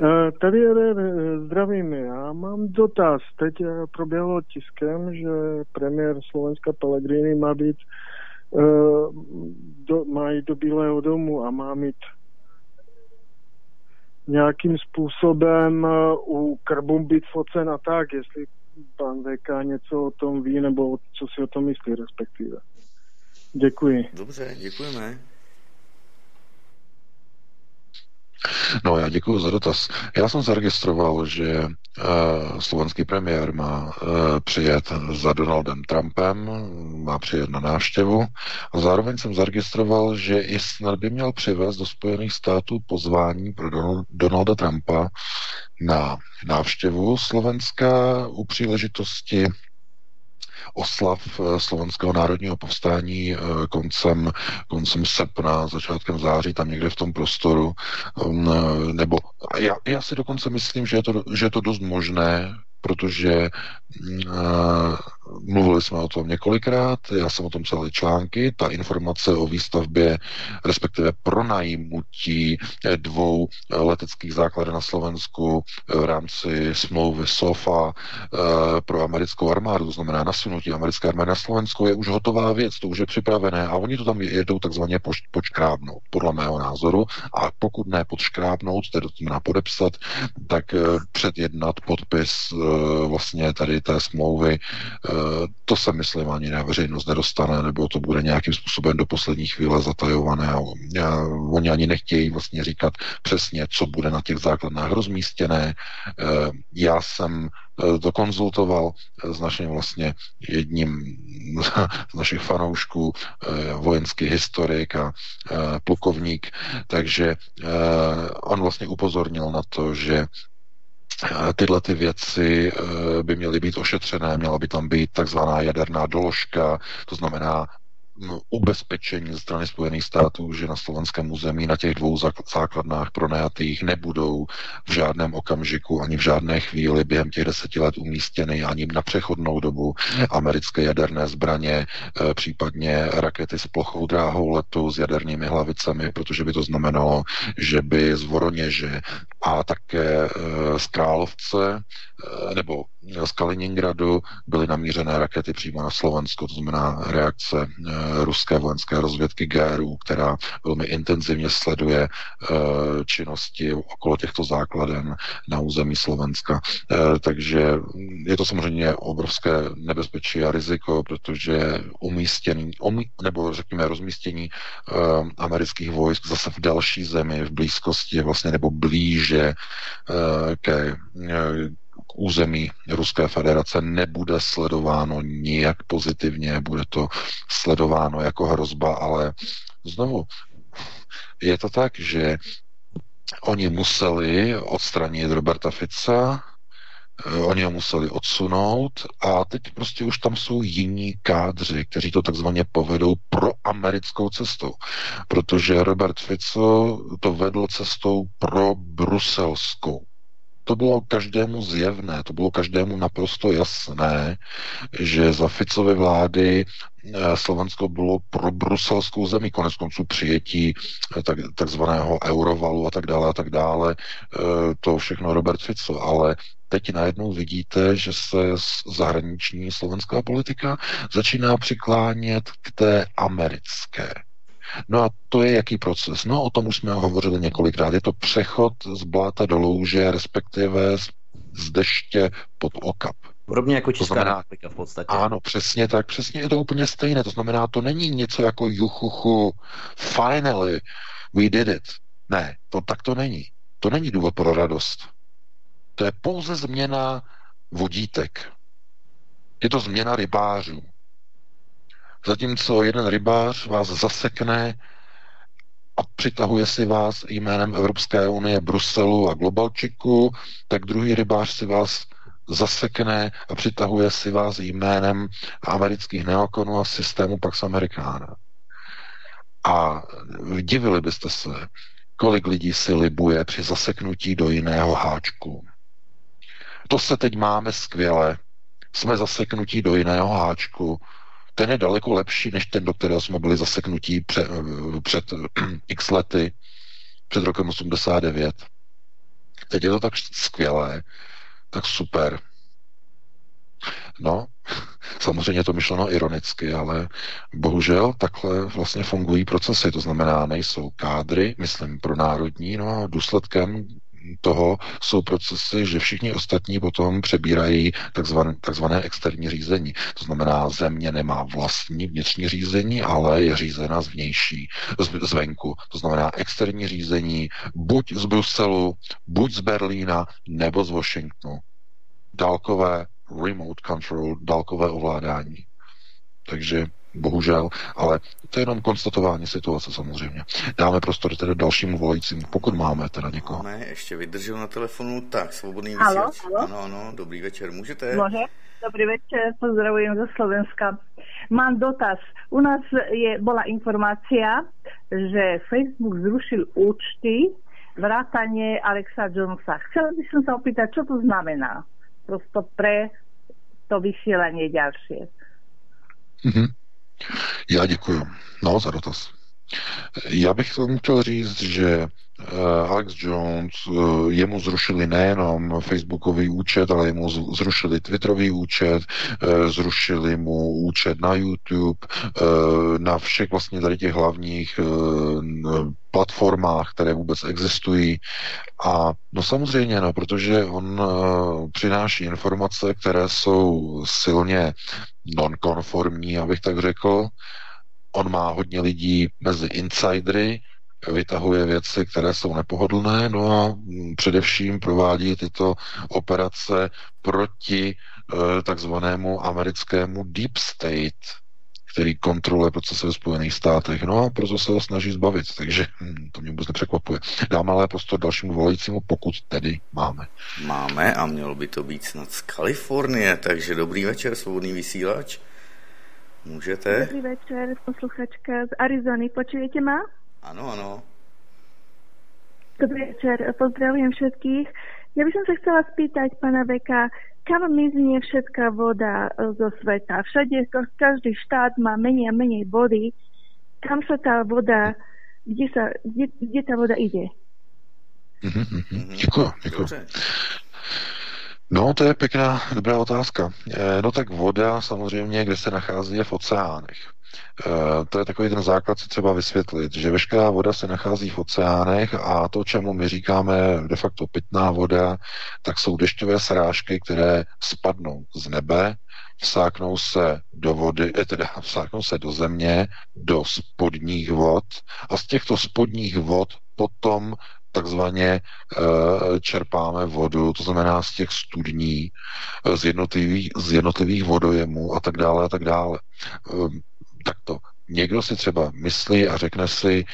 Eh, tady eh, zdravím, já mám dotaz. Teď eh, proběhlo tiskem, že premiér Slovenska Pellegrini má být Eh, do, mají do Bílého domu a má mít nějakým způsobem eh, u Krbum být focen a tak, jestli pan VK něco o tom ví, nebo co si o tom myslí respektive. Děkuji. Dobře, děkujeme. No, já děkuji za dotaz. Já jsem zaregistroval, že uh, slovenský premiér má uh, přijet za Donaldem Trumpem, má přijet na návštěvu a zároveň jsem zaregistroval, že i snad by měl přivést do Spojených států pozvání pro Donald, Donalda Trumpa na návštěvu Slovenska u příležitosti oslav eh, slovenského národního povstání eh, koncem, koncem srpna, začátkem září, tam někde v tom prostoru. Um, eh, nebo já, já si dokonce myslím, že je to, že je to dost možné, protože uh, mluvili jsme o tom několikrát, já jsem o tom psal články, ta informace o výstavbě, respektive pronajímutí dvou leteckých základen na Slovensku v rámci smlouvy SOFA pro americkou armádu, to znamená nasunutí americké armády na Slovensku, je už hotová věc, to už je připravené a oni to tam jedou takzvaně poč, počkrábnout, podle mého názoru, a pokud ne podškrábnout, tedy to znamená podepsat, tak předjednat podpis Eh, vlastně tady té smlouvy, eh, to se myslím ani na veřejnost nedostane, nebo to bude nějakým způsobem do poslední chvíle zatajované oni ani nechtějí vlastně říkat přesně, co bude na těch základnách rozmístěné. Eh, já jsem to konzultoval s naším vlastně jedním z našich fanoušků, vojenský historik a plukovník, takže on vlastně upozornil na to, že tyhle ty věci eh, by měly být ošetřené, měla by tam být takzvaná jaderná doložka, to znamená ubezpečení ze strany Spojených států, že na slovenském území na těch dvou základnách pronajatých nebudou v žádném okamžiku ani v žádné chvíli během těch deseti let umístěny ani na přechodnou dobu americké jaderné zbraně, e, případně rakety s plochou dráhou letu s jadernými hlavicemi, protože by to znamenalo, že by z Voroněže a také e, z Královce e, nebo z Kaliningradu byly namířené rakety přímo na Slovensko, to znamená reakce ruské vojenské rozvědky GRU, která velmi intenzivně sleduje e, činnosti okolo těchto základen na území Slovenska. E, takže je to samozřejmě obrovské nebezpečí a riziko, protože umístění, umí, nebo řekněme rozmístění amerických vojsk zase v další zemi, v blízkosti vlastně nebo blíže ke území Ruské federace nebude sledováno nijak pozitivně, bude to sledováno jako hrozba, ale znovu je to tak, že oni museli odstranit Roberta Fica, eh, Oni ho museli odsunout a teď prostě už tam jsou jiní kádři, kteří to takzvaně povedou pro americkou cestou. Protože Robert Fico to vedl cestou pro bruselskou to bylo každému zjevné, to bylo každému naprosto jasné, že za Ficovy vlády eh, Slovensko bylo pro bruselskou zemi, konec konců přijetí eh, tak, takzvaného eurovalu a tak dále a tak dále, eh, to všechno Robert Fico, ale teď najednou vidíte, že se zahraniční slovenská politika začíná přiklánět k té americké. No a to je jaký proces? No o tom už jsme hovořili několikrát. Je to přechod z bláta do louže, respektive z deště pod okap. Podobně jako Česká znamená, republika v podstatě. Ano, přesně tak, přesně je to úplně stejné. To znamená, to není něco jako juchuchu, finally, we did it. Ne, to tak to není. To není důvod pro radost. To je pouze změna vodítek. Je to změna rybářů. Zatímco jeden rybář vás zasekne a přitahuje si vás jménem Evropské unie, Bruselu a Globalčiku, tak druhý rybář si vás zasekne a přitahuje si vás jménem amerických neokonů a systému Pax Americana. A divili byste se, kolik lidí si libuje při zaseknutí do jiného háčku. To se teď máme skvěle. Jsme zaseknutí do jiného háčku ten je daleko lepší než ten, do kterého jsme byli zaseknutí před, před x lety, před rokem 89. Teď je to tak skvělé, tak super. No, samozřejmě to myšleno ironicky, ale bohužel takhle vlastně fungují procesy, to znamená, nejsou kádry, myslím pro národní, no a důsledkem toho jsou procesy, že všichni ostatní potom přebírají takzvané, takzvané externí řízení. To znamená, země nemá vlastní vnitřní řízení, ale je řízena zvnější, z, zvenku. To znamená externí řízení buď z Bruselu, buď z Berlína, nebo z Washingtonu. Dálkové remote control, dálkové ovládání. Takže bohužel, ale to je jenom konstatování situace samozřejmě. Dáme prostor tedy dalšímu volajícímu, pokud máme teda někoho. Máme, ještě vydržel na telefonu, tak, svobodný vysílač. Ano, ano, dobrý večer, můžete? Může? Dobrý večer, pozdravujem zo Slovenska. Mám dotaz. U nás je, bola informácia, že Facebook zrušil účty vrátanie Alexa Jonesa. Chcela by som sa opýtať, čo to znamená? Prosto pre to vysielanie ďalšie. Mm-hmm. Já děkuji. No, za dotaz. Já bych tomu chtěl říct, že Alex Jones, uh, jemu zrušili nejenom Facebookový účet, ale jemu zrušili Twitterový účet, uh, zrušili mu účet na YouTube, na všech vlastně tady těch hlavních platformách, které vůbec existují. A no samozřejmě, no, protože on přináší informace, které jsou silně nonkonformní, abych tak řekl. On má hodně lidí mezi insidery, vytahuje věci, které jsou nepohodlné, no a především provádí tyto operace proti e, takzvanému americkému deep state, který kontroluje procesy ve Spojených státech. No a proto se ho snaží zbavit, takže hm, to mě vůbec nepřekvapuje. Dáme ale prostor dalšímu volajícímu, pokud tedy máme. Máme a mělo by to být snad z Kalifornie, takže dobrý večer, svobodný vysílač. Můžete? Dobrý večer, posluchačka z Arizony. Počujete ma? Ano, ano. Dobrý večer, pozdravujem všetkých. Ja by som sa chcela spýtať pana Beka, kam miznie všetká voda e, zo sveta. Všade, každý štát má menej a menej vody. Kam sa tá voda, kde, sa, kde, kde tá voda ide? Mm-hmm, děkuji, děkuji. No, to je pěkná, dobrá otázka. Eh, no tak voda samozřejmě, kde se nachází, je v oceánech. Eh, to je takový ten základ, co třeba vysvětlit, že veškerá voda se nachází v oceánech a to, čemu my říkáme de facto pitná voda, tak jsou dešťové srážky, které spadnou z nebe, vsáknou se do vody, eh, teda vsáknou se do země, do spodních vod a z těchto spodních vod potom takzvaně e, čerpáme vodu, to znamená z těch studní, z jednotlivých, z jednotlivých vodojemů a tak dále a tak dále. Takto. Někdo si třeba myslí a řekne si,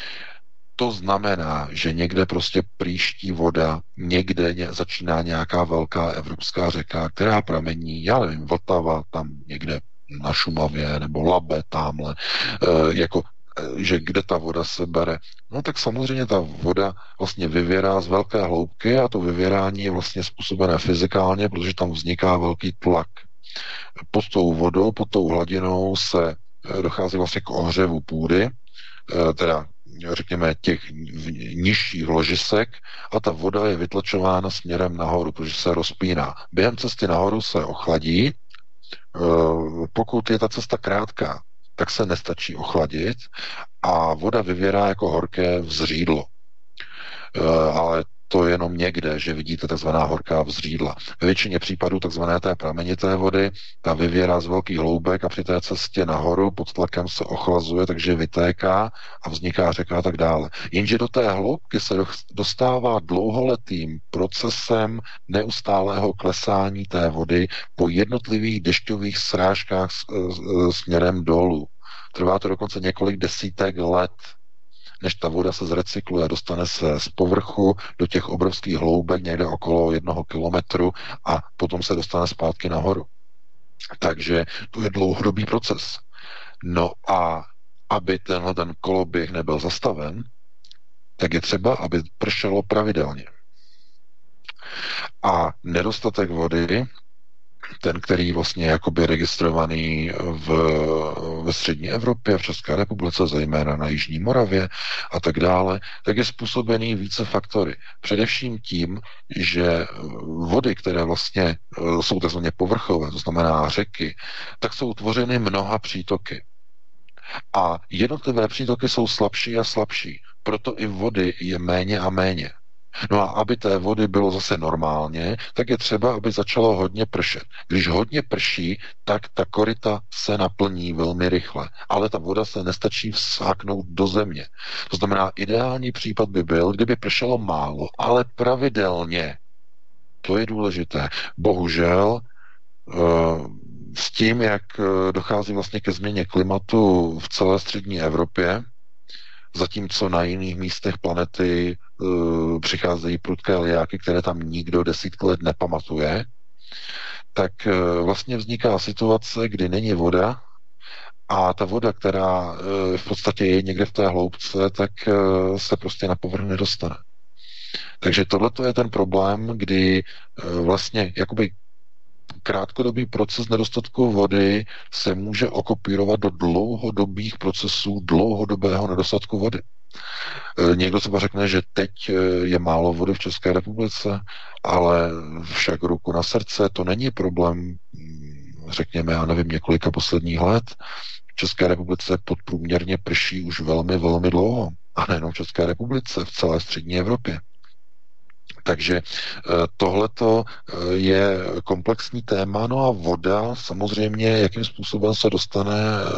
to znamená, že někde prostě příští voda, někde ně, začíná nějaká velká evropská řeka, která pramení, já nevím, Vltava, tam někde na Šumavě, nebo Labe, tamhle, e, jako e, že kde ta voda se bere. No tak samozřejmě ta voda vlastně vyvěrá z velké hloubky a to vyvěrání je vlastně způsobené fyzikálně, protože tam vzniká velký tlak. Pod tou vodou, pod tou hladinou se Eh, dochází vlastně k ohřevu půdy, eh, teda řekněme těch nižších ložisek a ta voda je vytlačována směrem nahoru, protože se rozpíná. Během cesty nahoru se ochladí, eh, pokud je ta cesta krátká, tak se nestačí ochladit a voda vyvěrá jako horké vzřídlo. Ale to je jenom někde, že vidíte tzv. horká vzřídla. Ve většině případů tzv. té pramenité vody, ta vyvěrá z velkých hloubek a při té cestě nahoru pod tlakem se ochlazuje, takže vytéká a vzniká řeka a tak dále. Jenže do té hloubky se dostává dlouholetým procesem neustálého klesání té vody po jednotlivých dešťových srážkách směrem dolů. Trvá to dokonce několik desítek let, než ta voda se zrecykluje, dostane se z povrchu do těch obrovských hloubek někde okolo jednoho kilometru a potom se dostane zpátky nahoru. Takže to je dlouhodobý proces. No a aby tenhle ten koloběh nebyl zastaven, tak je třeba, aby pršelo pravidelně. A nedostatek vody ten, který vlastně jakoby registrovaný v, ve střední Evropě, v České republice, zejména na Jižní Moravě a tak dále, tak je způsobený více faktory. Především tím, že vody, které vlastně eh, jsou takzvaně povrchové, to znamená řeky, tak jsou tvořeny mnoha přítoky. A jednotlivé přítoky jsou slabší a slabší. Proto i vody je méně a méně. No a aby té vody bylo zase normálně, tak je třeba, aby začalo hodně pršet. Když hodně prší, tak ta korita se naplní velmi rychle, ale ta voda se nestačí vsáknout do země. To znamená, ideální případ by byl, kdyby pršelo málo, ale pravidelně. To je důležité. Bohužel eh, s tím, jak eh, dochází vlastně ke změně klimatu v celé střední Evropě, zatímco na jiných místech planety uh, přicházejí prudké liáky, které tam nikdo desítky let nepamatuje, tak uh, vlastně vzniká situace, kdy není voda a ta voda, která uh, v podstatě je někde v té hloubce, tak uh, se prostě na povrch nedostane. Takže tohle je ten problém, kdy uh, vlastně jakoby krátkodobý proces nedostatku vody se může okopírovat do dlouhodobých procesů dlouhodobého nedostatku vody. E, někdo třeba řekne, že teď e, je málo vody v České republice, ale však ruku na srdce, to není problém, mm, řekněme, já nevím, několika posledních let. V České republice podprůměrně prší už velmi, velmi dlouho. A nejenom v České republice, v celé střední Evropě. Takže eh, tohleto eh, je komplexní téma, no a voda samozřejmě, jakým způsobem se dostane eh,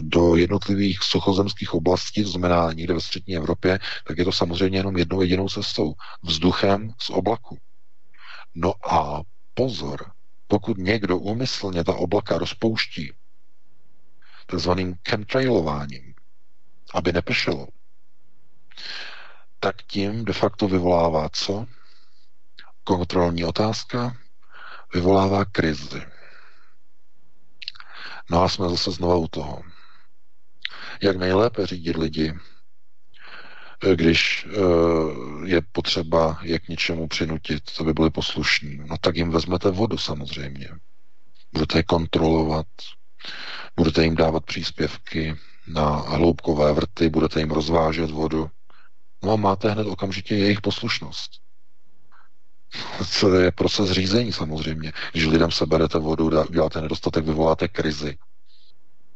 do jednotlivých suchozemských oblastí, to znamená někde ve střední Evropě, tak je to samozřejmě jenom jednou jedinou cestou. Vzduchem z oblaku. No a pozor, pokud někdo úmyslně ta oblaka rozpouští takzvaným chemtrailováním, aby nepršelo, tak tím de facto vyvolává co? Kontrolní otázka vyvolává krizi. No a jsme zase znova u toho. Jak nejlépe řídit lidi, když eh, je potřeba je k něčemu přinutit, aby byli poslušní, no tak jim vezmete vodu samozřejmě. Budete je kontrolovat, budete jim dávat příspěvky na hloubkové vrty, budete jim rozvážet vodu, no a máte hned okamžitě jejich poslušnost. Co je proces řízení samozřejmě. Když lidem seberete vodu, děláte nedostatek, vyvoláte krizi.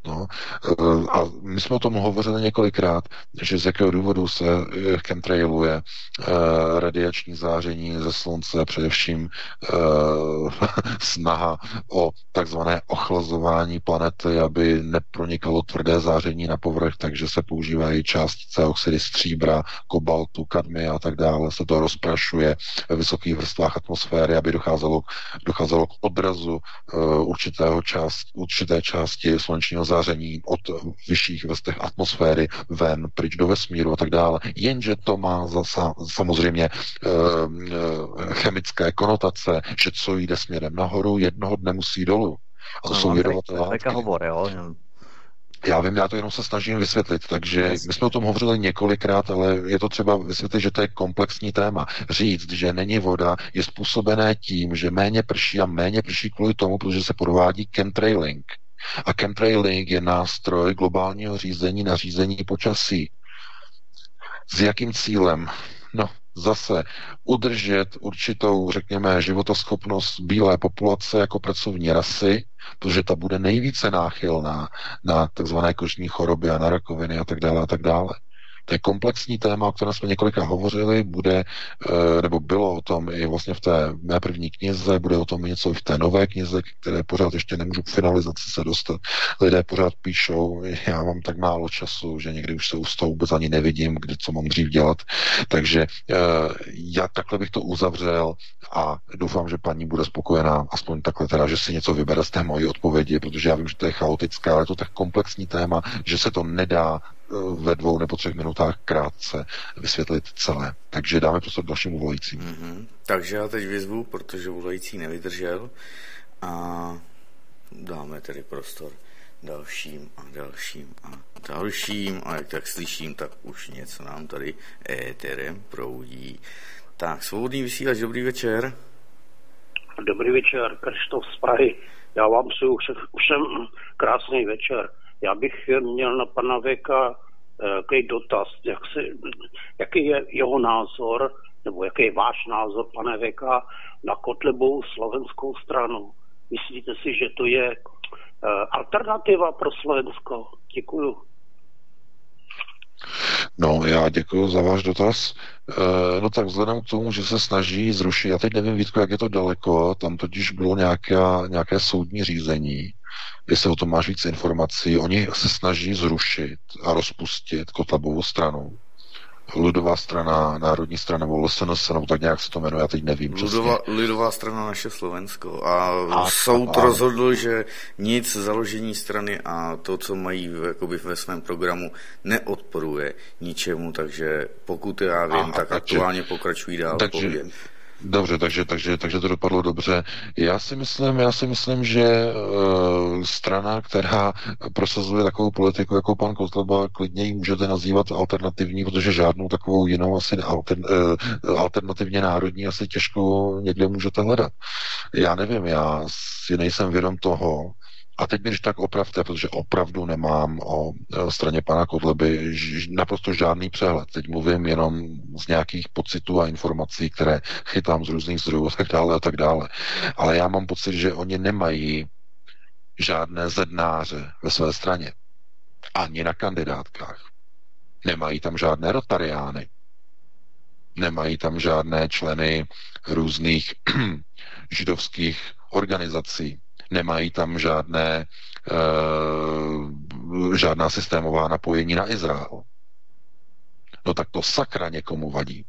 No. Eh, a my jsme o tom hovořili několikrát, že z jakého důvodu se eh, chemtrailuje eh, radiační záření ze slunce, především snaha o takzvané ochlazování planety, aby nepronikalo tvrdé záření na povrch, takže se používají částice oxidy stříbra, kobaltu, kadmy a tak dále. Se to rozprašuje ve vysokých vrstvách atmosféry, aby docházelo, docházelo k odrazu určitého část, určité části slunečního záření záření od vyšších vrstev atmosféry ven, pryč do vesmíru a tak dále. Jenže to má zasa, samozřejmě e, chemické konotace, že co jde směrem nahoru, jednoho dne musí dolů. A to no, jsou jedovaté hovor, jo? Já vím, já to jenom se snažím vysvětlit, takže my jsme o tom hovořili několikrát, ale je to třeba vysvětlit, že to je komplexní téma. Říct, že není voda, je způsobené tím, že méně prší a méně prší kvůli tomu, protože se provádí chemtrailing. A chemtrailing je nástroj globálního řízení na řízení počasí. S jakým cílem? No, zase udržet určitou, řekněme, životoschopnost bílé populace jako pracovní rasy, protože ta bude nejvíce náchylná na takzvané kožní choroby a na rakoviny a tak dále a tak dále. To je komplexní téma, o kterém jsme několika hovořili, bude, eh, nebo bylo o tom i vlastně v té mé první knize, bude o tom něco i v té nové knize, které pořád ještě nemůžu k finalizaci se dostat. Lidé pořád píšou, já mám tak málo času, že někdy už se už to vůbec ani nevidím, kdy co mám dřív dělat. Takže eh, já takhle bych to uzavřel a doufám, že paní bude spokojená, aspoň takhle teda, že si něco vybere z té mojí odpovědi, protože já vím, že to je chaotické, ale je to tak komplexní téma, že se to nedá ve dvou nebo třech minutách krátce vysvětlit celé. Takže dáme prostor dalšímu volajícímu. Mm-hmm. Takže já teď vyzvu, protože volající nevydržel a dáme tedy prostor dalším a dalším a dalším a jak tak slyším, tak už něco nám tady éterem proudí. Tak, svobodný vysílač, dobrý večer. Dobrý večer, Krištof z Prahy. Já vám přeju všem krásný večer. Já bych měl na pana Věka eh, takový dotaz, jak se, jaký je jeho názor, nebo jaký je váš názor, pane Věka, na Kotlebovou slovenskou stranu. Myslíte si, že to je eh, alternativa pro Slovensko? Děkuju. No, já děkuji za váš dotaz. E, no tak vzhledem k tomu, že se snaží zrušit, já teď nevím, Vítko, jak je to daleko, tam totiž bylo nějaké, nějaké soudní řízení, jestli o tom máš víc informací. Oni se snaží zrušit a rozpustit Kotlebovou stranu. Lidová strana, Národní strana, nebo LSNS, nebo tak nějak se to jmenuje, já teď nevím Lidová, Lidová strana naše Slovensko. A, a soud a, rozhodl, že nic založení strany a to, co mají jakoby ve svém programu, neodporuje ničemu, takže pokud já vím, a, tak takže, aktuálně pokračují dál. Takže. Dobře, takže, takže, takže to dopadlo dobře. Já si myslím, já si myslím, že uh, strana, která prosazuje takovou politiku jako pan Kotleba, klidně ji můžete nazývat alternativní, protože žádnou takovou jinou asi alter, uh, alternativně národní asi těžko někde můžete hledat. Já nevím, já si nejsem vědom toho, a teď mi když tak opravte, protože opravdu nemám o e, straně pana Kotleby naprosto žádný přehled. Teď mluvím jenom z nějakých pocitů a informací, které chytám z různých zdrojů a tak dále a tak dále. Ale já mám pocit, že oni nemají žádné zednáře ve své straně. Ani na kandidátkách. Nemají tam žádné rotariány. Nemají tam žádné členy různých židovských organizací nemají tam žádné, e, žádná systémová napojení na Izrael. No tak to sakra někomu vadí.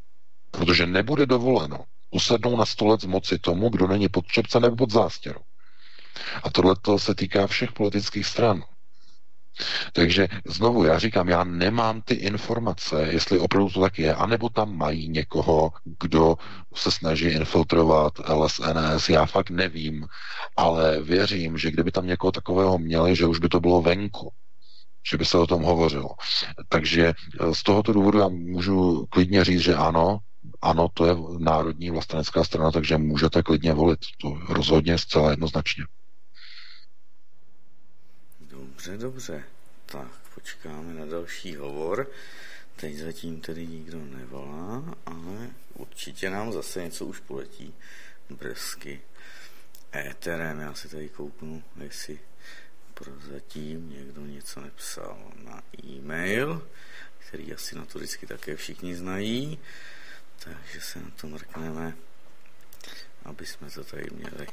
Protože nebude dovoleno usednou na stolec moci tomu, kdo není pod čepce nebo pod zástěrou. A tohle se týká všech politických stran. Takže znovu já říkám, já nemám ty informace, jestli opravdu to tak je, anebo tam mají někoho, kdo se snaží infiltrovat LSNS, já fakt nevím, ale věřím, že kdyby tam někoho takového měli, že už by to bylo venku že by se o tom hovořilo. Takže eh, z tohoto důvodu já můžu klidně říct, že ano, ano, to je národní vlastenecká strana, takže můžete klidně volit. To rozhodně zcela jednoznačně. Dobře, dobře. Tak, počkáme na další hovor. Teď zatím tedy nikdo nevolá, ale určitě nám zase něco už poletí brzky éterem. Já si tady kouknu, jestli prozatím někdo něco nepsal na e-mail, který asi na to vždycky také všichni znají, takže se na to mrkneme, aby jsme to tady měli.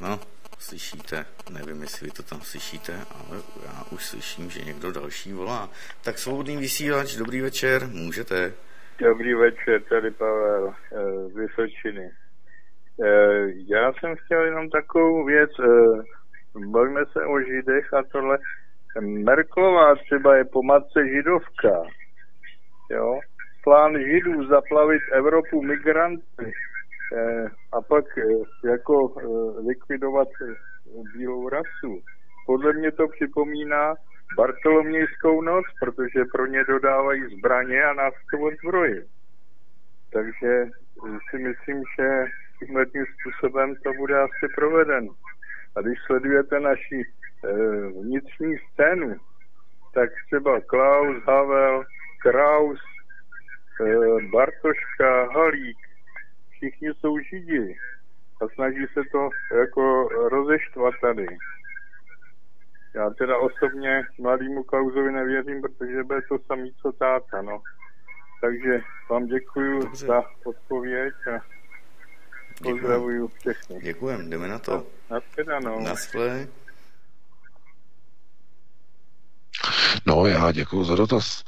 No, slyšíte, nevím, jestli vy to tam slyšíte, ale já už slyším, že někdo další volá. Tak svobodný vysílač, dobrý večer, můžete. Dobrý večer, tady Pavel eh, z Vysočiny. Eh, já jsem chtěl jenom takovou věc, eh, bavíme se o židech a tohle. Merklová třeba je po matce židovka. Jo? Plán židů zaplavit Evropu migranty a pak eh, jako eh, likvidovat bílou rasu. Podle mě to připomíná Bartolomějskou noc, protože pro ně dodávají zbraně a nás to odzbrojí. Takže si myslím, že tímhle tím způsobem to bude asi proveden. A když sledujete naši vnitřní scénu, tak třeba Klaus, Havel, Kraus, Bartoška, Halík, všichni jsou židi a snaží se to jako rozeštvat tady. Já teda osobně mladému Klauzovi nevěřím, protože bude to samý co táta, no. Takže vám děkuji Dobře. za odpověď a pozdravuju všechny. Děkujem, jdeme na to. Naschledanou. Naschle. No, já děkuji za dotaz.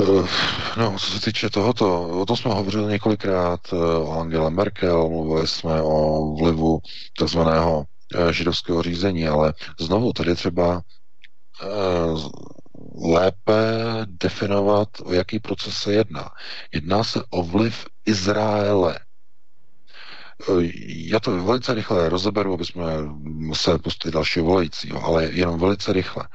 Eh, no, co se týče tohoto, o tom jsme hovořili několikrát eh, o Angele Merkel, mluvili jsme o vlivu takzvaného eh, židovského řízení, ale znovu tady třeba lépe definovat, o jaký proces se jedná. Jedná se o vliv Izraele. Já to velice rychle rozeberu, aby jsme museli pustit dalšího volajícího, ale jenom velice rychle.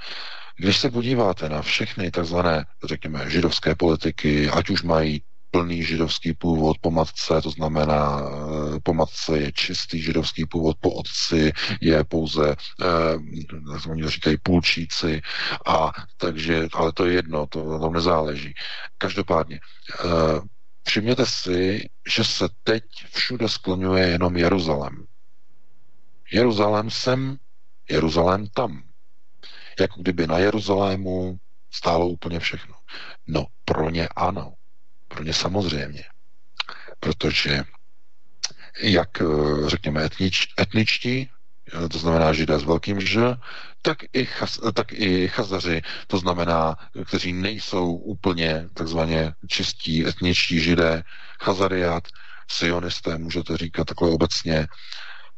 Když se podíváte na všechny takzvané, řekněme, židovské politiky, ať už mají plný židovský původ po matce, to znamená, eh, po matce je čistý židovský původ, po otci je pouze, eh, oni říkají půlčíci, a takže, ale to je jedno, to na tom nezáleží. Každopádně, eh, všimněte si, že se teď všude skloňuje jenom Jeruzalém. Jeruzalém sem, Jeruzalém tam jako kdyby na Jeruzalému stálo úplně všechno. No, pro ně ano. Pro ně samozřejmě. Protože jak, eh, řekněme, etnič, etničtí, eh, to znamená židé s velkým Ž, tak i, chas, tak i chazaři, to znamená, kteří nejsou úplně takzvaně čistí etničtí židé, chazariát, sionisté, můžete říkat takhle obecně,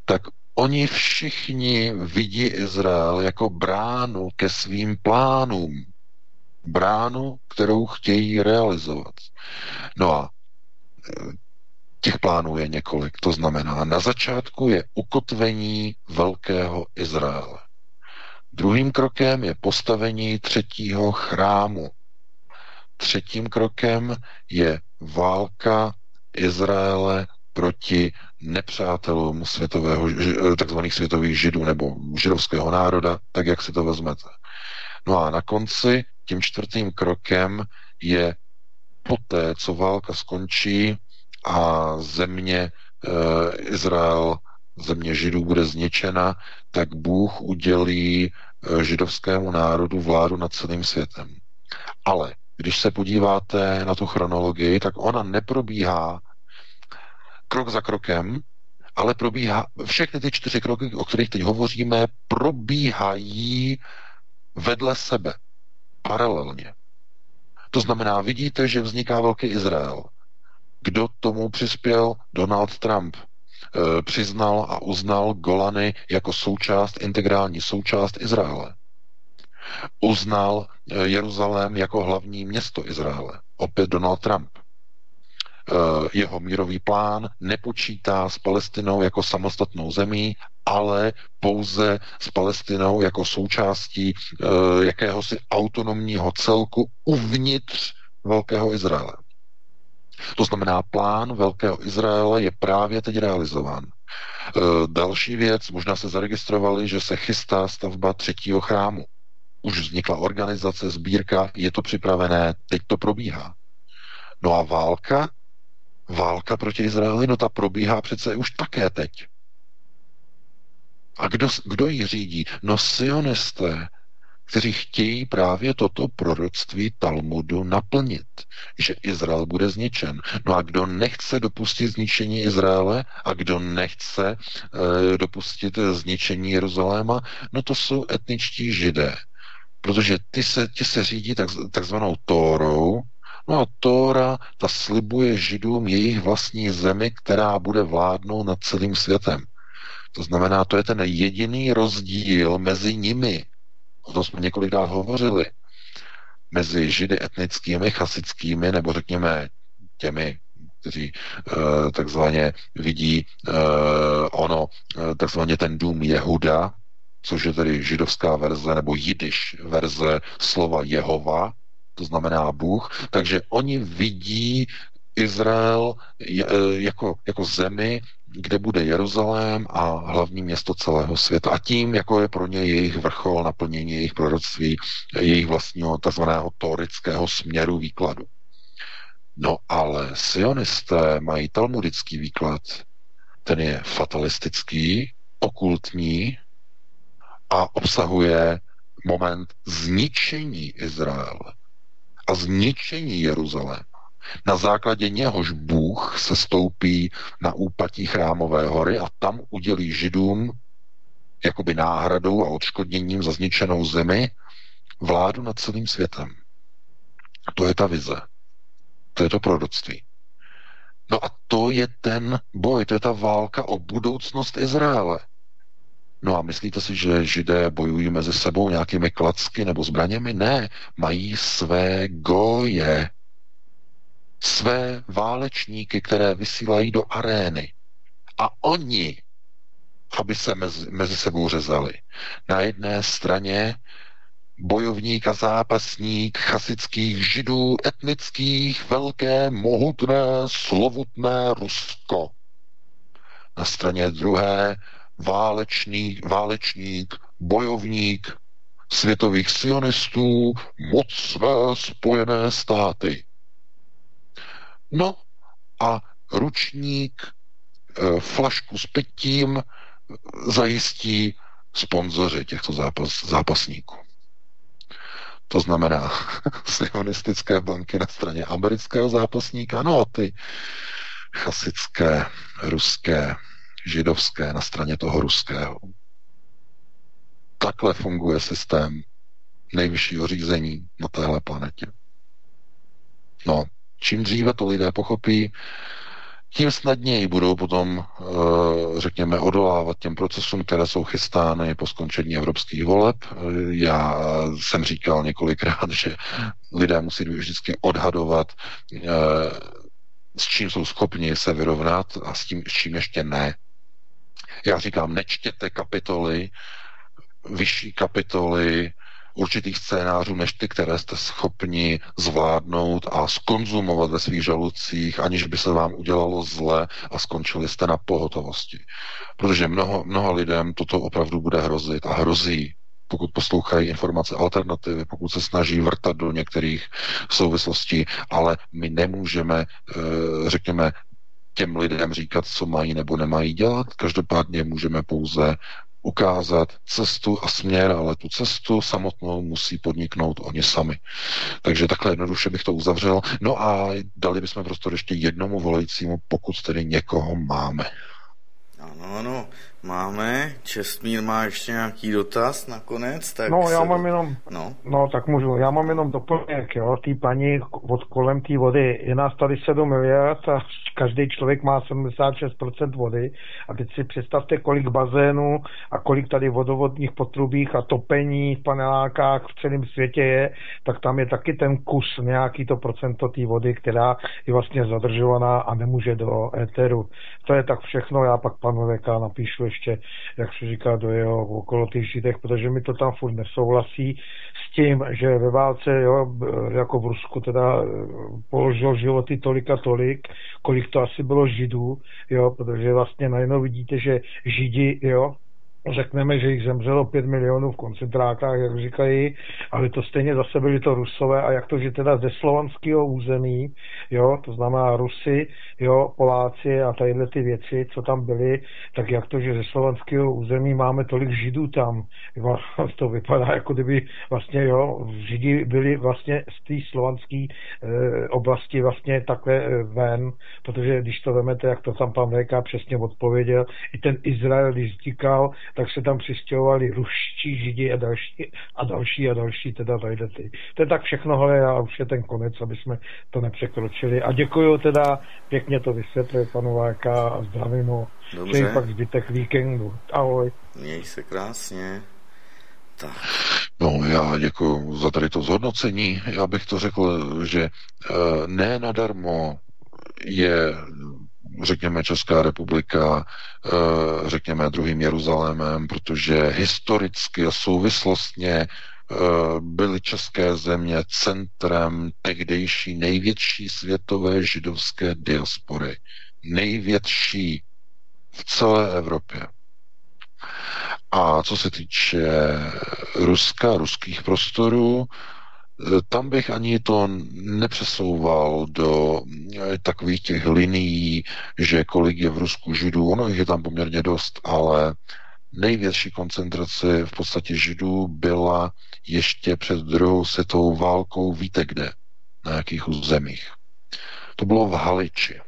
tak Oni všichni vidí Izrael jako bránu ke svým plánům. Bránu, kterou chtějí realizovat. No a e, těch plánů je několik. To znamená, na začátku je ukotvení velkého Izraele. Druhým krokem je postavení třetího chrámu. Třetím krokem je válka Izraele proti nepřátelům světového, takzvaných světových židů nebo židovského národa, tak jak si to vezmete. No a na konci tím čtvrtým krokem je poté, co válka skončí a země e, Izrael, země židů bude zničena, tak Bůh udělí e, židovskému národu vládu nad celým světem. Ale když se podíváte na tu chronologii, tak ona neprobíhá krok za krokem, ale probíhá, všechny ty čtyři kroky, o kterých teď hovoříme, probíhají vedle sebe, paralelně. To znamená, vidíte, že vzniká velký Izrael. Kdo tomu přispěl? Donald Trump. E, přiznal a uznal Golany jako součást, integrální součást Izraele. Uznal e, Jeruzalém jako hlavní město Izraele. Opět Donald Trump. Eh, jeho mírový plán nepočítá s Palestinou jako samostatnou zemí, ale pouze s Palestinou jako součástí uh, jakéhosi autonomního celku uvnitř Velkého Izraele. To znamená, plán Velkého Izraele je právě teď realizován. Uh, další věc, možná se zaregistrovali, že se chystá stavba třetího chrámu. Už vznikla organizace, sbírka, je to připravené, teď to probíhá. No a válka? Válka proti Izraeli, no ta probíhá přece už také teď. A kdo, kdo ji řídí? No sionisté, kteří chtějí právě toto proroctví Talmudu naplnit, že Izrael bude zničen. No a kdo nechce dopustit zničení Izraele a kdo nechce e, dopustit zničení Jeruzaléma, no to jsou etničtí židé. Protože ty se, ty se řídí tak, takzvanou Tórou, No a Tóra, ta slibuje židům jejich vlastní zemi, která bude vládnout nad celým světem. To znamená, to je ten jediný rozdíl mezi nimi. O tom jsme několikrát hovořili. Mezi židy etnickými, chasickými, nebo řekněme těmi, kteří uh, takzvaně vidí uh, ono, uh, takzvaně ten dům Jehuda, což je tedy židovská verze nebo jidiš verze slova Jehova, to znamená Bůh, takže oni vidí Izrael jako, jako zemi, kde bude Jeruzalém a hlavní město celého světa. A tím, jako je pro ně jejich vrchol naplnění jejich proroctví, jejich vlastního takzvaného torického směru výkladu. No ale sionisté mají talmudický výklad. Ten je fatalistický, okultní a obsahuje moment zničení Izraele a zničení Jeruzaléma. Na základě něhož Bůh se stoupí na úpatí chrámové hory a tam udělí židům jakoby náhradou a odškodněním za zničenou zemi vládu nad celým světem. To je ta vize. To je to proroctví. No a to je ten boj, to je ta válka o budoucnost Izraele. No a myslíte si, že židé bojují mezi sebou nějakými klacky nebo zbraněmi? Ne, mají své goje, své válečníky, které vysílají do arény. A oni, aby se mezi, mezi sebou řezali. Na jedné straně bojovník a zápasník chasických židů, etnických, velké, mohutné, slovutné Rusko. Na straně druhé válečný, válečník, bojovník světových sionistů, moc své spojené státy. No a ručník e, flašku s pitím zajistí sponzoři těchto zápas, zápasníků. To znamená sionistické banky na straně amerického zápasníka, no a ty chasické, ruské, židovské na straně toho ruského. Takhle funguje systém nejvyššího řízení na téhle planetě. No, čím dříve to lidé pochopí, tím snadněji budou potom, eh, řekněme, odolávat těm procesům, které jsou chystány po skončení evropských voleb. Eh, já jsem říkal několikrát, že lidé musí vždycky odhadovat, eh, s čím jsou schopni se vyrovnat a s tím, s čím ještě ne. Já říkám, nečtěte kapitoly, vyšší kapitoly určitých scénářů, než ty, které jste schopni zvládnout a skonzumovat ve svých žalucích, aniž by se vám udělalo zle a skončili jste na pohotovosti. Protože mnoho, mnoho lidem toto opravdu bude hrozit a hrozí pokud poslouchají informace alternativy, pokud se snaží vrtat do některých souvislostí, ale my nemůžeme, eh, řekněme, těm lidem říkat, co mají nebo nemají dělat. Každopádně můžeme pouze ukázat cestu a směr, ale tu cestu samotnou musí podniknout oni sami. Takže takhle jednoduše bych to uzavřel. No a dali bychom prostor ještě jednomu volajícímu, pokud tedy někoho máme. Ano, ano, máme. Čestmír má ještě nějaký dotaz nakonec? Tak no, já mám jenom, no. no. tak můžu, já mám jenom doplněk, jo, tý paní od kolem té vody, je nás tady 7 miliard a každý člověk má 76% vody a teď si představte, kolik bazénů a kolik tady vodovodních potrubích a topení v panelákách v celém světě je, tak tam je taky ten kus, nějaký to procento té vody, která je vlastně zadržovaná a nemůže do éteru. To je tak všechno, já pak panu VK napíšu ještě, jak se říká, do jeho okolo těch židech, protože mi to tam furt nesouhlasí s tím, že ve válce, jo, jako v Rusku teda eh, položil životy tolik a tolik, kolik to asi bylo židů, jo, protože vlastně najednou vidíte, že židi, jo, řekneme, že jich zemřelo 5 milionů v koncentrákách, jak říkají, ale to stejně zase byli to Rusové a jak to, že teda ze slovanského území, jo, to znamená Rusy, jo, Poláci a tadyhle ty věci, co tam byly, tak jak to, že ze slovanského území máme tolik Židů tam, jo, to vypadá jako kdyby vlastně, jo, Židi byli vlastně z té slovanské e, oblasti vlastně takhle e, ven, protože když to vemete, jak to tam pan VK přesně odpověděl, i ten Izrael, když říkal, tak se tam přistěhovali ruští židi a další a další a další, teda tady ty. To je tak všechno, ale já už je ten konec, aby jsme to nepřekročili. A děkuji teda, pěkně to vysvětlil panu Váka a zdravím ho. Dobře. pak zbytek víkendu. Ahoj. Měj se krásně. Tak. No, já děkuji za tady to zhodnocení. Já bych to řekl, že eh, ne nadarmo je řekněme Česká republika, eh, řekněme druhým Jeruzalémem, protože historicky a souvislostně eh, byly české země centrem tehdejší největší světové židovské diaspory. Největší v celé Evropě. A co se týče Ruska, ruských prostorů, tam bych ani to nepřesouval do eh, takových těch linií, že kolik je v Rusku židů, ono je tam poměrně dost, ale největší koncentrace v podstatě židů byla ještě před druhou světovou válkou, víte kde, na jakých územích. To bylo v Haliči.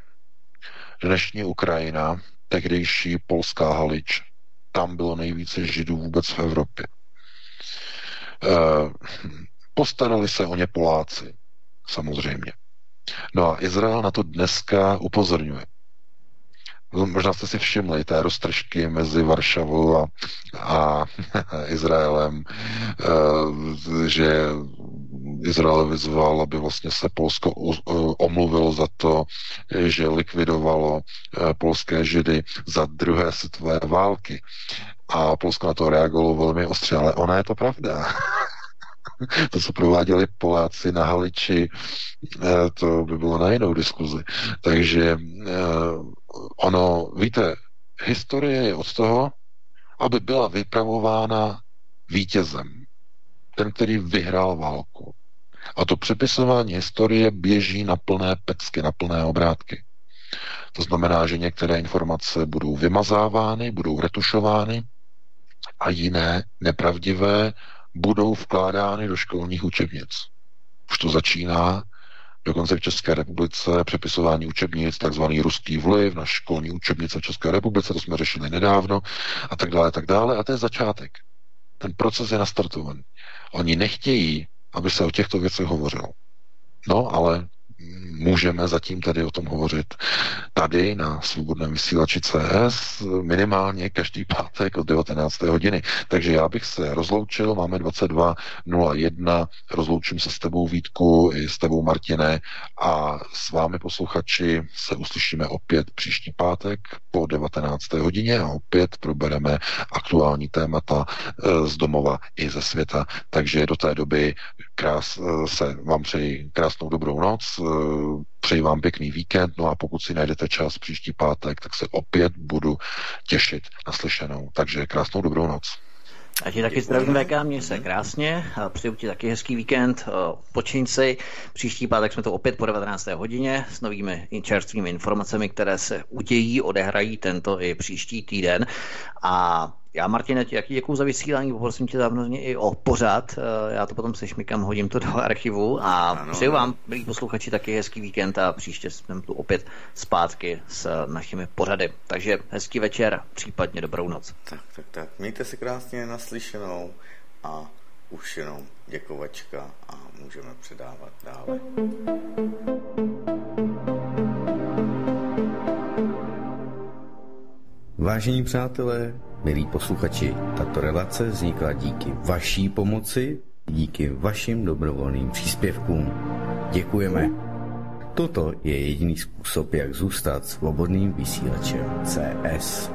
Dnešní Ukrajina, tehdejší polská Halič, tam bylo nejvíce židů vůbec v Evropě. Eh, Postarali se o ně Poláci, samozřejmě. No a Izrael na to dneska upozorňuje. Možná jste si všimli té roztržky mezi Varšavou a, a Izraelem, eh, že Izrael vyzval, aby vlastně se Polsko omluvilo za to, že likvidovalo eh, polské židy za druhé světové války. A Polsko na to reagovalo velmi ostře, ale ona je to pravda. to, co prováděli Poláci na Haliči, eh, to by bylo na jinou diskuzi. Takže eh, ono, víte, historie je od toho, aby byla vypravována vítězem. Ten, který vyhrál válku. A to přepisování historie běží na plné pecky, na plné obrátky. To znamená, že některé informace budou vymazávány, budou retušovány a jiné nepravdivé budou vkládány do školních učebnic. Už to začíná dokonce v České republice přepisování učebnic, takzvaný ruský vliv na školní učebnice v České republice, to jsme řešili nedávno, a tak dále, tak dále. A to je začátek. Ten proces je nastartovaný. Oni nechtějí, aby se o těchto věcech hovořilo. No, ale můžeme zatím tady o tom hovořit tady na svobodném vysílači CS minimálně každý pátek od 19. hodiny. Takže já bych se rozloučil, máme 22.01, rozloučím se s tebou Vítku i s tebou Martine a s vámi posluchači se uslyšíme opět příští pátek po 19. hodině a opět probereme aktuální témata eh, z domova i ze světa. Takže do té doby krás, eh, se vám přeji krásnou dobrou noc, Eh, přeji vám pěkný víkend, no a pokud si najdete čas příští pátek, tak se opět budu těšit na slyšenou. Takže krásnou dobrou noc. A ti taky zdravím VK, měj se krásně, přeju ti taky hezký víkend, počin si. Příští pátek jsme to opět po 19. hodině s novými čerstvými informacemi, které se udějí, odehrají tento i příští týden. A já, Martine, jaký děkuji za vysílání, poprosím tě samozřejmě i o pořad. Eh, já to potom se šmikám, hodím to do archivu a ano, přeju vám, milí posluchači, taky hezký víkend a příště jsme tu opět zpátky s našimi pořady. Takže hezký večer, případně dobrou noc. Tak, tak, tak. Mějte se krásně naslyšenou a už jenom děkovačka a můžeme předávat dále. Vážení přátelé, milí posluchači, tato relace vznikla díky vaší pomoci, díky vašim dobrovolným příspěvkům. Děkujeme. Toto je jediný způsob, jak zůstat svobodným vysílačem CS.